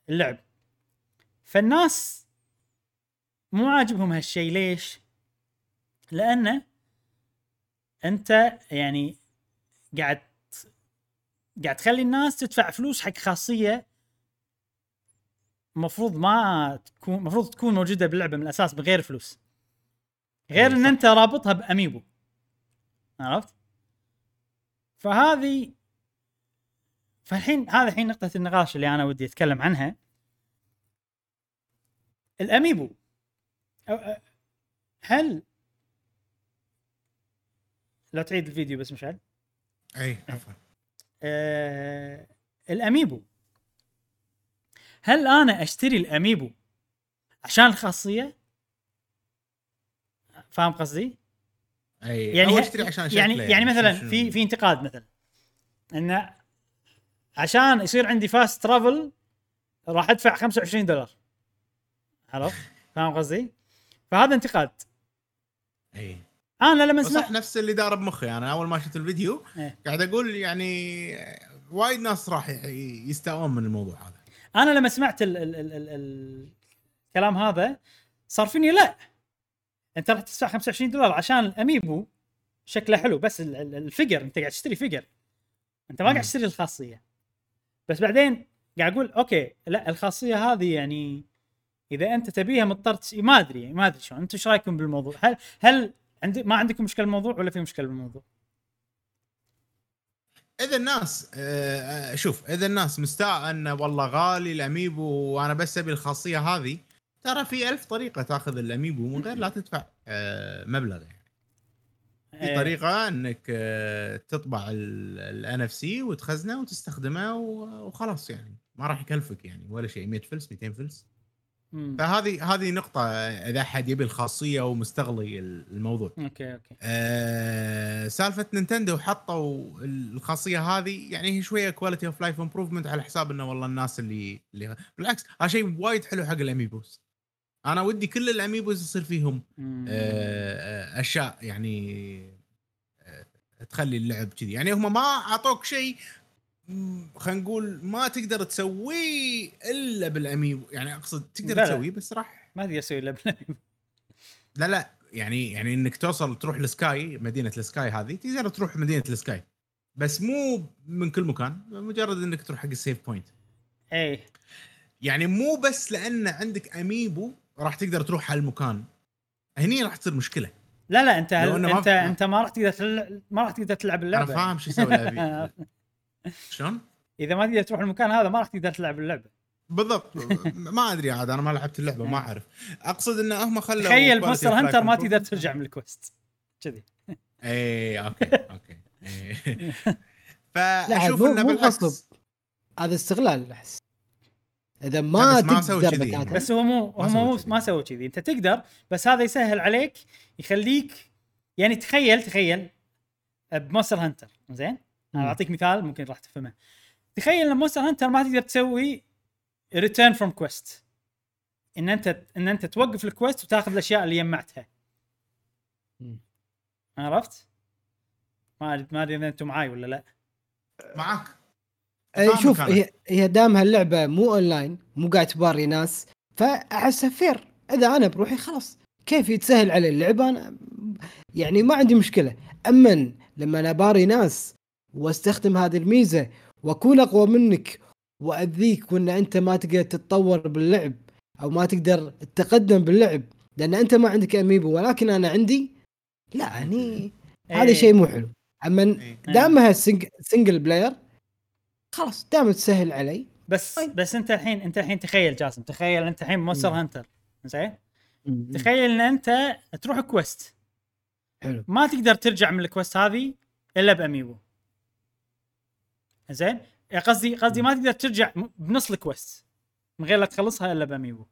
S1: اللعب. فالناس مو عاجبهم هالشيء ليش؟ لأنه أنت يعني قاعد قاعد تخلي الناس تدفع فلوس حق خاصية المفروض ما تكون المفروض تكون موجودة باللعبة من الأساس بغير فلوس. غير إن
S3: صح.
S1: أنت رابطها بأميبو. عرفت؟ فهذه فالحين هذا الحين نقطة النقاش اللي أنا ودي أتكلم عنها. الأميبو. هل لو تعيد الفيديو بس مشعل.
S3: أي عفوا.
S1: آه الأميبو. هل أنا أشتري الأميبو عشان الخاصية؟ فاهم قصدي؟
S3: أي
S1: يعني
S3: يعني
S1: ه-
S3: أشتري عشان
S1: يعني
S3: شكله
S1: يعني مثلا في في انتقاد مثلا انه عشان يصير عندي فاست ترافل راح أدفع 25 دولار. عرفت فاهم قصدي؟ فهذا انتقاد.
S3: أي.
S1: أنا لما
S3: صح
S1: سمعت
S3: نفس اللي دار بمخي أنا أول ما شفت الفيديو
S1: إيه.
S3: قاعد أقول يعني وايد ناس راح ي- يستاءون من الموضوع هذا.
S1: أنا لما سمعت ال ال ال ال ال الكلام هذا صار فيني لا. أنت راح تدفع 25 دولار عشان ال amiibo شكله حلو بس ال- ال- ال figure أنت قاعد تشتري figure. أنت ما. قاعد تشتري الخاصية. بس بعدين قاعد أقول okay لا الخاصية هذه يعني إذا أنت تبيها مضطر ما أدري ما أدري شلون. أنتم إيش رأيكم بالموضوع؟ هل هل عندي ما عندكم مشكلة بالموضوع ولا في مشكلة بالموضوع
S3: إذا الناس آه، آه، شوف إذا الناس مستاء انه والله غالي ال amiibo وأنا بس أبي الخاصية هذه ترى في ألف طريقة تأخذ ال amiibo من غير لا تدفع آه، مبلغ يعني. في
S1: إيه.
S3: طريقة أنك آه، تطبع ال NFC وتخزنه وتستخدمه وخلاص يعني ما راح يكلفك يعني ولا شيء 100 فلس 200 فلس. فهذه هذه نقطة آه، إذا أحد يبي الخاصية ومستغلي الموضوع.
S1: okay okay.
S3: آه سالفة Nintendo حطوا الخاصية هذه يعني هي شوية quality of life improvement على حساب إنه والله الناس اللي اللي بالعكس هذا شيء وايد حلو حق ال amiibos أنا ودي كل ال amiibos يصير فيهم. آه، آه، أشياء يعني آه، تخلي اللعب كذي. يعني هم ما أعطوك شيء خلينا نقول ما تقدر تسويه إلا بال amiibo يعني أقصد تقدر
S1: لا.
S3: تسويه بس راح.
S1: ما ادري أسوي إلا بال amiibo.
S3: لا لا. يعني يعني إنك توصل تروح ال sky مدينة ال sky هذه تقدر تروح مدينة السكاي. بس مو من كل مكان مجرد إنك تروح حق ال save
S1: point. إيه.
S3: يعني مو بس لأن عندك أميبو راح تقدر تروح هالمكان. هني راح تصير مشكلة.
S1: لا لا
S3: أنت
S1: هل
S3: إنه ما أنت
S1: أنت ما راح تقدر ما راح تقدر تلعب
S3: أنا
S1: اللعبه
S3: فاهم شو يسوي الأبي. شلون؟
S1: إذا ما تقدر تروح المكان هذا ما راح تقدر تلعب اللعبة.
S3: بالضبط. ما أدري عاد أنا ما لعبت اللعبة ما أعرف. أقصد إن هم خلوا
S1: تخيل
S3: quality
S1: مونستر
S3: of life
S1: هانتر ما. تقدر ترجع من الكويست كذي.
S3: اي أوكي أوكي. إيه. فأشوف
S2: إنه
S3: بالعكس.
S2: هذا استغلال احس
S3: إذا
S2: ما
S3: بس ما سووا
S2: تقدر
S1: بس هو مو هم مو. ما سووا كذي. أنت تقدر بس هذا يسهل عليك يخليك يعني تخيل تخيل ب Monster Hunter. زين؟
S2: أنا.
S1: أعطيك مثال ممكن راح تفهمه. تخيل إن Monster Hunter ما تقدر تسوي return from quest إن أنت إن أنت توقف ال quest وتاخذ الأشياء اللي جمعتها. عرفت؟ ما أدري- ما أدري إذا أنتم معاي ولا لا.
S3: معك
S2: أي
S3: فاهمك
S2: شوف. هي هي دام هاللعبة مو اونلاين مو قاعد تباري ناس فأحسها fair إذا أنا بروحي خلاص. كيف يتسهل علي اللعبة؟ أنا يعني ما عندي مشكلة. اما لما أنا باري ناس واستخدم هذه الميزة. وأكون أقوى منك. وأذيك وأن أنت ما تقدر تتطور باللعب أو ما تقدر تتقدم باللعب. لأن أنت ما عندك amiibo. ولكن أنا عندي. لا يعني هذا
S1: إيه.
S2: شيء مو حلو. أما
S3: إيه.
S2: دامها sing- single player خلاص دام تسهل علي.
S1: بس
S2: طيب.
S1: بس أنت الحين أنت الحين تخيل جاسم. تخيل أنت الحين
S2: Monster.
S1: Hunter زين؟ تخيل أن أنت تروح quest
S2: حلو.
S1: ما تقدر ترجع من ال quest هذه إلا ب amiibo. زين؟ قصدي قصدي ما تقدر ترجع بنص ال quest. من غير لا تخلصها إلا ب amiibo.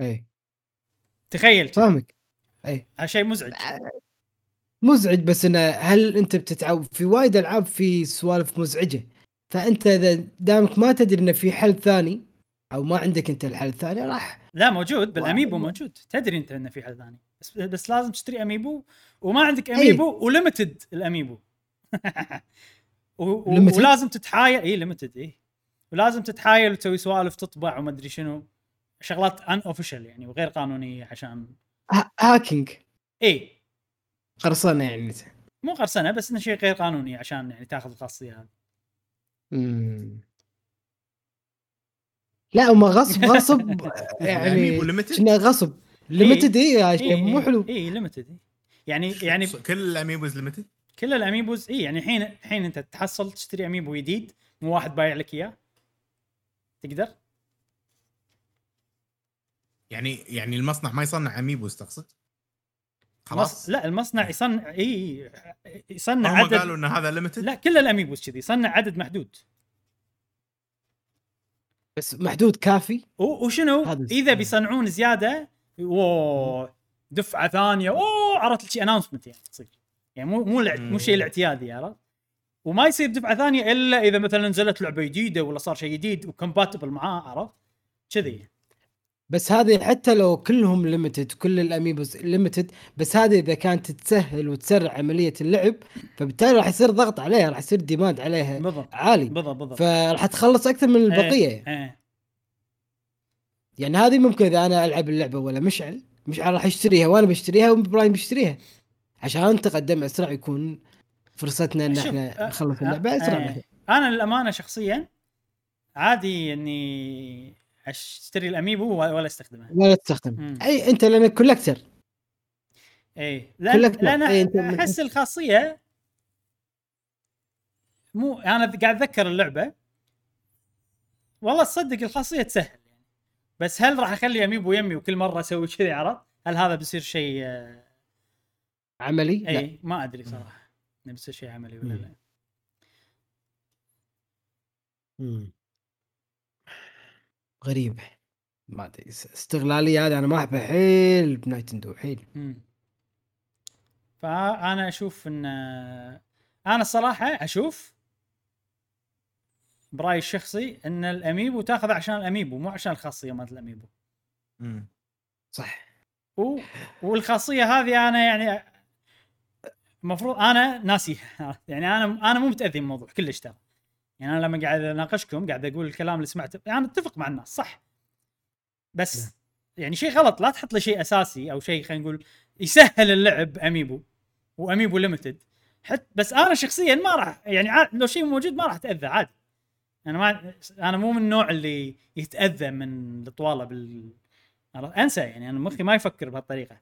S2: اي
S1: تخيل كذا.
S2: فاهمك. اي
S1: هذا شيء مزعج.
S2: مزعج بس إنه هل أنت بتتعب؟ في وايد ألعاب في سوالف مزعجة. فأنت إذا دامك ما تدري إنه في حل ثاني أو ما عندك أنت الحل الثاني راح
S1: لا موجود بال
S2: amiibo.
S1: موجود. تدري أنت إنه في حل ثاني. بس بس لازم تشتري amiibo وما عندك amiibo و limited ال amiibo.
S2: و-؟
S1: ولازم تتحايل إي limited إي. ولازم تتحايل وتسوي سوالف تطبع وما أدري شنو. شغلات unofficial يعني وغير قانونية عشان
S2: ها- hacking
S1: إي.
S2: قرصنة يعني.
S1: مو قرصنة بس إنه شيء غير قانوني عشان يعني تاخذ الخاصيه هذه.
S2: لا وما غصب غصب يعني؟ كنا غصب. limited إي
S1: إيه
S2: مو حلو.
S1: إي limited يعني يعني
S3: كل ال amiibos limited
S1: كل ال amiibos اي يعني الحين الحين أنت تحصل تشتري amiibo جديد مو واحد بايع لك إياه تقدر؟
S3: يعني يعني المصنع ما يصنع amiibos تقصد؟ خلاص.
S1: لا المصنع يصنع إي يصنع
S3: هم
S1: عدد
S3: قالوا ان هذا limited
S1: لا كل ال amiibos كذي يصنع عدد محدود.
S2: بس محدود كافي؟
S1: وشنو؟ إذا
S2: السؤال.
S1: بيصنعون زيادة اوه دفعة ثانية اوه عرفت شيء announcement يعني تصير. يعني مو مو مو
S3: مم.
S1: الاعتيادي عرفت؟ وما يصير دفعه ثانية إلا إذا مثلا نزلت لعبة جديدة ولا صار شيء جديد و compatible معاه عرفت؟ كذي.
S2: بس هذه حتى لو كلهم limited كل ال amiibos limited بس هذه إذا كانت تسهل وتسرع عملية اللعب فبالتالي راح يصير ضغط عليها راح يصير demand عليها
S1: بالضبط.
S2: عالي.
S1: بالضبط بالضبط.
S2: فراح تخلص أكثر من البقية.
S1: إيه, إيه.
S2: يعني هذه ممكن إذا أنا ألعب اللعبة ولا مشعل مشعل راح يشتريها وأنا بشتريها وإبراهيم بيشتريها. عشان نتقدم اسرع يكون فرصتنا إن
S1: إحنا
S2: نخلص
S1: أه،
S2: اللعبة اسرع
S1: أه.
S2: من هيك.
S1: أنا للأمانة شخصيا عادي إني أشتري الأميبو ولا أستخدمه
S2: ولا تستخدم. أي أنت لأنك كولكتر إي لأن لأن
S1: أحس الخاصية مو أنا قاعد أتذكر اللعبة والله تصدق الخاصية تسهل يعني بس هل راح أخلي أميبو يمي وكل مرة أسوي كذي عرفت؟ هل هذا بيصير شيء
S2: عملي لا.
S1: اي ما أدري صراحة انه بيصير شيء عملي ولا. لا
S2: مم. غريبة ما أدري اس- استغلالية هذه أنا ما احبها حيل بنايتندو حيل
S1: مم. فأنا أشوف إن أنا الصراحه أشوف برأيي الشخصي إن الأميبو تأخذ عشان الأميبو مو عشان الخاصية مالت الأميبو
S3: مم.
S2: صح
S1: و... والخاصية هذه أنا يعني المفروض أنا ناسيها يعني أنا أنا مو متأذي من الموضوع كلش ترى. يعني أنا لما قاعد أناقشكم قاعد أقول الكلام اللي سمعته يعني أنا أتفق مع الناس صح. بس
S2: نعم.
S1: يعني شيء غلط لا تحط لي شيء أساسي أو شيء خلينا نقول يسهل اللعب أميبو واميبو ليمتد حتى بس أنا شخصيا ما راح يعني لو شيء موجود ما راح أتأذى عادي. أنا ما أنا مو من النوع اللي يتأذى من الطوالة بال؟ أنسى يعني أنا مخي ما يفكر بهالطريقة.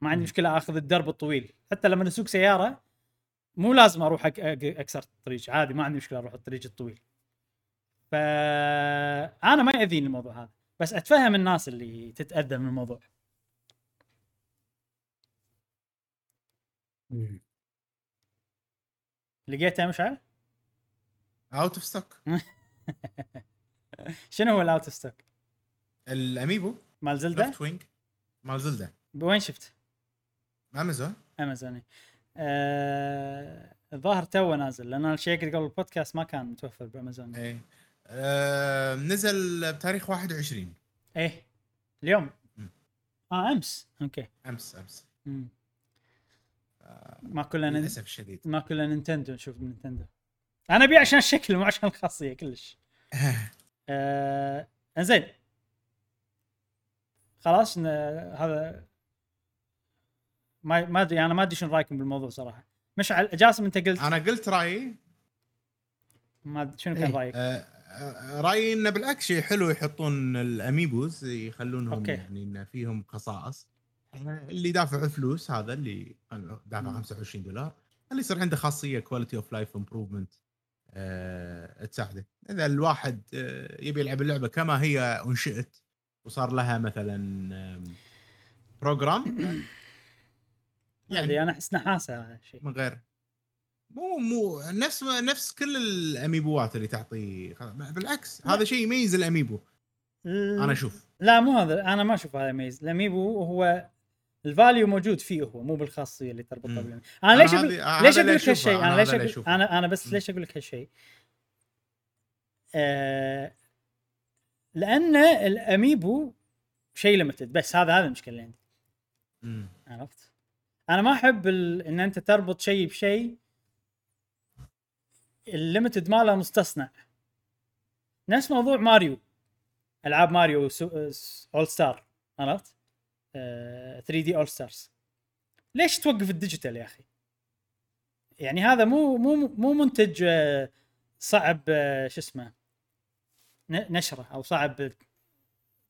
S1: ما عندي. مشكلة أخذ الدرب الطويل. حتى لما أسوق سيارة مو لازم أروح أك- أكسر الطريق عادي ما عندي مشكلة أروح الطريق الطويل. ف أنا ما يأذيني الموضوع هذا بس أتفهم الناس اللي تتأذى من الموضوع.
S2: مم.
S1: لقيتها مشعل
S3: out of stock
S1: شنو هو ال out
S3: stock
S1: ال Amiibo.
S3: مال Zelda؟ Loftwing مال Zelda.
S1: وين شفت
S3: أمازون
S1: أمازون إي آه... الظاهر تو نازل لأن check ت قبل البودكاست ما كان متوفر بأمازون.
S3: إيه. آه نزل بتاريخ 21
S1: إيه. اليوم؟
S3: مم.
S1: آه أمس. okay.
S3: أمس أمس.
S1: مم. ما كلنا
S3: للأسف الشديد.
S1: ما كلنا Nintendo نشوف Nintendo أنا أبي عشان الشكل مو عشان الخاصية كلش. آه... إنزين. خلاص. هذا ما ما أدري أنا ما أدري شنو رأيكم بالموضوع صراحة مشعل جاسم أنت قلت
S3: أنا قلت رأيي
S1: ما شنو كان
S2: إيه.
S1: رأيك؟
S3: آه، آه، رأيي انه بالعكس شيء حلو يحطون ال Amiibos يخلونهم
S1: okay.
S3: يعني إن فيهم خصائص اللي دافع فلوس هذا اللي دافع
S1: مم.
S3: 25 دولار اللي يصير عنده خاصية quality of life improvement تساعده إذا الواحد آه، يبي يلعب اللعبة كما هي أنشئت وصار لها مثلا program
S1: يعني
S3: يعني
S1: أنا أحس نحاسه هذا الشيء
S3: من غير مو مو نفس نفس كل ال Amiibo ات اللي تعطي بالعكس. هذا شيء يميز ال Amiibo أنا أشوف
S1: لا مو هذا أنا ما أشوف هذا يميز الأميبو هو ال value موجود فيه هو مو بالخاصية اللي تربطها
S3: مم.
S1: بال Amiibo أنا ليش
S3: أنا أقول
S1: ليش
S3: أقول
S1: لك هالشيء أنا
S3: أنا
S1: ليش. أنا أنا بس. ليش أقول لك هالشيء آه لأن ال Amiibo شيء limited بس هذا هذا المشكلة اللي عندي
S3: مم.
S1: عرفت أنا ما أحب ال... إن أنت تربط شيء بشيء ال limited ماله مستصنع نفس موضوع ماريو. ألعاب ماريو سو... All Star عرفت؟ آه... 3D All Stars ليش توقف ال digital يا أخي؟ يعني هذا مو مو مو منتج آه، صعب آه، شو اسمه نشره أو صعب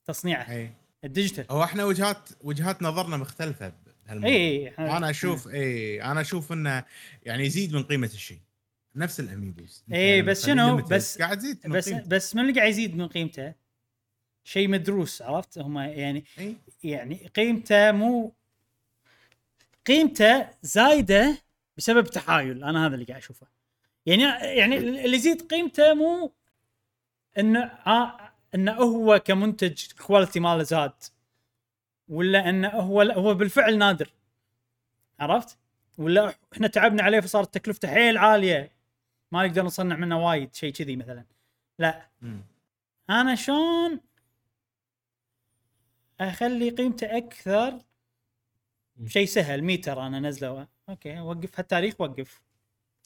S1: تصنيعه.
S3: إي.
S1: ال digital.
S3: هو إحنا وجهات وجهات نظرنا مختلفة
S1: اي اي
S3: أنا أشوف اي أنا أشوف إنه يعني يزيد من قيمة الشيء. نفس ال Amiibos.
S1: إيه،
S3: لما
S1: بس شنو؟ بس-
S3: قاعد تزيد من
S1: بس
S3: قيمته.
S1: بس من اللي قاعد يزيد من قيمته؟ شيء مدروس عرفت؟ هم يعني
S3: إي.
S1: يعني قيمته مو قيمته زايدة بسبب تحايل. أنا هذا اللي قاعد أشوفه. يعني يعني اللي يزيد قيمته مو إنه آه إنه هو كمنتج quality ماله زاد. ولا انه هو هو بالفعل نادر. عرفت؟ ولا إحنا تعبنا عليه فصارت تكلفته حيل عالية. ما نقدر نصنع منه وايد شيء كذي مثلا. لا.
S3: مم.
S1: أنا شلون أخلي قيمته أكثر؟ شيء سهل matter أنا نزله. okay وقف هالتاريخ وقف.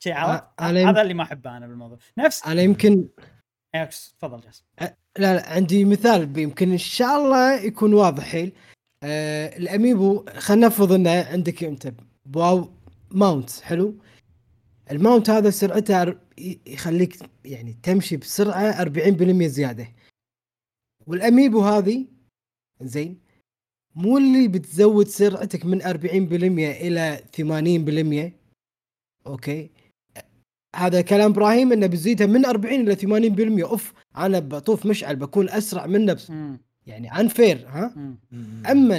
S1: شيء عرفت؟
S2: أنا
S1: هذا اللي ما أحبه أنا بالموضوع. نفس
S2: أنا يمكن
S1: ex تفضل جاسم.
S2: لا لا عندي مثال يمكن إن شاء الله يكون واضح حيل. آه ال Amiibo خلينا نفرض إنه عندك انت WoW mount حلو. ال mount هذا سرعته يخليك يعني تمشي بسرعة 40% زيادة. وال Amiibo هذه زين مو اللي بتزود سرعتك من 40% إلى 80% okay. هذا كلام إبراهيم إنه بيزيدها من 40 إلى 80% أوف أنا بطوف مشعل بكون أسرع منه. يعني unfair ها. أما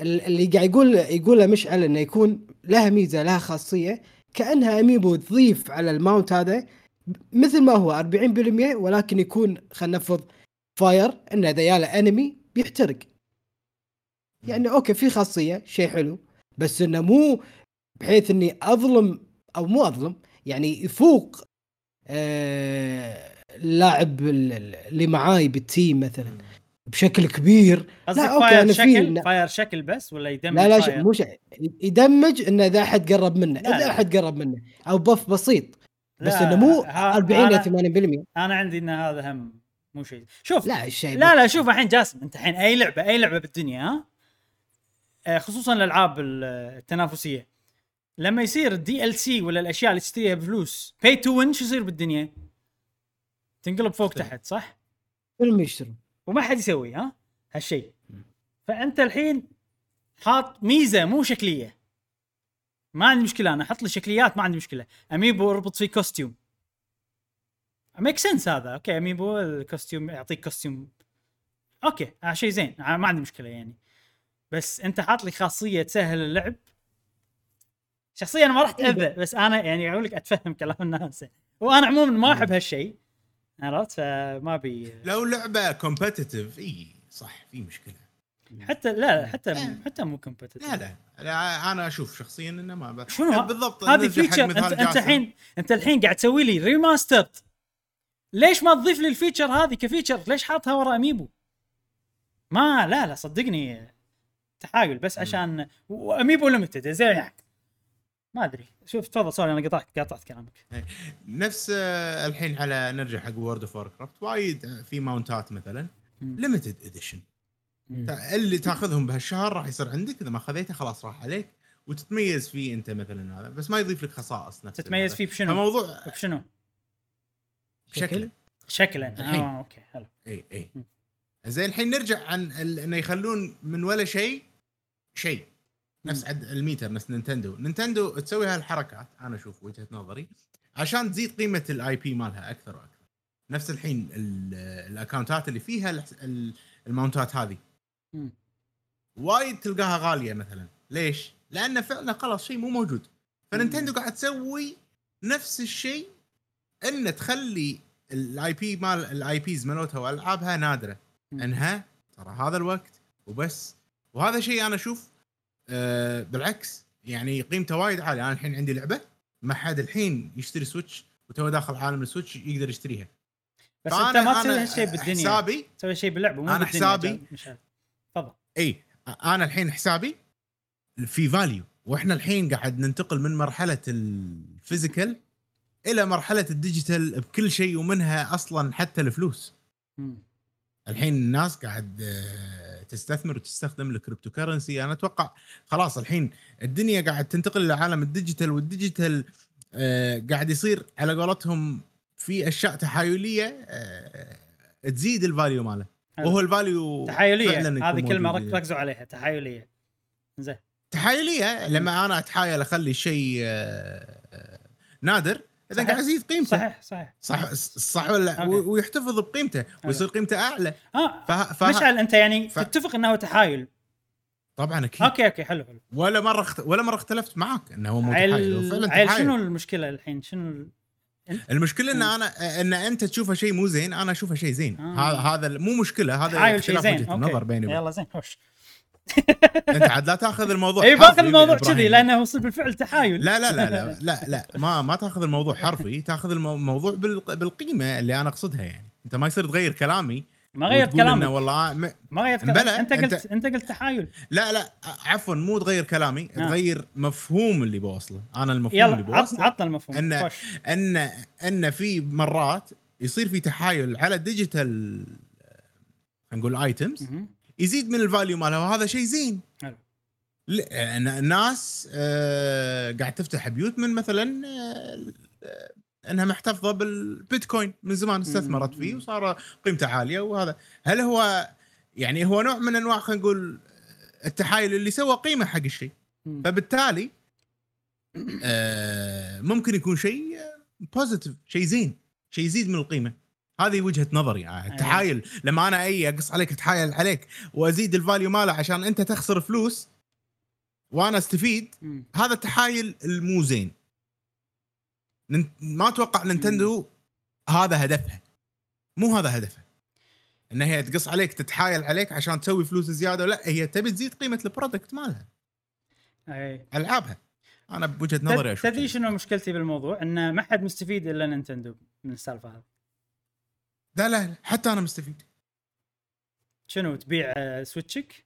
S2: ال- اللي قاعد يقول يقوله مشعل انه يكون لها ميزة لها خاصية كأنها Amiibo تضيف على ال mount هذا مثل ما هو 40% ولكن يكون خلينا نفرض fire انه إذا ياله enemy بيحترق. يعني okay في خاصية شيء حلو بس إنه مو بحيث إني أظلم أو مو أظلم يعني يفوق آه اللاعب ال- ال- اللي معاي بال team مثلا. بشكل كبير. لا، في-
S1: شكل؟
S2: لا.
S1: fire شكل بس ولا ي
S2: damage لا
S1: لا؟
S2: ش- مو ي damage انه إذا أحد قرب منه.
S1: لا،
S2: إذا
S1: لا.
S2: أحد قرب منه. أو buff بسيط. بس إنه مو
S1: ها-
S2: 40 إلى
S1: أنا-
S2: 80%
S1: أنا عندي إن هذا هم مو شيء. شوف
S2: لا الشيء
S1: لا لا شوف الحين جاسم أنت الحين أي لعبة أي لعبة بالدنيا ها؟ آه، خصوصا الألعاب ال- التنافسية. لما يصير ال DLC ولا الأشياء اللي تشتريها بفلوس pay to win شو يصير بالدنيا؟ تنقلب فوق تحت صح؟
S2: فيلم يشتروا.
S1: وما حد يسوي ها؟ هالشيء. فأنت الحين حاط ميزة مو شكلية. ما عندي مشكلة أنا أحط لي شكليات ما عندي مشكلة. Amiibo اربط فيه costume make sense هذا okay Amiibo ال costume يعطيك costume okay آه شيء زين. آه ما عندي مشكلة يعني. بس أنت حاط لي خاصية تسهل اللعب. شخصيا ما راح أتأذى بس أنا يعني أقول لك أتفهم كلام الناس. وأنا عموما ما أحب هالشيء. عرفت؟ فما أبي
S3: لو لعبة competitive إي صح في مشكلة.
S1: حتى لا لا، حتى
S3: لا.
S1: حتى مو competitive
S3: لا لا, لا أنا أشوف شخصيا إنه ما ب...
S1: شنو؟
S3: بالضبط
S1: هذه
S3: feature
S1: انت
S3: أنت.
S1: الحين أنت الحين قاعد تسوي لي remastered ليش ما تضيف لي ال feature هذه ك feature؟ ليش حاطها ورا amiibo؟ ما لا لا صدقني تحايل بس عشان و amiibo limited زين. يعني ما أدري شوف تفضل sorry أنا قطعت قطعت كلامك
S3: نفس آه، الحين على نرجع حق World of Warcraft وايد آه، في mount
S1: ات
S3: مثلا. limited
S1: edition.
S3: اللي تاخذهم بهالشهر راح يصير عندك إذا ما خذيته خلاص راح عليك وتتميز فيه أنت مثلا هذا بس ما يضيف لك خصائص نفس
S1: تتميز. فيه بشنو؟
S3: فموضوع
S1: بشنو؟
S3: شكله
S1: شكلا. آه أوكي حلو
S3: إي
S1: إي.
S3: زين الحين نرجع عن ال- إنه يخلون من ولا شيء شيء نفس عد الميتر نفس نينتندو. نينتندو تسوي هالحركات. أنا أشوف وجهة نظري. عشان تزيد قيمة ال IP مالها أكثر وأكثر. نفس الحين ال- ال account ات اللي فيها ال mount ات
S1: هذه.
S3: وايد تلقاها غالية مثلا. ليش؟ لأنه فعلا خلاص شيء مو موجود. فنينتندو قاعد تسوي نفس الشيء إن تخلي ال IP مال ال IPs مالتها وألعابها
S1: نادرة.
S3: إنها ترى هذا الوقت وبس. وهذا شيء أنا أشوف آه بالعكس يعني قيمته وايد عالية. أنا الحين عندي لعبة ما حد الحين يشتري سويتش وتو داخل عالم السويتش يقدر يشتريها.
S1: بس أنت ما تسوي هالشيء بالدنيا.
S3: حسابي
S1: تسوي شيء باللعبة مو بالدنيا
S3: حسابي-.
S1: تفضل.
S3: إي أنا الحين حسابي في value وإحنا الحين قاعد ننتقل من مرحلة ال physical إلى مرحلة ال digital بكل شيء ومنها أصلا حتى الفلوس.
S1: مم.
S3: الحين الناس قاعد آه، تستثمر وتستخدم ال cryptocurrency أنا أتوقع خلاص الحين الدنيا قاعد تنتقل لعالم ال digital وال digital آه، قاعد يصير على قولتهم في أشياء تحايلية آه، تزيد ال value
S1: ماله.
S3: وهو
S1: ال
S3: value تحايلية.
S1: هذه كلمة ركزوا عليها تحايلية. زين.
S3: تحايلية لما أنا أتحايل أخلي شيء آه، نادر
S1: إذا.
S3: قاعد ازيد قيمته.
S1: صحيح صحيح.
S3: صح صح ولا لا؟
S1: أوكي.
S3: ويحتفظ بقيمته ويصير قيمته أعلى.
S1: آه
S3: فه... فه...
S1: مشعل أنت يعني
S3: ف-
S1: تتفق إنه تحايل.
S3: طبعا أكيد.
S1: أوكي أوكي حلو حلو.
S3: ولا مرة اخت... ولا مرة اختلفت معك إنه هو مو تحايل
S1: عيل
S3: فعلا
S1: عيل
S3: تحايل.
S1: شنو المشكلة الحين؟ شنو ال-
S3: المشكلة
S1: إن.
S3: أنا إن أنت تشوفه شيء مو زين أنا أشوفه شيء زين.
S1: آه.
S3: هذا مو مشكلة هذا اختلاف
S1: زين.
S3: وجهة النظر بيني وبينك.
S1: يلا زين هوش
S3: انت عاد لا تأخذ الموضوع
S1: اي باخذ الموضوع. كذي لأنه وصل بالفعل تحايل
S3: لا لا لا لا لا لا ما ما تأخذ الموضوع حرفي تأخذ المو- الموضوع بالق- بالقيمة اللي أنا أقصدها يعني أنت ما يصير تغير كلامي
S1: ما غيرت كلامك
S3: والله آه، م...
S1: ما غيرت كلامك
S3: بلى،
S1: أنت قلت
S3: أنت
S1: قلت تحايل
S3: لا لا عفوا مو تغير كلامي
S1: آه.
S3: تغير مفهوم اللي بوصله أنا المفهوم اللي
S1: يلا عط
S3: بوصله
S1: عطنا المفهوم خوش.
S3: ان إن في مرات يصير في تحايل على ال digital خلينا نقول
S1: items.
S3: يزيد من ال value مالها وهذا شيء زين.
S1: حلو.
S3: آه، الناس آه، قاعد تفتح بيوت من مثلا آه، إنها محتفظة بالبيتكوين من زمان استثمرت فيه وصار قيمته عالية وهذا. هل هو يعني هو نوع من أنواع خلينا نقول التحايل اللي سوى قيمة حق الشيء. فبالتالي آه ممكن يكون شيء positive شيء زين شيء يزيد من القيمة. هذه وجهة نظري. يعني التحايل لما أنا أي أقص عليك أتحايل عليك وأزيد ال value ماله عشان أنت تخسر فلوس وأنا أستفيد
S1: مم.
S3: هذا التحايل المو زين. ما أتوقع نينتندو هذا هدفها. مو هذا هدفها. إن هي تقص عليك تتحايل عليك عشان تسوي فلوس زيادة لا هي تبي تزيد قيمة ال product مالها.
S1: أي.
S3: ألعابها. أنا بوجهة نظري أشوف
S1: تدري. شنو مشكلتي بالموضوع؟ إن ما حد مستفيد إلا نينتندو من السالفة هذه.
S3: لا لا لا، حتى أنا مستفيد
S1: شنو تبيع آه، سويتشك؟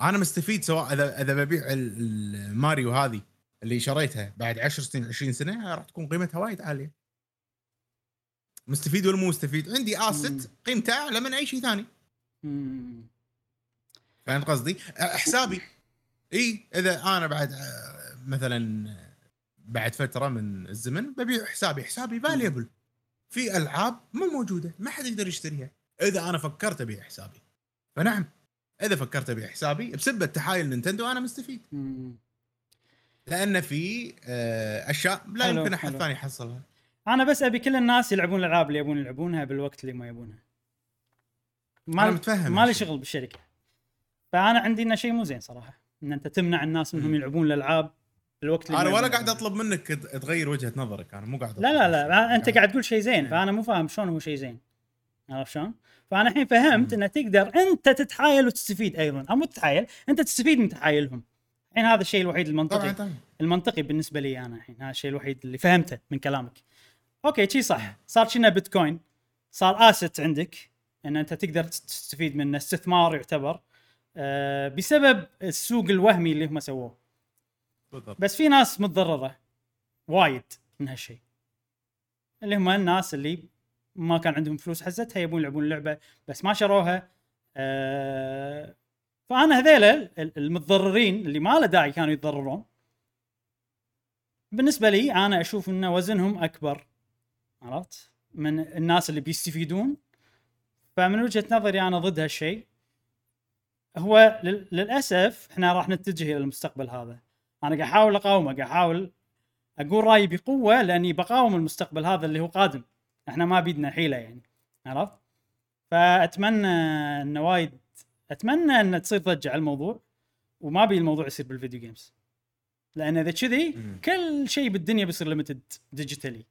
S3: أنا مستفيد سواء إذا إذا ببيع ال- ال- ماريو هذه اللي شريتها بعد 10 سنين 20 سنة راح تكون قيمتها وايد عالية مستفيد ولا مو مستفيد عندي. asset قيمته أعلى من أي شيء ثاني. فهمت قصدي؟ حسابي إي إذا أنا بعد آه، مثلا بعد فترة من الزمن ببيع حسابي حسابي valuable في ألعاب مو موجودة ما حد يقدر يشتريها إذا أنا فكرت أبيع حسابي فنعم إذا فكرت أبيع حسابي بسبه تحايل نينتندو أنا مستفيد. لأن في آه، أشياء لا
S1: حلو،
S3: يمكن
S1: أحد.
S3: ثاني يحصلها
S1: أنا بس أبي كل الناس يلعبون الألعاب اللي يبون يلعبونها بالوقت اللي ما يبونها. ما
S3: أنا متفهم
S1: ما لي. شغل بالشركة. فأنا عندي إنه شيء مو زين صراحة إن أنت تمنع الناس منهم
S3: مم.
S1: يلعبون الألعاب بالوقت اللي أنا
S3: ولا قاعد. أطلب منك تغير وجهة نظرك أنا مو قاعد
S1: لا
S3: أطلب
S1: لا لا
S3: هالشيء.
S1: أنت قاعد تقول شيء زين. فأنا مو فاهم شلون هو شيء زين. عرفت شلون؟ فأنا الحين فهمت. إنه تقدر أنت تتحايل وتستفيد أيضا. أو مو تتحايل أنت تستفيد من تحايلهم. الحين هذا الشيء الوحيد المنطقي.
S3: طبعا
S1: المنطقي بالنسبة لي أنا الحين. هذا الشيء الوحيد اللي فهمته من كلامك. أوكي شي صح. صار شنا بيتكوين. صار asset عندك إن أنت تقدر تستفيد منه. استثمار يعتبر. آه بسبب السوق الوهمي اللي هم سووه. بس في ناس متضررة وايد من هالشيء. اللي هم الناس اللي ما كان عندهم فلوس حزتها يبون يلعبون اللعبه بس ما شروها. آه فأنا هذيلا ال- المتضررين اللي ما له داعي كانوا يتضررون. بالنسبة لي أنا أشوف إن وزنهم أكبر عرفت؟ من الناس اللي بيستفيدون. فمن وجهة نظري أنا ضد هالشيء. هو لل- للأسف إحنا راح نتجه إلى المستقبل هذا. أنا قاعد أحاول أقاومه قاعد أحاول أقول رأيي بقوة لأني بقاوم المستقبل هذا اللي هو قادم. إحنا ما بيدنا حيلة يعني عرفت؟ فأتمنى إن وايد أتمنى إن تصير ضجة على الموضوع وما ابي الموضوع يصير بال video games لأن إذا
S3: كذي.
S1: كل شيء بالدنيا بيصير limited digitally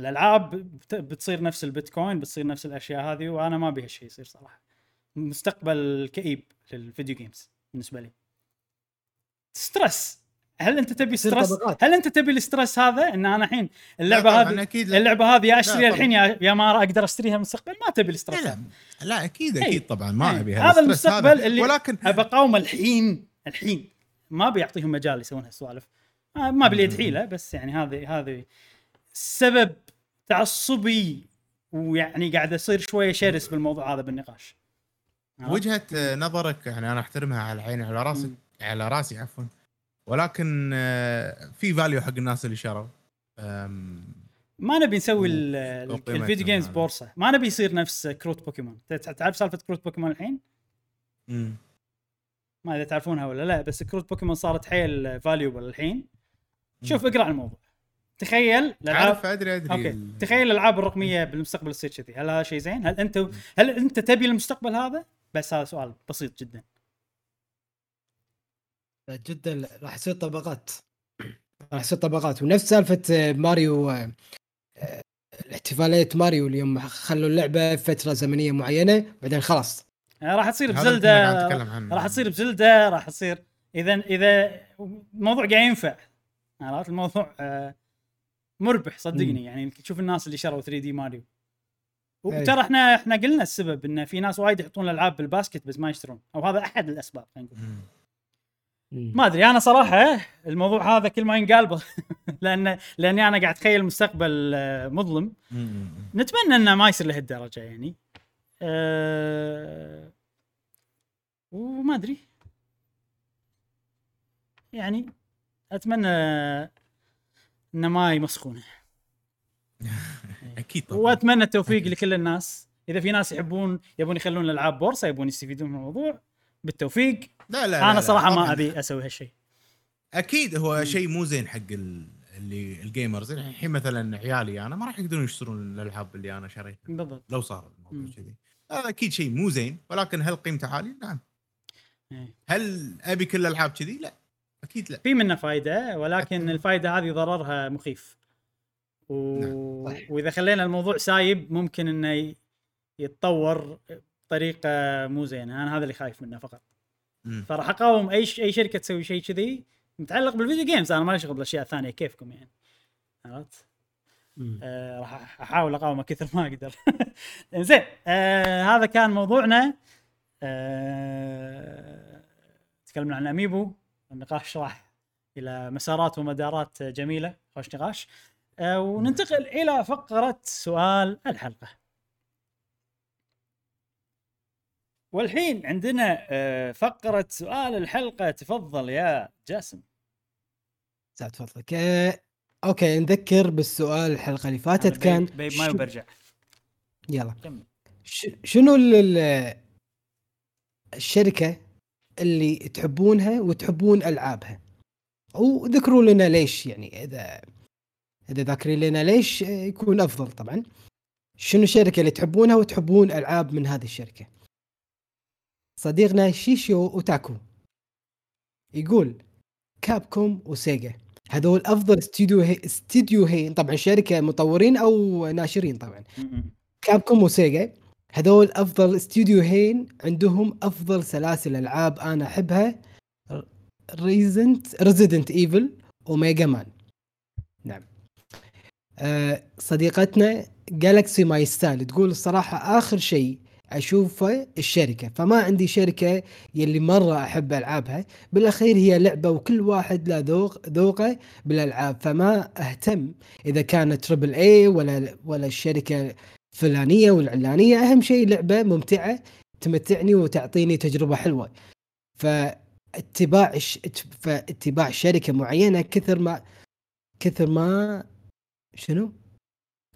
S1: الألعاب بت- بتصير نفس البيتكوين بتصير نفس الأشياء هذه وأنا ما ابي هالشيء يصير صراحة. مستقبل كئيب لل video games بالنسبة لي. stress هل انت تبي
S2: stress.
S1: هل انت تبي ال stress هذا إن أنا الحين اللعبة
S3: لا
S1: هذه
S3: لا.
S1: اللعبة هذه يا
S3: أشتريها.
S1: الحين يا يا ما أقدر أشتريها بالمستقبل ما تبي
S3: لا
S1: ال stress
S3: لا لا أكيد
S1: إيه.
S3: أكيد طبعا ما
S1: إيه.
S3: أبي
S1: هذا المستقبل اللي
S3: ولكن
S1: ابى اقاومه الحين الحين ما بيعطيهم مجال يسوون هالسوالف ما ما باليد حيلة بس يعني هذه هذه سبب تعصبي ويعني قاعد أصير شوية شرس بالموضوع هذا بالنقاش؟
S3: وجهة آه، نظرك يعني أنا أحترمها على عيني على
S1: رأسي.
S3: على راسي عفوا. ولكن آه، في فاليو حق الناس اللي شروا.
S1: ما نبي نسوي ال video
S3: games.
S1: بورصة. ما نبي يصير نفس كروت بوكيمون. تعرف سالفة كروت بوكيمون الحين. ما اذا تعرفونها ولا لا بس كروت بوكيمون صارت حيل valuable الحين. شوف اقرأ عن الموضوع. تخيل الالعاب
S3: عارف أدري أدري.
S1: أوكي.
S3: ال-
S1: تخيل الألعاب الرقمية بالمستقبل تصير كذي. هل هذا شيء زين؟ هل انت هل أنت تبي المستقبل هذا؟ بس هذا سؤال بسيط جدا.
S2: جدا راح يصير طبقات. راح يصير طبقات. ونفس سالفة آه، ماريو آه، آه، الاحتفالية ماريو اليوم خلوا اللعبة فترة زمنية معينة بعدين خلاص.
S1: يعني راح تصير
S3: بزلدة.
S1: راح تصير بزلدة راح تصير إذا إذا الموضوع قاعد ينفع. عرفت؟ الموضوع مربح صدقني.
S2: مم.
S1: يعني تشوف الناس اللي شروا 3 دي ماريو. وترى إحنا إحنا قلنا السبب إن في ناس وايد يحطون الألعاب بالباسكت بس ما يشترون. أو هذا أحد الأسباب خلينا نقول. ما أدري أنا صراحة الموضوع هذا كل ما ينقال لأن لأني أنا قاعد أتخيل مستقبل آه، مظلم. نتمنى إنه ما يصير لهالدرجة يعني. أه وما أدري. يعني أتمنى إنه ما يمسخونه.
S3: أكيد طبعا.
S1: وأتمنى التوفيق لكل الناس. إذا في ناس يحبون يبون يخلون الألعاب بورصة يبون يستفيدون من الموضوع بالتوفيق.
S3: لا لا لا
S1: أنا
S3: لا،
S1: صراحة ما
S3: طبعاً.
S1: أبي أسوي هالشيء.
S3: أكيد هو شيء مو زين حق ال- اللي الجيمرز يعني الحين مثلا عيالي أنا ما راح يقدرون يشترون الألعاب اللي أنا شريتها.
S1: بالضبط.
S3: لو صار الموضوع. كذي. هذا أكيد شيء مو زين ولكن هل قيمته عالية؟ نعم.
S1: إيه.
S3: هل أبي كل الألعاب كذي؟ لا. أكيد لا.
S1: في منه فائده ولكن الفائده هذه ضررها مخيف. و...
S3: نعم،.
S1: وإذا خلينا الموضوع سايب ممكن إنه يتطور بطريقه مو زينة أنا هذا اللي خايف منه فقط.
S3: مم.
S1: فراح أقاوم أي ش... أي شركة تسوي شيء كذي متعلق بالفيديو جيمز أنا ما لي شغل بالاشياء الثانية كيفكم يعني. عرفت؟ آه راح أحاول أقاومه كثر ما أقدر. زين آه هذا كان موضوعنا. آه تكلمنا عن أميبو. النقاش راح إلى مسارات ومدارات جميلة. خوش نقاش. آه وننتقل إلى فقرة سؤال الحلقة. والحين عندنا آه فقرة سؤال الحلقة. تفضل يا جاسم.
S2: سعد فضلك آه، أوكي نذكر بالسؤال الحلقة اللي فاتت كان
S1: بي ما برجع
S2: يلا.
S1: كمل.
S2: شنو ال- ال- الشركة اللي تحبونها وتحبون ألعابها؟ وذكروا لنا ليش يعني إذا إذا ذاكرين لنا ليش آه، يكون أفضل طبعا. شنو الشركة اللي تحبونها وتحبون ألعاب من هذه الشركة؟ صديقنا شيشو أوتاكو. يقول كابكوم وسيجا. هذول أفضل استوديوهين طبعا شركة مطورين أو ناشرين طبعا. كابكوم وسيجا. هذول أفضل استوديوهين عندهم أفضل سلاسل ألعاب أنا أحبها. ريزنت ريزيدنت ايفل وميجا مان نعم. أه صديقتنا جالكسي ماي ستايل تقول الصراحة آخر شيء أشوفه الشركة فما عندي شركة يلي مرة أحب ألعابها بالأخير هي لعبة وكل واحد له ذوق ذوقه بالألعاب فما أهتم إذا كانت triple A ولا ولا الشركة الفلانية والعلانية أهم شيء لعبة ممتعة تمتعني وتعطيني تجربة حلوة فاتباع. فاتباع شركة معينة كثر ما كثر ما شنو؟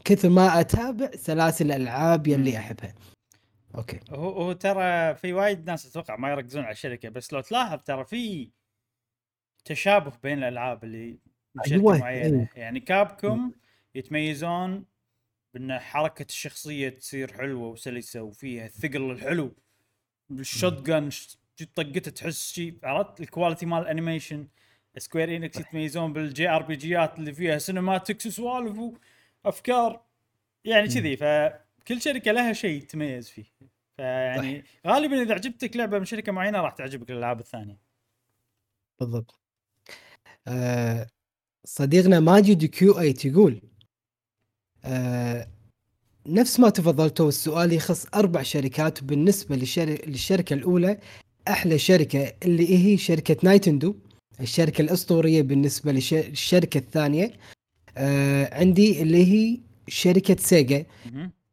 S2: كثر ما أتابع سلاسل الألعاب يلي. أحبها. أوكي.
S1: هو هو ترى في وايد ناس أتوقع ما يركزون على الشركة بس لو تلاحظ ترى في تشابه بين الألعاب اللي
S2: أيوة،
S1: معينة.
S2: أيوة.
S1: يعني كابكوم يتميزون بأن حركة الشخصية تصير حلوة وسلسة وفيها الثقل الحلو بالشوت جن طقته تحس شيء عرفت؟ ال quality مال ال animation سكوير انكس يتميزون بال JRPG ات اللي فيها cinematics وسوالف وأفكار يعني. كذي. فكل شركة لها شيء تتميز فيه. فيعني غالبا إذا عجبتك لعبة من شركة معينة راح تعجبك الألعاب الثانية.
S2: بالضبط. آه صديقنا ماجد كيو 8 يقول آه نفس ما تفضلتوا السؤال يخص أربع شركات وبالنسبة للشر... للشركة الأولى أحلى شركة اللي هي شركة نينتندو الشركة الأسطورية بالنسبة للش- للشركة الثانية. آه عندي اللي هي شركة سيجا.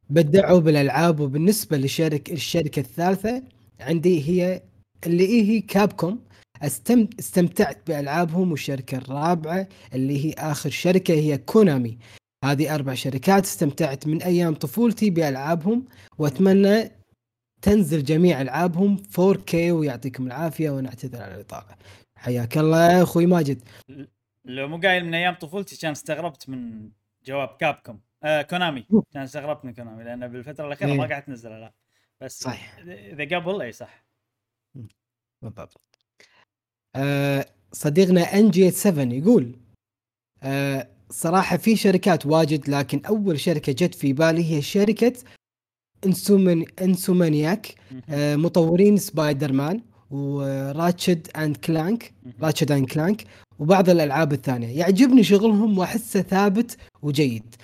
S2: بدعوا بالألعاب وبالنسبة للشركه الشركة الثالثة عندي هي اللي هي كابكوم. استم... استمتعت بألعابهم والشركة الرابعة اللي هي آخر شركة هي كونامي. هذه أربع شركات استمتعت من أيام طفولتي بألعابهم وأتمنى تنزل جميع ألعابهم 4K ويعطيكم العافية ونعتذر على الإطالة. حياك الله أخوي ماجد.
S1: لو مو قايل من أيام طفولتي كان استغربت من جواب كابكوم. آه كونامي. كان استغربت من كونامي لأن بالفترة الأخيرة ما
S2: إيه.
S1: قاعد تنزل العاب بس
S2: صح.
S1: إذا قبل إي صح.
S2: بالضبط. آه صديقنا ان جي 7 يقول آه صراحة في شركات واجد لكن أول شركة جت في بالي هي شركة انسومن
S1: انسومنياك.
S2: آه مطورين سبايدر مان وراتشت أند كلانك. راتشت أند كلانك. وبعض الألعاب الثانية. يعجبني شغلهم وأحسه ثابت وجيد.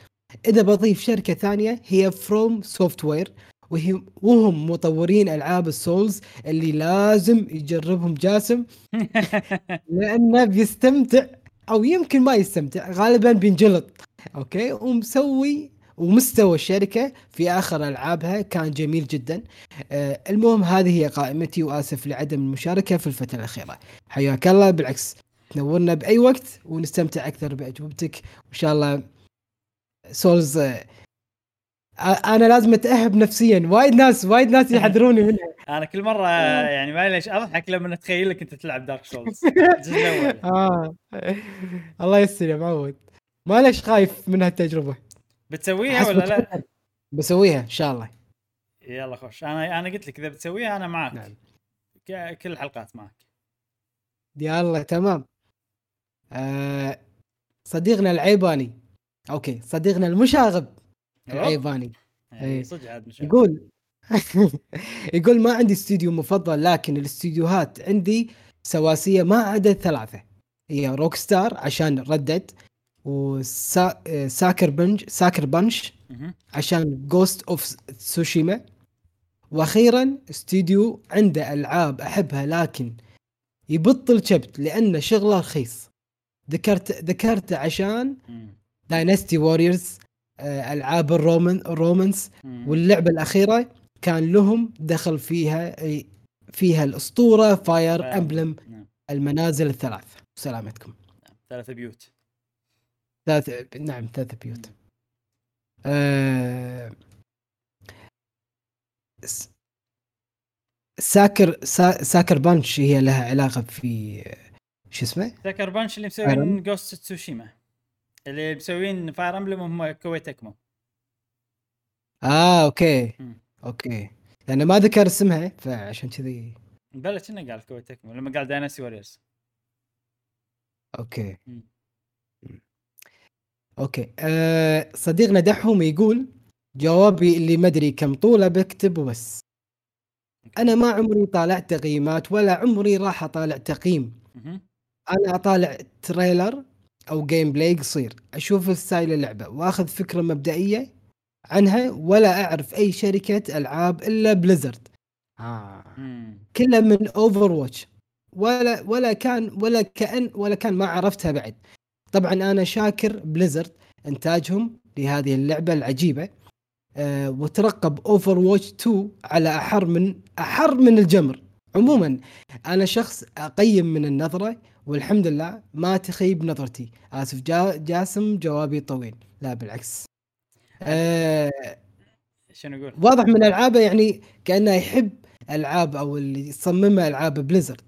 S2: إذا بضيف شركة ثانية هي فروم سوفت وير وهي وهم مطورين ألعاب السولز اللي لازم يجربهم جاسم لأنه بيستمتع أو يمكن ما يستمتع غالبا بينجلط. أوكي؟ ومسوي ومستوى الشركة في آخر ألعابها كان جميل جدا. آه المهم هذه هي قائمتي وآسف لعدم المشاركة في الفترة الأخيرة. حياك الله. بالعكس تنورنا بأي وقت ونستمتع أكثر بأجوبتك. وإن شاء الله سولز آه، أنا لازم أتأهب نفسيا. وايد ناس وايد ناس يحذروني منها.
S1: أنا كل مرة يعني ما ليش أضحك لما اتخيلك أنت تلعب دارك سولز
S2: آه. الله يستر يا معود ما ليش خايف من هالتجربة؟
S1: بتسويها ولا لا؟
S2: بسويها إن شاء الله.
S1: يلا خوش. أنا أنا قلت لك إذا بتسويها أنا معك
S2: نعم.
S1: كل الحلقات معك
S2: يلا تمام. آه صديقنا العيباني. أوكي صديقنا المشاغب العيباني
S1: يعني
S2: إيه.
S1: صدق عاد مش
S2: يقول يقول ما عندي استوديو مفضل لكن الاستديوهات عندي سواسية ما عدا ثلاثة هي روك ستار عشان ريد ديد وساكر بنج ساكر بنش. عشان جوست اوف تسوشيما وأخيرا استوديو عنده ألعاب أحبها لكن يبطل كبت لأن شغله رخيص ذكرت ذكرت عشان. داينستي ووريرز ألعاب الرومان الرومانس. واللعبة الأخيرة كان لهم دخل فيها فيها الأسطورة فاير. امبلم
S1: نعم.
S2: المنازل الثلاث سلامتكم
S1: ثلاث بيوت
S2: ثلاث نعم ثلاث بيوت آه... ساكر سا... ساكر بانش هي لها علاقة في شو اسمه؟
S1: ساكر بانش اللي مسوين جوست تسوشيما اللي مسوين فاير امبلم هم كويت اكمو
S2: آه
S1: أوكي.
S2: أوكي. لأنه ما ذكر اسمها فعشان كذي.
S1: بلا كنا قال كويت اكمو لما قال داينستي ووريرز أوكي.
S2: أوكي. أه صديقنا دحوم يقول جوابي اللي ما أدري كم طوله بكتب وبس. أنا ما عمري طالعت تقييمات ولا عمري راح أطالع تقييم. أنا أطالع trailer أو gameplay قصير. أشوف style اللعبة وأخذ فكرة مبدئية عنها ولا أعرف أي شركة ألعاب إلا بليزرد آه. كلها من Overwatch ولا ولا كان ولا كان ولا كان ما عرفتها بعد. طبعا أنا شاكر Blizzard إنتاجهم لهذه اللعبة العجيبة أه وترقب Overwatch 2 على أحر من أحر من الجمر. عموما أنا شخص أقيم من النظرة والحمد لله ما تخيب نظرتي. آسف جا جاسم جوابي طويل. لا بالعكس. أه
S1: شنو يقول؟
S2: واضح من ألعابه يعني كأنه يحب ألعاب أو اللي يصممها ألعاب Blizzard.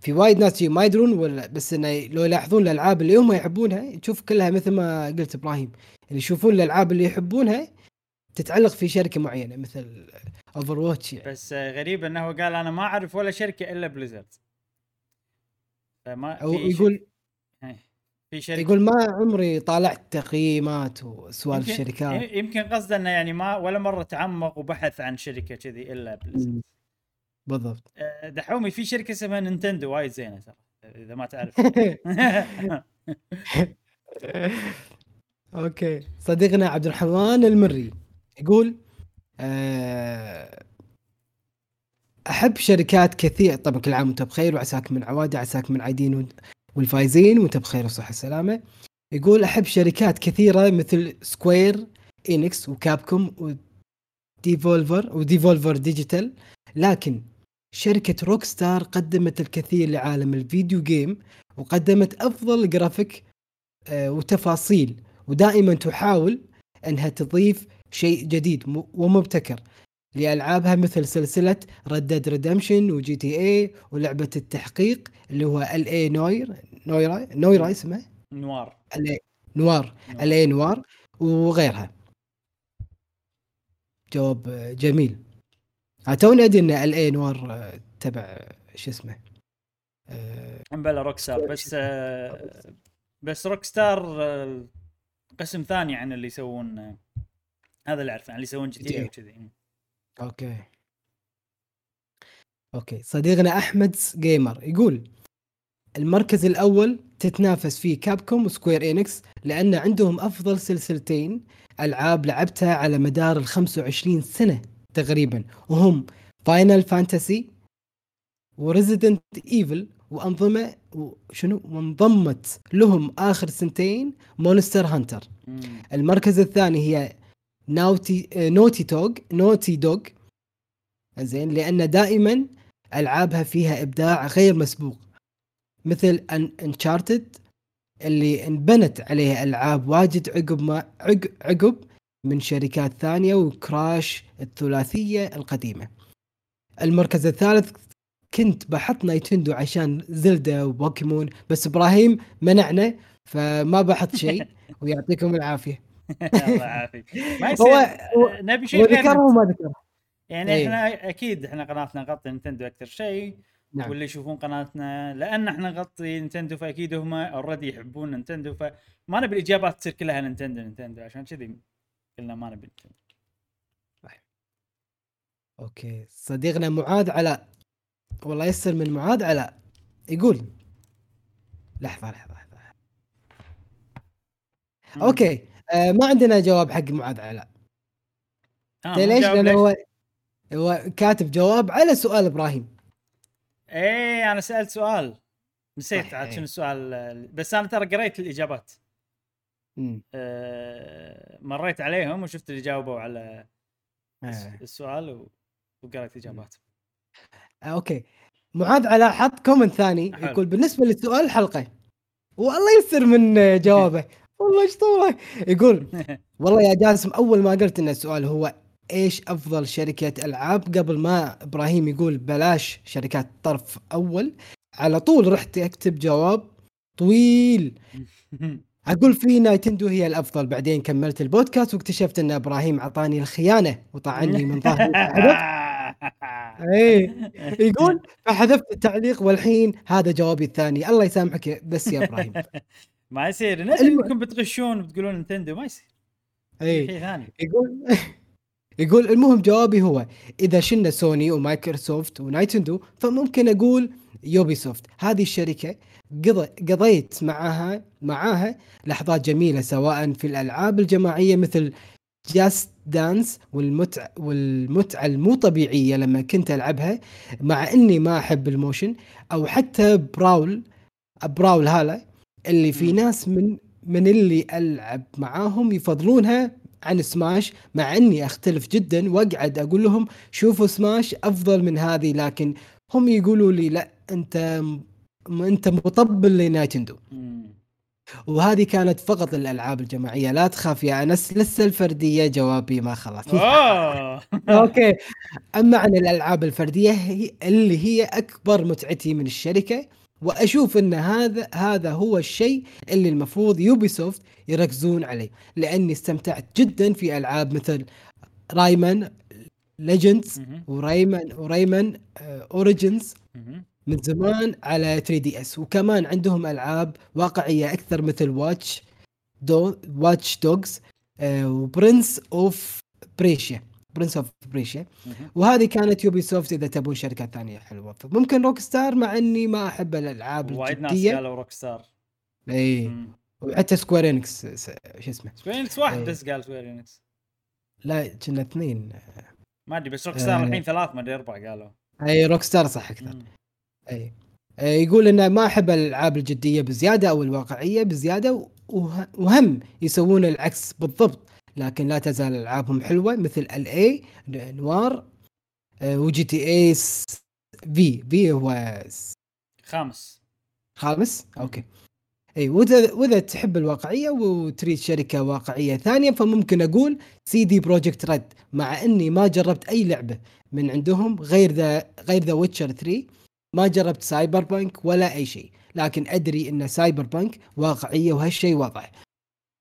S2: في وايد ناس ما يدرون ولا بس إنه لو يلاحظون الألعاب اللي هم يحبونها تشوف كلها مثل ما قلت إبراهيم. اللي يشوفون الألعاب اللي يحبونها تتعلق في شركة معينة مثل Overwatch يعني.
S1: بس آه، غريب إنه قال أنا ما أعرف ولا شركة إلا Blizzard. فما أو
S2: يقول
S1: إيه. في شركه
S2: يقول ما عمري طالعت تقييمات وسوالف
S1: يمكن-
S2: شركات
S1: يمكن قصده إنه يعني ما ولا مرة تعمق وبحث عن شركة كذي
S2: إلا. بالضبط
S1: آه، دحومي في شركة اسمها Nintendo وايد زينة ترى إذا ما تعرف
S2: okay صديقنا عبد الرحمن المري يقول آه، أحب شركات كثير. طبعا كل عام وأنت بخير وعساك من عواده عساك من عايدين والفايزين وأنت بخير وصحة السلامة يقول أحب شركات كثيرة مثل Square Enix و Capcom و Devolver و Devolver Digital. لكن شركة Rockstar قدمت الكثير لعالم ال video game وقدمت أفضل جرافيك آه، وتفاصيل ودائما تحاول إنها تضيف شيء جديد ومبتكر. لألعابها مثل سلسلة Red Dead Redemption و GTA ولعبه التحقيق اللي هو L.A. Noire نويرا نويرا اسمه؟ Noire. L Noire. L.A. Noire وغيرها جواب جميل. توني أدري إن L.A. Noire آه، تبع آه، شو اسمه؟ آه،
S1: umbrella Rockstar بس بس Rockstar قسم ثاني عن اللي يسوون هذا اللي أعرفه عن اللي يسوون
S2: GTA.
S1: وكذي.
S2: okay. okay. صديقنا أحمد Gamer يقول المركز الأول تتنافس فيه Capcom و Square Enix لأن عندهم أفضل سلسلتين ألعاب لعبتها على مدار ال 25 سنة تقريبا وهم Final Fantasy و Resident Evil وأنظمة وشنو وانضمت لهم آخر سنتين Monster
S1: Hunter.
S2: المركز الثاني هي Naughty Naughty Dog Naughty Dog زين لأن دائما ألعابها فيها إبداع غير مسبوق مثل Uncharted اللي انبنت عليها ألعاب واجد عقب ما عقب, عقب من شركات ثانية و Crash الثلاثية القديمة. المركز الثالث كنت بحط Nintendo عشان Zelda و Pokemon بس إبراهيم منعنا فما بحط شيء ويعطيكم العافية.
S1: الله يعافيك. ما
S2: هو
S1: يصير نبي شيء
S2: وما
S1: يعني
S2: إيه.
S1: إحنا أكيد إحنا قناتنا نغطي Nintendo أكثر شيء
S2: نعم.
S1: واللي يشوفون قناتنا لأن إحنا نغطي Nintendo فأكيد هم already يحبون Nintendo فما نبي الإجابات تصير كلها Nintendo Nintendo. عشان كذي قلنا ما نبي Nintendo.
S2: okay. صديقنا معاذ علاء والله يسر من معاذ علاء يقول. لحظة لحظة لحظة. أوكي. آه ما عندنا جواب حق معاذ علاء
S1: آه،
S2: ليش؟
S1: لأنه؟
S2: هو هو كاتب جواب على سؤال إبراهيم
S1: إيه أنا سألت سؤال نسيت عاد. شنو السؤال بس أنا ترى قريت
S2: الإجابات.
S1: أه مريت عليهم وشفت اللي جاوبوا على
S2: آه.
S1: السؤال و... وقريت اجابات
S2: آه، okay معاذ علاء حط comment ثاني
S1: حلو.
S2: يقول بالنسبة لسؤال الحلقة والله يسر من آه، جوابه والله إيش طوله؟ يقول والله يا جاسم أول ما قلت إن السؤال هو إيش أفضل شركة ألعاب؟ قبل ما إبراهيم يقول بلاش شركات طرف أول على طول رحت أكتب جواب طويل. أقول في Nintendo هي الأفضل. بعدين كملت البودكاست واكتشفت إن إبراهيم أعطاني الخيانة وطعني من ظهري إيه يقول فحذفت التعليق والحين هذا جوابي الثاني. الله يسامحك بس يا إبراهيم.
S1: ما يصير. ندري انكم بتغشون بتقولون Nintendo ما يصير.
S2: إيه.
S1: شيء ثاني
S2: يقول يقول المهم جوابي هو إذا شلنا Sony و Microsoft و Nintendo فممكن أقول Ubisoft هذه الشركة قض- قضيت معها معاها لحظات جميلة سواء في الألعاب الجماعية مثل Just Dance والمتع والمتعة المو طبيعيه لما كنت ألعبها مع إني ما أحب ال motion أو حتى Brawl Brawlhalla اللي في. ناس من من اللي ألعب معاهم يفضلونها عن سماش مع إني أختلف جدا وأقعد أقول لهم شوفوا سماش أفضل من هذه لكن هم يقولوا لي لا أنت م- أنت مطبل ل
S1: Nintendo.
S2: وهذه كانت فقط الألعاب الجماعية لا تخاف يا أنس لسه الفردية جوابي ما خلص
S1: oh
S2: okay أما عن الألعاب الفردية هي اللي هي أكبر متعتي من الشركة وأشوف إن هذا هذا هو الشيء اللي المفروض Ubisoft يركزون عليه لأني استمتعت جدا في ألعاب مثل Rayman Legends.
S1: و
S2: Rayman و Rayman
S1: Origins.
S2: من زمان على 3DS وكمان عندهم ألعاب واقعية أكثر مثل Watch Do Watch Dogs و Prince of Persia Prince of
S1: Persia.
S2: وهذه كانت Ubisoft إذا تبون شركات ثانية حلوة. ممكن Rockstar مع إني ما أحب الألعاب
S1: وايد ناس قالوا Rockstar
S2: اي. وحتى Square Enix شو اسمه؟
S1: Square Enix واحد. بس قال سكوير انكس
S2: لا كنا اثنين.
S1: ما أدري بس Rockstar
S2: آه.
S1: الحين ثلاث ما أدري أربع قالوا.
S2: إي Rockstar صح أكثر. إي يقول إنه ما أحب الألعاب الجدية بزيادة أو الواقعية بزيادة وه- وهم يسوون العكس بالضبط. لكن لا تزال ألعابهم حلوة مثل L.A. Noire و GTA V V هو
S1: خامس.
S2: خامس؟ okay. اي وإذا وإذا تحب الواقعية وتريد شركة واقعية ثانية فممكن أقول CD Projekt Red مع إني ما جربت أي لعبة من عندهم غير The غير The Witcher 3 ما جربت Cyberpunk ولا أي شيء لكن أدري إن Cyberpunk واقعية وهالشيء واضح.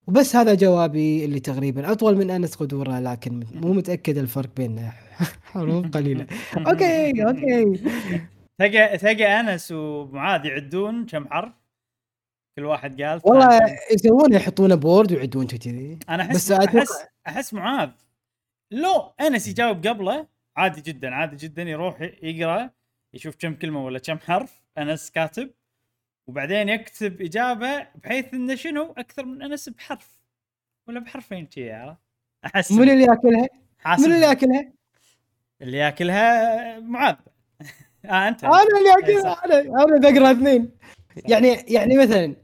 S2: وبس هذا جوابي اللي تقريبا. أطول من انس قدوره لكن مو متأكد الفرق بين حروف قليلة. okay okay.
S1: تلقى تلقى أنس ومعاذ يعدون كم حرف؟ كل واحد قال
S2: والله. يسوون يحطونه ب Word ويعدون كذي
S1: أنا أحس
S2: بس أحس
S1: أحس معاذ. لو أنس يجاوب قبله عادي جدا عادي جدا يروح يقرأ يشوف كم كلمة ولا كم حرف أنس كاتب. وبعدين يكتب إجابة بحيث انه شنو أكثر من أنس بحرف ولا بحرفين شي عرفت؟ أحس
S2: من اللي ياكلها؟ من اللي ياكلها؟
S1: اللي ياكلها معاذ آه أنت
S2: أنا اللي
S1: إيه،
S2: اكلها
S1: صح.
S2: أنا أنا بقرأ اثنين يعني يعني مثلا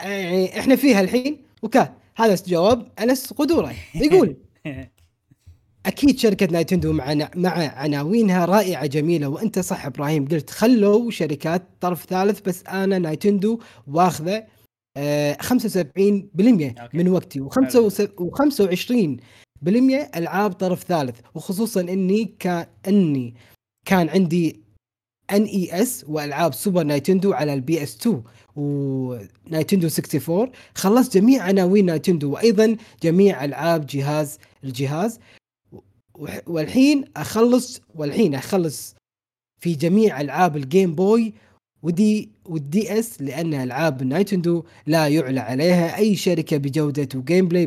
S2: يعني إحنا فيها الحين وكا هذا جواب أنس قدوره يقول أكيد شركة Nintendo مع مع عناوينها رائعة جميلة وأنت صح إبراهيم قلت خلوا شركات طرف ثالث بس أنا Nintendo واخذة آه 75% من وقتي و25% ألعاب طرف ثالث وخصوصا إني كان إني كان عندي NES وألعاب Super Nintendo على ال PS 2 و Nintendo 64 خلصت جميع عناوين Nintendo وأيضا جميع ألعاب جهاز الجهاز. والحين أخلص والحين أخلص في جميع ألعاب ال Game Boy و D وال DS لأن ألعاب Nintendo لا يعلى عليها أي شركة بجودة و gameplay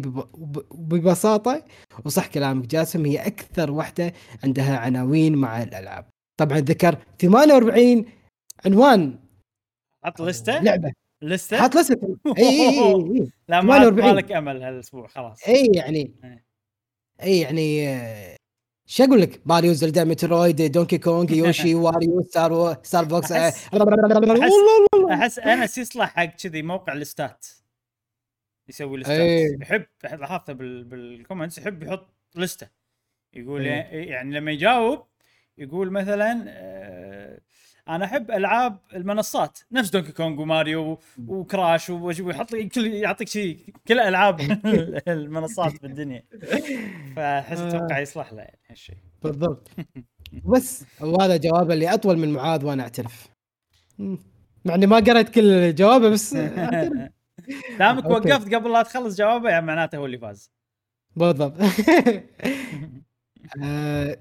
S2: ببساطه وصح كلامك جاسم هي أكثر واحدة عندها عناوين مع الألعاب. طبعا ذكر 48 عنوان.
S1: حط لستة؟
S2: لعبة.
S1: لستة؟
S2: حط لستة. إي إي إي
S1: لا ما مالك أمل هالأسبوع خلاص.
S2: إي يعني إي. يعني شو أقول لك Mario Zelda Metroid Donkey Kong Yoshi Wario Star Star Fox
S1: احس, أحس أنس يصلح حق كذي موقع ال stats. يسوي ال stats.
S2: أيه.
S1: يحب لاحظته بال comments يحب يحط لستة. يقول أيه. يعني لما يجاوب يقول مثلا آه أنا احب العاب المنصات نفس Donkey Kong و Mario و Crash ويحط كل يعطيك شيء كل العاب المنصات في الدنيا. فأحس
S2: آه.
S1: أتوقع يصلح له يعني هالشيء
S2: بالضبط. بس وهذا جواب اللي أطول من معاذ وأنا أعترف. مع إني ما قريت كل جوابه بس
S1: دامك وقفت قبل لا تخلص جوابه يعني معناته هو اللي فاز.
S2: بالضبط. آه،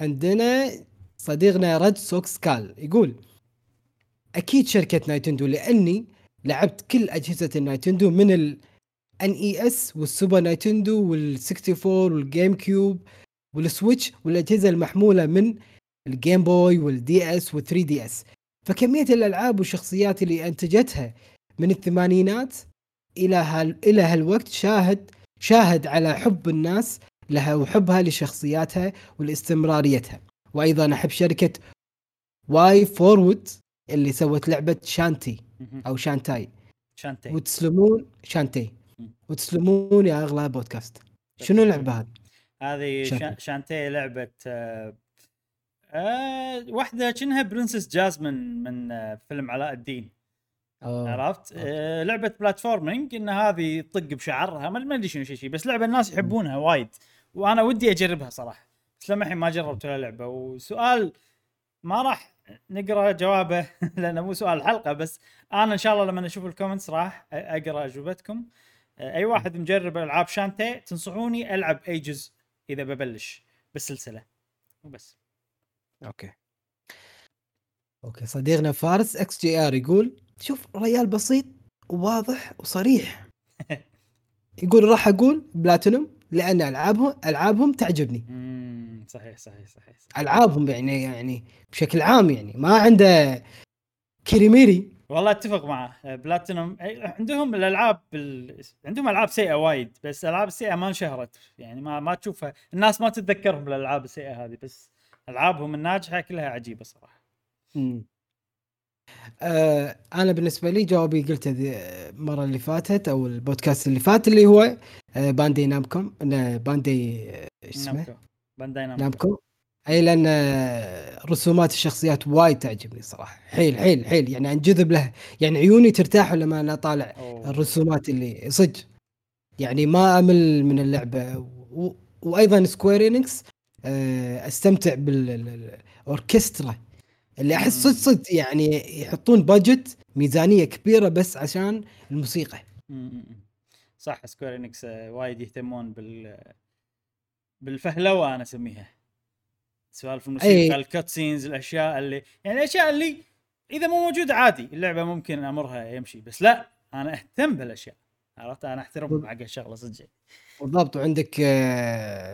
S2: عندنا صديقنا رد سوكس كال يقول أكيد شركة Nintendo لأني لعبت كل أجهزة ال Nintendo من ال NES وال Super Nintendo وال 64 وال GameCube وال Switch والأجهزة المحمولة من ال Game Boy وال DS وال 3DS فكمية الألعاب والشخصيات اللي أنتجتها من الثمانينات إلى هال إلى هالوقت شاهد شاهد على حب الناس لها وحبها لشخصياتها ولإستمراريتها. وأيضا أحب شركة WayForward اللي سوت لعبة Shantae أو Shantae.
S1: Shantae.
S2: وتسلمون Shantae. وتسلمون يا اغلى بودكاست شنو اللعبة هذه؟
S1: هذه Shantae لعبة آه آه واحدة كأنها Princess Jasmine من آه فيلم علاء الدين. أوه. عرفت؟ آه لعبة platforming إن هذه تطق بشعرها ما أدري شنو شيء بس لعبة الناس يحبونها وايد. وأنا ودي أجربها صراحة. بس لما الحين ما جربت ولا لعبة. وسؤال ما راح نقرأ جوابه لأنه مو سؤال الحلقة بس أنا إن شاء الله لما أشوف ال comments راح أقرأ أجوبتكم. أي واحد مجرب ألعاب Shantae تنصحوني ألعب أي جزء إذا ببلش؟ بالسلسلة. وبس.
S2: okay. okay صديقنا فارس XGR يقول شوف ريال بسيط وواضح وصريح. يقول راح أقول بلاتينوم؟ لأن العابهم ألعابهم تعجبني.
S1: صحيح صحيح صحيح, صحيح.
S2: ألعابهم يعني يعني بشكل عام يعني. ما عنده كريميري
S1: والله أتفق معه. بلاتينوم عندهم الألعاب بال... عندهم ألعاب سيئة وايد بس الالعاب السيئه ما انشهرت. يعني ما ما تشوفها. الناس ما تتذكرهم بالالعاب السيئة هذه بس ألعابهم الناجحة كلها عجيبة صراحة.
S2: امم آه أنا بالنسبة لي جوابي قلته المرة اللي فاتت أو البودكاست اللي فات اللي هو آه Bandai Namco Bandai آه اسمه؟
S1: Bandai
S2: Namco, Namco. أي لأن رسومات الشخصيات وايد تعجبني صراحة. حيل حيل حيل. يعني أنجذب لها يعني عيوني ترتاح لما أنا أطالع. الرسومات اللي صدق. يعني ما أمل من اللعبة. و... وأيضا Square Enix آه، أستمتع بالأوركسترا. اللي أحس صدق صدق يعني يحطون budget ميزانية كبيرة بس عشان الموسيقى.
S1: صح Square Enix آه، وايد يهتمون بال بالفهلوة أنا أسميها. سوالف الموسيقى أي. ال cut scenes الأشياء اللي يعني الأشياء اللي إذا مو موجودة عادي اللعبة ممكن أمرها يمشي بس لا أنا أهتم بالأشياء. عرفت؟ أنا أحترم حق الشغلة صدق.
S2: بالضبط. وعندك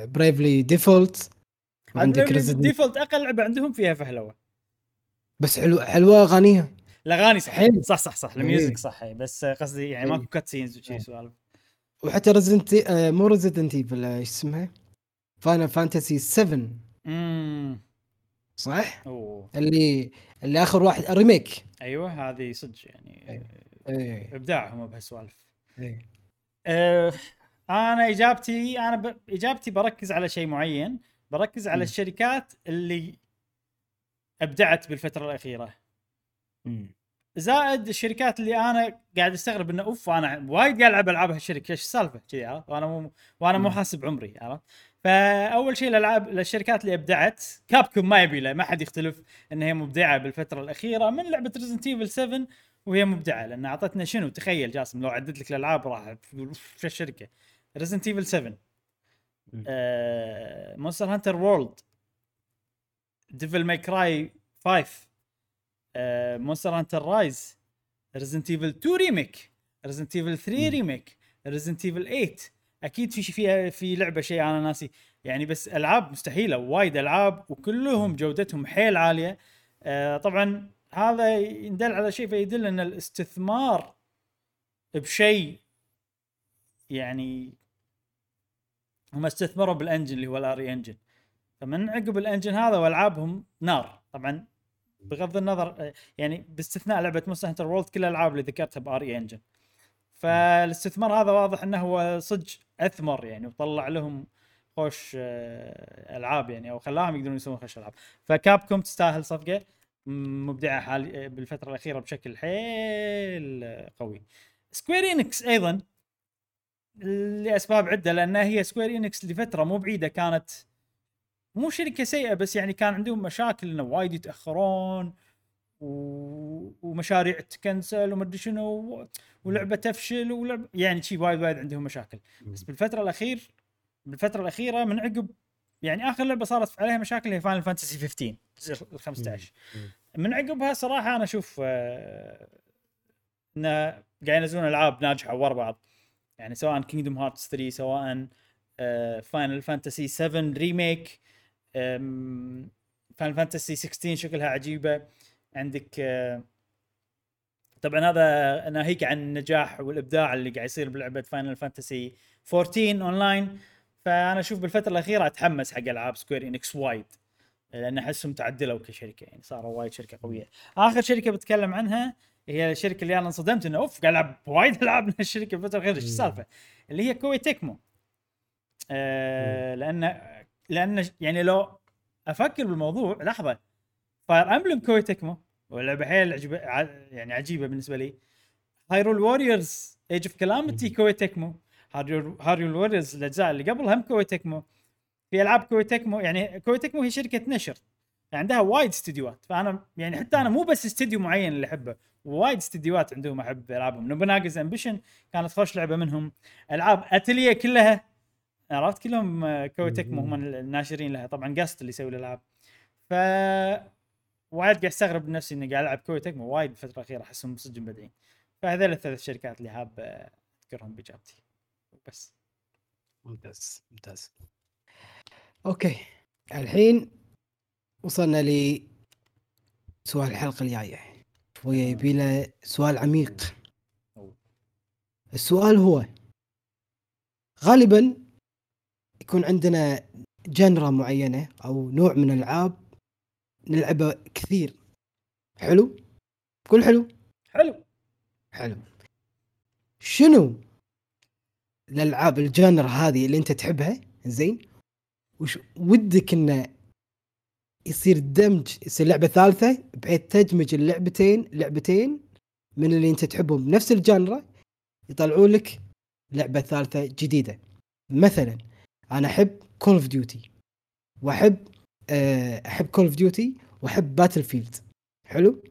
S2: Bravely Default
S1: وعندك Default أقل لعبة عندهم فيها فهلوة.
S2: بس حلو حلوة أغانيها.
S1: الاغاني صح. حلو. صح صح صح. ال music صح. بس قصدي يعني ماكو cut scenes وشي سوالف.
S2: وحتى Resident آه مو Resident Evil إيش اسمها؟ Final Fantasy 7
S1: امم
S2: صح؟
S1: أوه.
S2: اللي اللي آخر واحد remake
S1: أيوه هذه صدق يعني.
S2: أيه.
S1: إبداعهم بهالسوالف.
S2: أيه.
S1: أه أنا اجابتي أنا ب... إجابتي بركز على شيء معين. بركز على
S2: مم.
S1: الشركات اللي أبدعت بالفترة الأخيرة.
S2: مم.
S1: زائد الشركات اللي أنا قاعد أستغرب إنه أوف أنا وايد قاعد ألعب ألعاب هالشركة إيش السالفة؟ كذي عرفت؟ وأنا مو وأنا مو. حاسب عمري عرفت؟ فأول شيء الالعاب الشركات اللي أبدعت Capcom ما يبي له ما حد يختلف إن هي مبدعة بالفترة الأخيرة من لعبة Resident Evil 7 وهي مبدعة لأن أعطتنا شنو؟ تخيل جاسم لو عدت لك الألعاب راح في الشركة؟ Resident Evil 7
S2: مم.
S1: Monster Hunter World Devil May Cry 5 Monster Hunter Rise Resident Evil 2 remake Resident Evil 3
S2: مم.
S1: remake Resident Evil 8 أكيد في فيها في لعبة شيء أنا ناسي. يعني بس ألعاب مستحيلة وايد ألعاب وكلهم جودتهم حيل عالية. آه، طبعا هذا يدل على شيء فيدل أن الاستثمار بشيء يعني هم استثمروا بال engine اللي هو ال RE Engine فمن عقب ال engine هذا وألعابهم نار. طبعا بغض النظر آه، يعني باستثناء لعبة Monster Hunter World كل الألعاب اللي ذكرتها ب RE Engine فالاستثمار هذا واضح إنه هو صدق أثمر يعني وطلع لهم خوش آه، ألعاب يعني أو خلاهم يقدرون يسوون خوش ألعاب. ف Capcom تستاهل صفة مبدعة حالي بالفترة الأخيرة بشكل حيل آه، قوي. Square Enix أيضا لأسباب عدة لأن هي Square Enix لفترة مو بعيدة كانت مو شركة سيئة بس يعني كان عندهم مشاكل إنه وايد يتأخرون و... ومشاريع تكنسل ومدري شنو و- ولعبة تفشل ولعبة يعني شي وايد وايد عندهم مشاكل. بس بالفترة الأخير بالفترة الأخيرة من عقب يعني آخر لعبة صارت عليها مشاكل هي Final Fantasy 15 الجزء ال 15 من عقبها صراحة أنا أشوف آه، إنه قاعد ينزلون ألعاب ناجحة ورا بعض. يعني سواء Kingdom Hearts 3 سواء Final Fantasy 7 remake Final Fantasy 16 شكلها عجيبة. عندك آه، طبعا هذا ناهيك عن النجاح والإبداع اللي قاعد يصير بلعبة Final Fantasy 14 اونلاين فأنا أشوف بالفترة الأخيرة أتحمس حق ألعاب Square Enix وايد لأن أحسهم تعدلوا كشركة يعني صاروا وايد شركة قوية. آخر شركة بتكلم عنها هي الشركة اللي أنا انصدمت إنه أوف قاعد ألعب وايد ألعاب من الشركة بالفترة الأخيرة إيش السالفة؟ اللي هي Koei Tecmo. آه لأن لأن يعني لو أفكر بالموضوع لحظة. Fire Emblem Koei Tecmo ولعبه حيل عجيبه ع- يعني عجيبة بالنسبة لي. Hyrule Warriors Age of Calamity Koei Tecmo Hyrule Warriors الأجزاء اللي قبل هم Koei Tecmo في ألعاب Koei Tecmo يعني Koei Tecmo هي شركة نشر. عندها وايد استديوهات. فأنا يعني حتى أنا مو بس استديو معين اللي أحبه وايد استديوهات عندهم أحب ألعابهم. Nobunaga's Ambition كانت خوش لعبة منهم. ألعاب اتليه كلها عرفت؟ كلهم آه، Koei Tecmo هم الناشرين لها. طبعا Gust اللي يسوي الألعاب. ف وايد قاعد أستغرب نفسي إني قاعد ألعب كوي تكمو وايد الفترة الأخيرة أحسهم صدق مبدعين فهذول الثلاث شركات اللي حاب أذكرهم بإجابتي. بس.
S4: ممتاز ممتاز.
S2: أوكي. الحين وصلنا ل سؤال الحلقة الجاية. شوية يبي له سؤال عميق. السؤال هو غالبا يكون عندنا جنرا معينة أو نوع من الالعاب نلعبه كثير. حلو؟ كل حلو؟
S1: حلو.
S2: حلو. شنو الألعاب الجانر هذه اللي أنت تحبها؟ زين. وش ودك إنه يصير دمج يصير لعبة ثالثة بحيث تدمج اللعبتين لعبتين من اللي أنت تحبهم بنفس الجانرا يطلعوا لك لعبة ثالثة جديدة. مثلا أنا أحب Call of Duty وأحب آه، أحب Call of Duty وأحب Battlefield حلو؟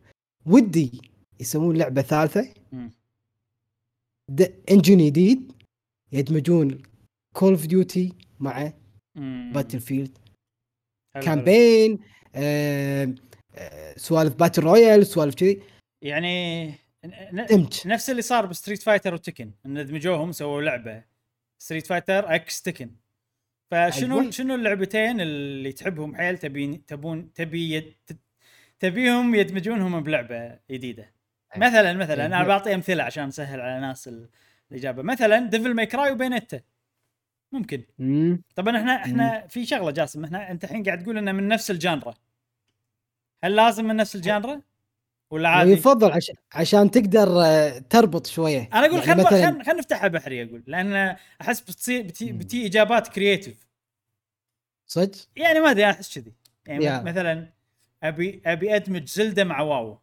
S2: ودي يسوون
S1: لعبة
S2: ثالثة. engine جديد يدمجون Call of Duty مع.
S1: Battlefield.
S2: campaign آه، آه، سوالف battle royale سوالف كذي.
S1: يعني
S2: دمج.
S1: نفس اللي صار ب Street Fighter و Tekken إن دمجوهم سووا لعبة. Street Fighter X Tekken. فشنو
S2: أيوة.
S1: شنو اللعبتين اللي تحبهم حيل تبي تبون تبي يد تبيهم يدمجونهم بلعبة جديدة؟ مثلا مثلا أنا
S2: أيوة.
S1: بعطي امثله عشان أسهل على ال- الإجابة. مثلا Devil May Cry و Bayonetta ممكن.
S2: مم.
S1: طبعا إحنا إحنا في شغلة جاسم. إحنا أنت الحين قاعد تقول إنه من نفس ال genre. هل لازم من نفس ال genre؟ ولا عادي؟
S2: يفضل عشان عشان تقدر آه، تربط شوية.
S1: أنا أقول
S2: يعني
S1: خل
S2: مثلاً-
S1: خل خل نفتحها بحري أقول. لأن أحس بتصير بتي,
S2: مم.
S1: بتي إجابات creative
S2: صدق؟
S1: يعني ما أدري أحس كذي. يعني
S2: يا.
S1: مثلا أبي أبي أدمج Zelda مع WoW.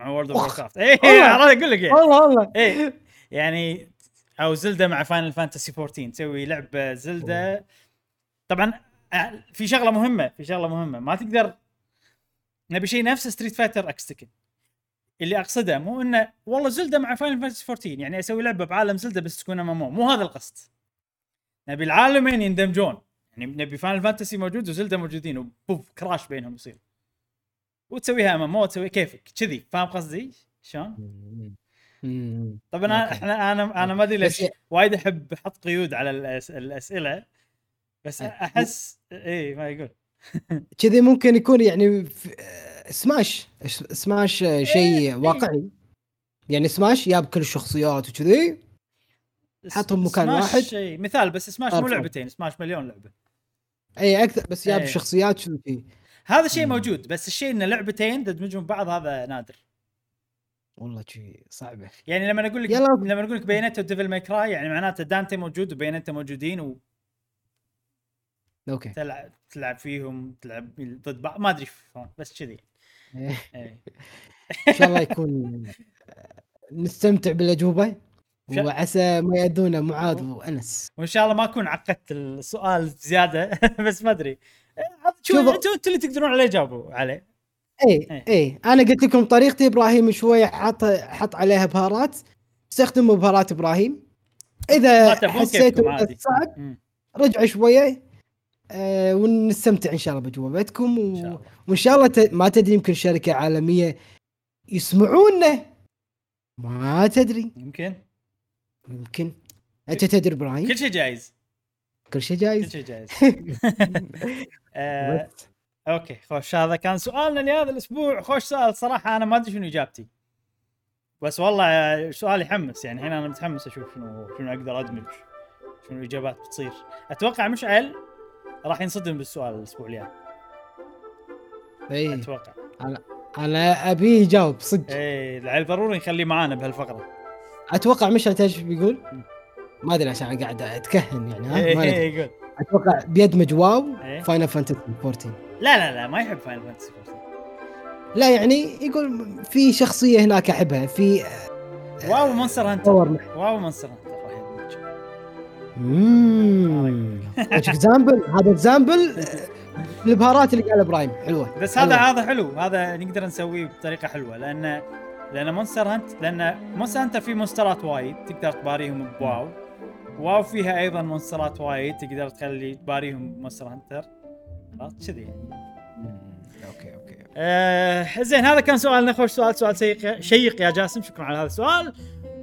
S1: مع World
S2: of.
S1: Warcraft اي أقول لك يعني
S2: والله والله.
S1: إيه. يعني أو Zelda مع Final Fantasy 14 تسوي لعبه Zelda. طبعا آه، في شغلة مهمة في شغلة مهمة. ما تقدر نبي شيء نفس Street Fighter X Tekken اللي أقصده مو إنه والله Zelda مع Final Fantasy 14 يعني أسوي لعبة بعالم Zelda بس تكون MMO مو هذا القصد. نبي العالمين يندمجون. يعني نبي Final Fantasy موجود و Zelda موجودين و both crash بينهم يصير وتسويها MMO تسوي كيفك كذي فاهم قصدي شلون؟ طبعا
S2: أنا.
S1: إحنا أنا أنا ما
S2: أدري
S1: ليش وايد أحب أحط قيود على الأس... الأسئلة بس
S2: أه.
S1: أحس اي ما يقول
S2: كذي ممكن يكون يعني في- آه، سماش سماش آه،
S1: إيه،
S2: شيء واقعي يعني سماش جاب كل الشخصيات وكذي حطهم مكان واحد.
S1: شيء مثال بس سماش مو. لعبتين سماش مليون لعبة
S2: اي أكثر بس جاب
S1: إيه.
S2: شخصيات كذي
S1: هذا شيء
S2: مم.
S1: موجود بس الشيء ان لعبتين تدمجهم ببعض هذا نادر
S2: والله شيء صعبه
S1: يعني لما أقول لك
S2: يلا.
S1: لما أقول لك Bayonetta و Devil May Cry يعني معناته دانتي موجود و Bayonetta موجودين
S2: okay
S1: وتلعب تلعب فيهم تلعب ضد بعض ما أدري بس كذي
S2: إيه.
S1: إيه.
S2: إن شاء الله يكون نستمتع
S1: بالأجوبة
S2: وعسى ما يأذونا معاذ وأنس.
S1: وإن شاء الله ما أكون عقدت السؤال زيادة بس ما أدري. شوف
S2: شوف-
S1: أنتم أنتم اللي تقدرون عليه جاوبوا عليه
S2: اي
S1: إيه.
S2: اي أنا قلت لكم طريقتي إبراهيم شوية حط حط عليها بهارات. استخدموا بهارات إبراهيم.
S1: إذا
S2: حسيتوا. صعب. رجعوا شوية آه ونستمتع إن شاء الله بجوابتكم
S1: إن
S2: و...
S1: شاء الله.
S2: وإن شاء الله ت... ما تدري يمكن شركة عالمية يسمعونا. ما تدري.
S1: يمكن.
S2: يمكن أنت تدري إبراهيم؟
S1: كل شيء جايز.
S2: كل شيء
S1: كل
S2: جايز
S1: شيء جايز. آه،. okay خوش. هذا كان سؤالنا لهذا الأسبوع. خوش سؤال. صراحة أنا ما أدري شنو إجابتي. بس والله سؤال يحمس يعني. الحين أنا متحمس أشوف شنو شنو أقدر أدمج شنو الإجابات بتصير. أتوقع مشعل راح ينصدم بالسؤال الأسبوع الجاي.
S2: اي
S1: أتوقع.
S2: أنا ابي يجاوب صدق.
S1: العيل ضروري نخليه معانا بهالفقرة.
S2: أتوقع مشعل إيش بيقول. ما أدري عشان قاعد أتكهن يعني ها؟ ما
S1: إيه
S2: ندري.
S1: يقول
S2: أتوقع بيدمج WoW
S1: إيه.
S2: Final Fantasy 14
S1: لا لا لا ما يحب Final Fantasy 14
S2: لا يعني يقول في شخصية هناك أحبها في
S1: WoW Monster
S2: Hunter
S1: WoW Monster Hunter راح يدمج
S2: اممم example هذا example البهارات اللي قال إبراهيم. حلوة
S1: بس هذا. هذا حلو. هذا نقدر نسويه بطريقة حلوة لأن لأن Monster Hunt لأن Monster Hunter فيه مونسترات وايد تقدر تباريهم ب WoW. WoW فيها أيضا مونسترات وايد تقدر تخلي تباريهم ب Monster Hunter عرفت كذي يعني.
S2: okay okay
S1: آه زين هذا كان سؤالنا خوش سؤال سؤال شيق شيق يا جاسم. شكرا على هذا السؤال.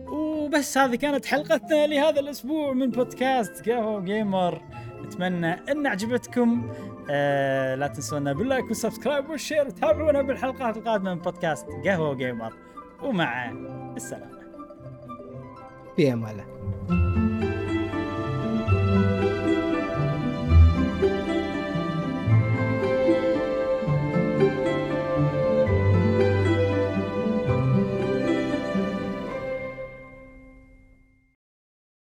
S1: وبس هذه كانت حلقتنا لهذا الأسبوع من بودكاست قهوة Gamer. نتمنى أن عجبتكم آه لا تنسونا بال like وال subscribe وال share وتابعونا بالحلقات القادمة من بودكاست قهوة Gamer. ومع السلامة.
S2: في أمان الله.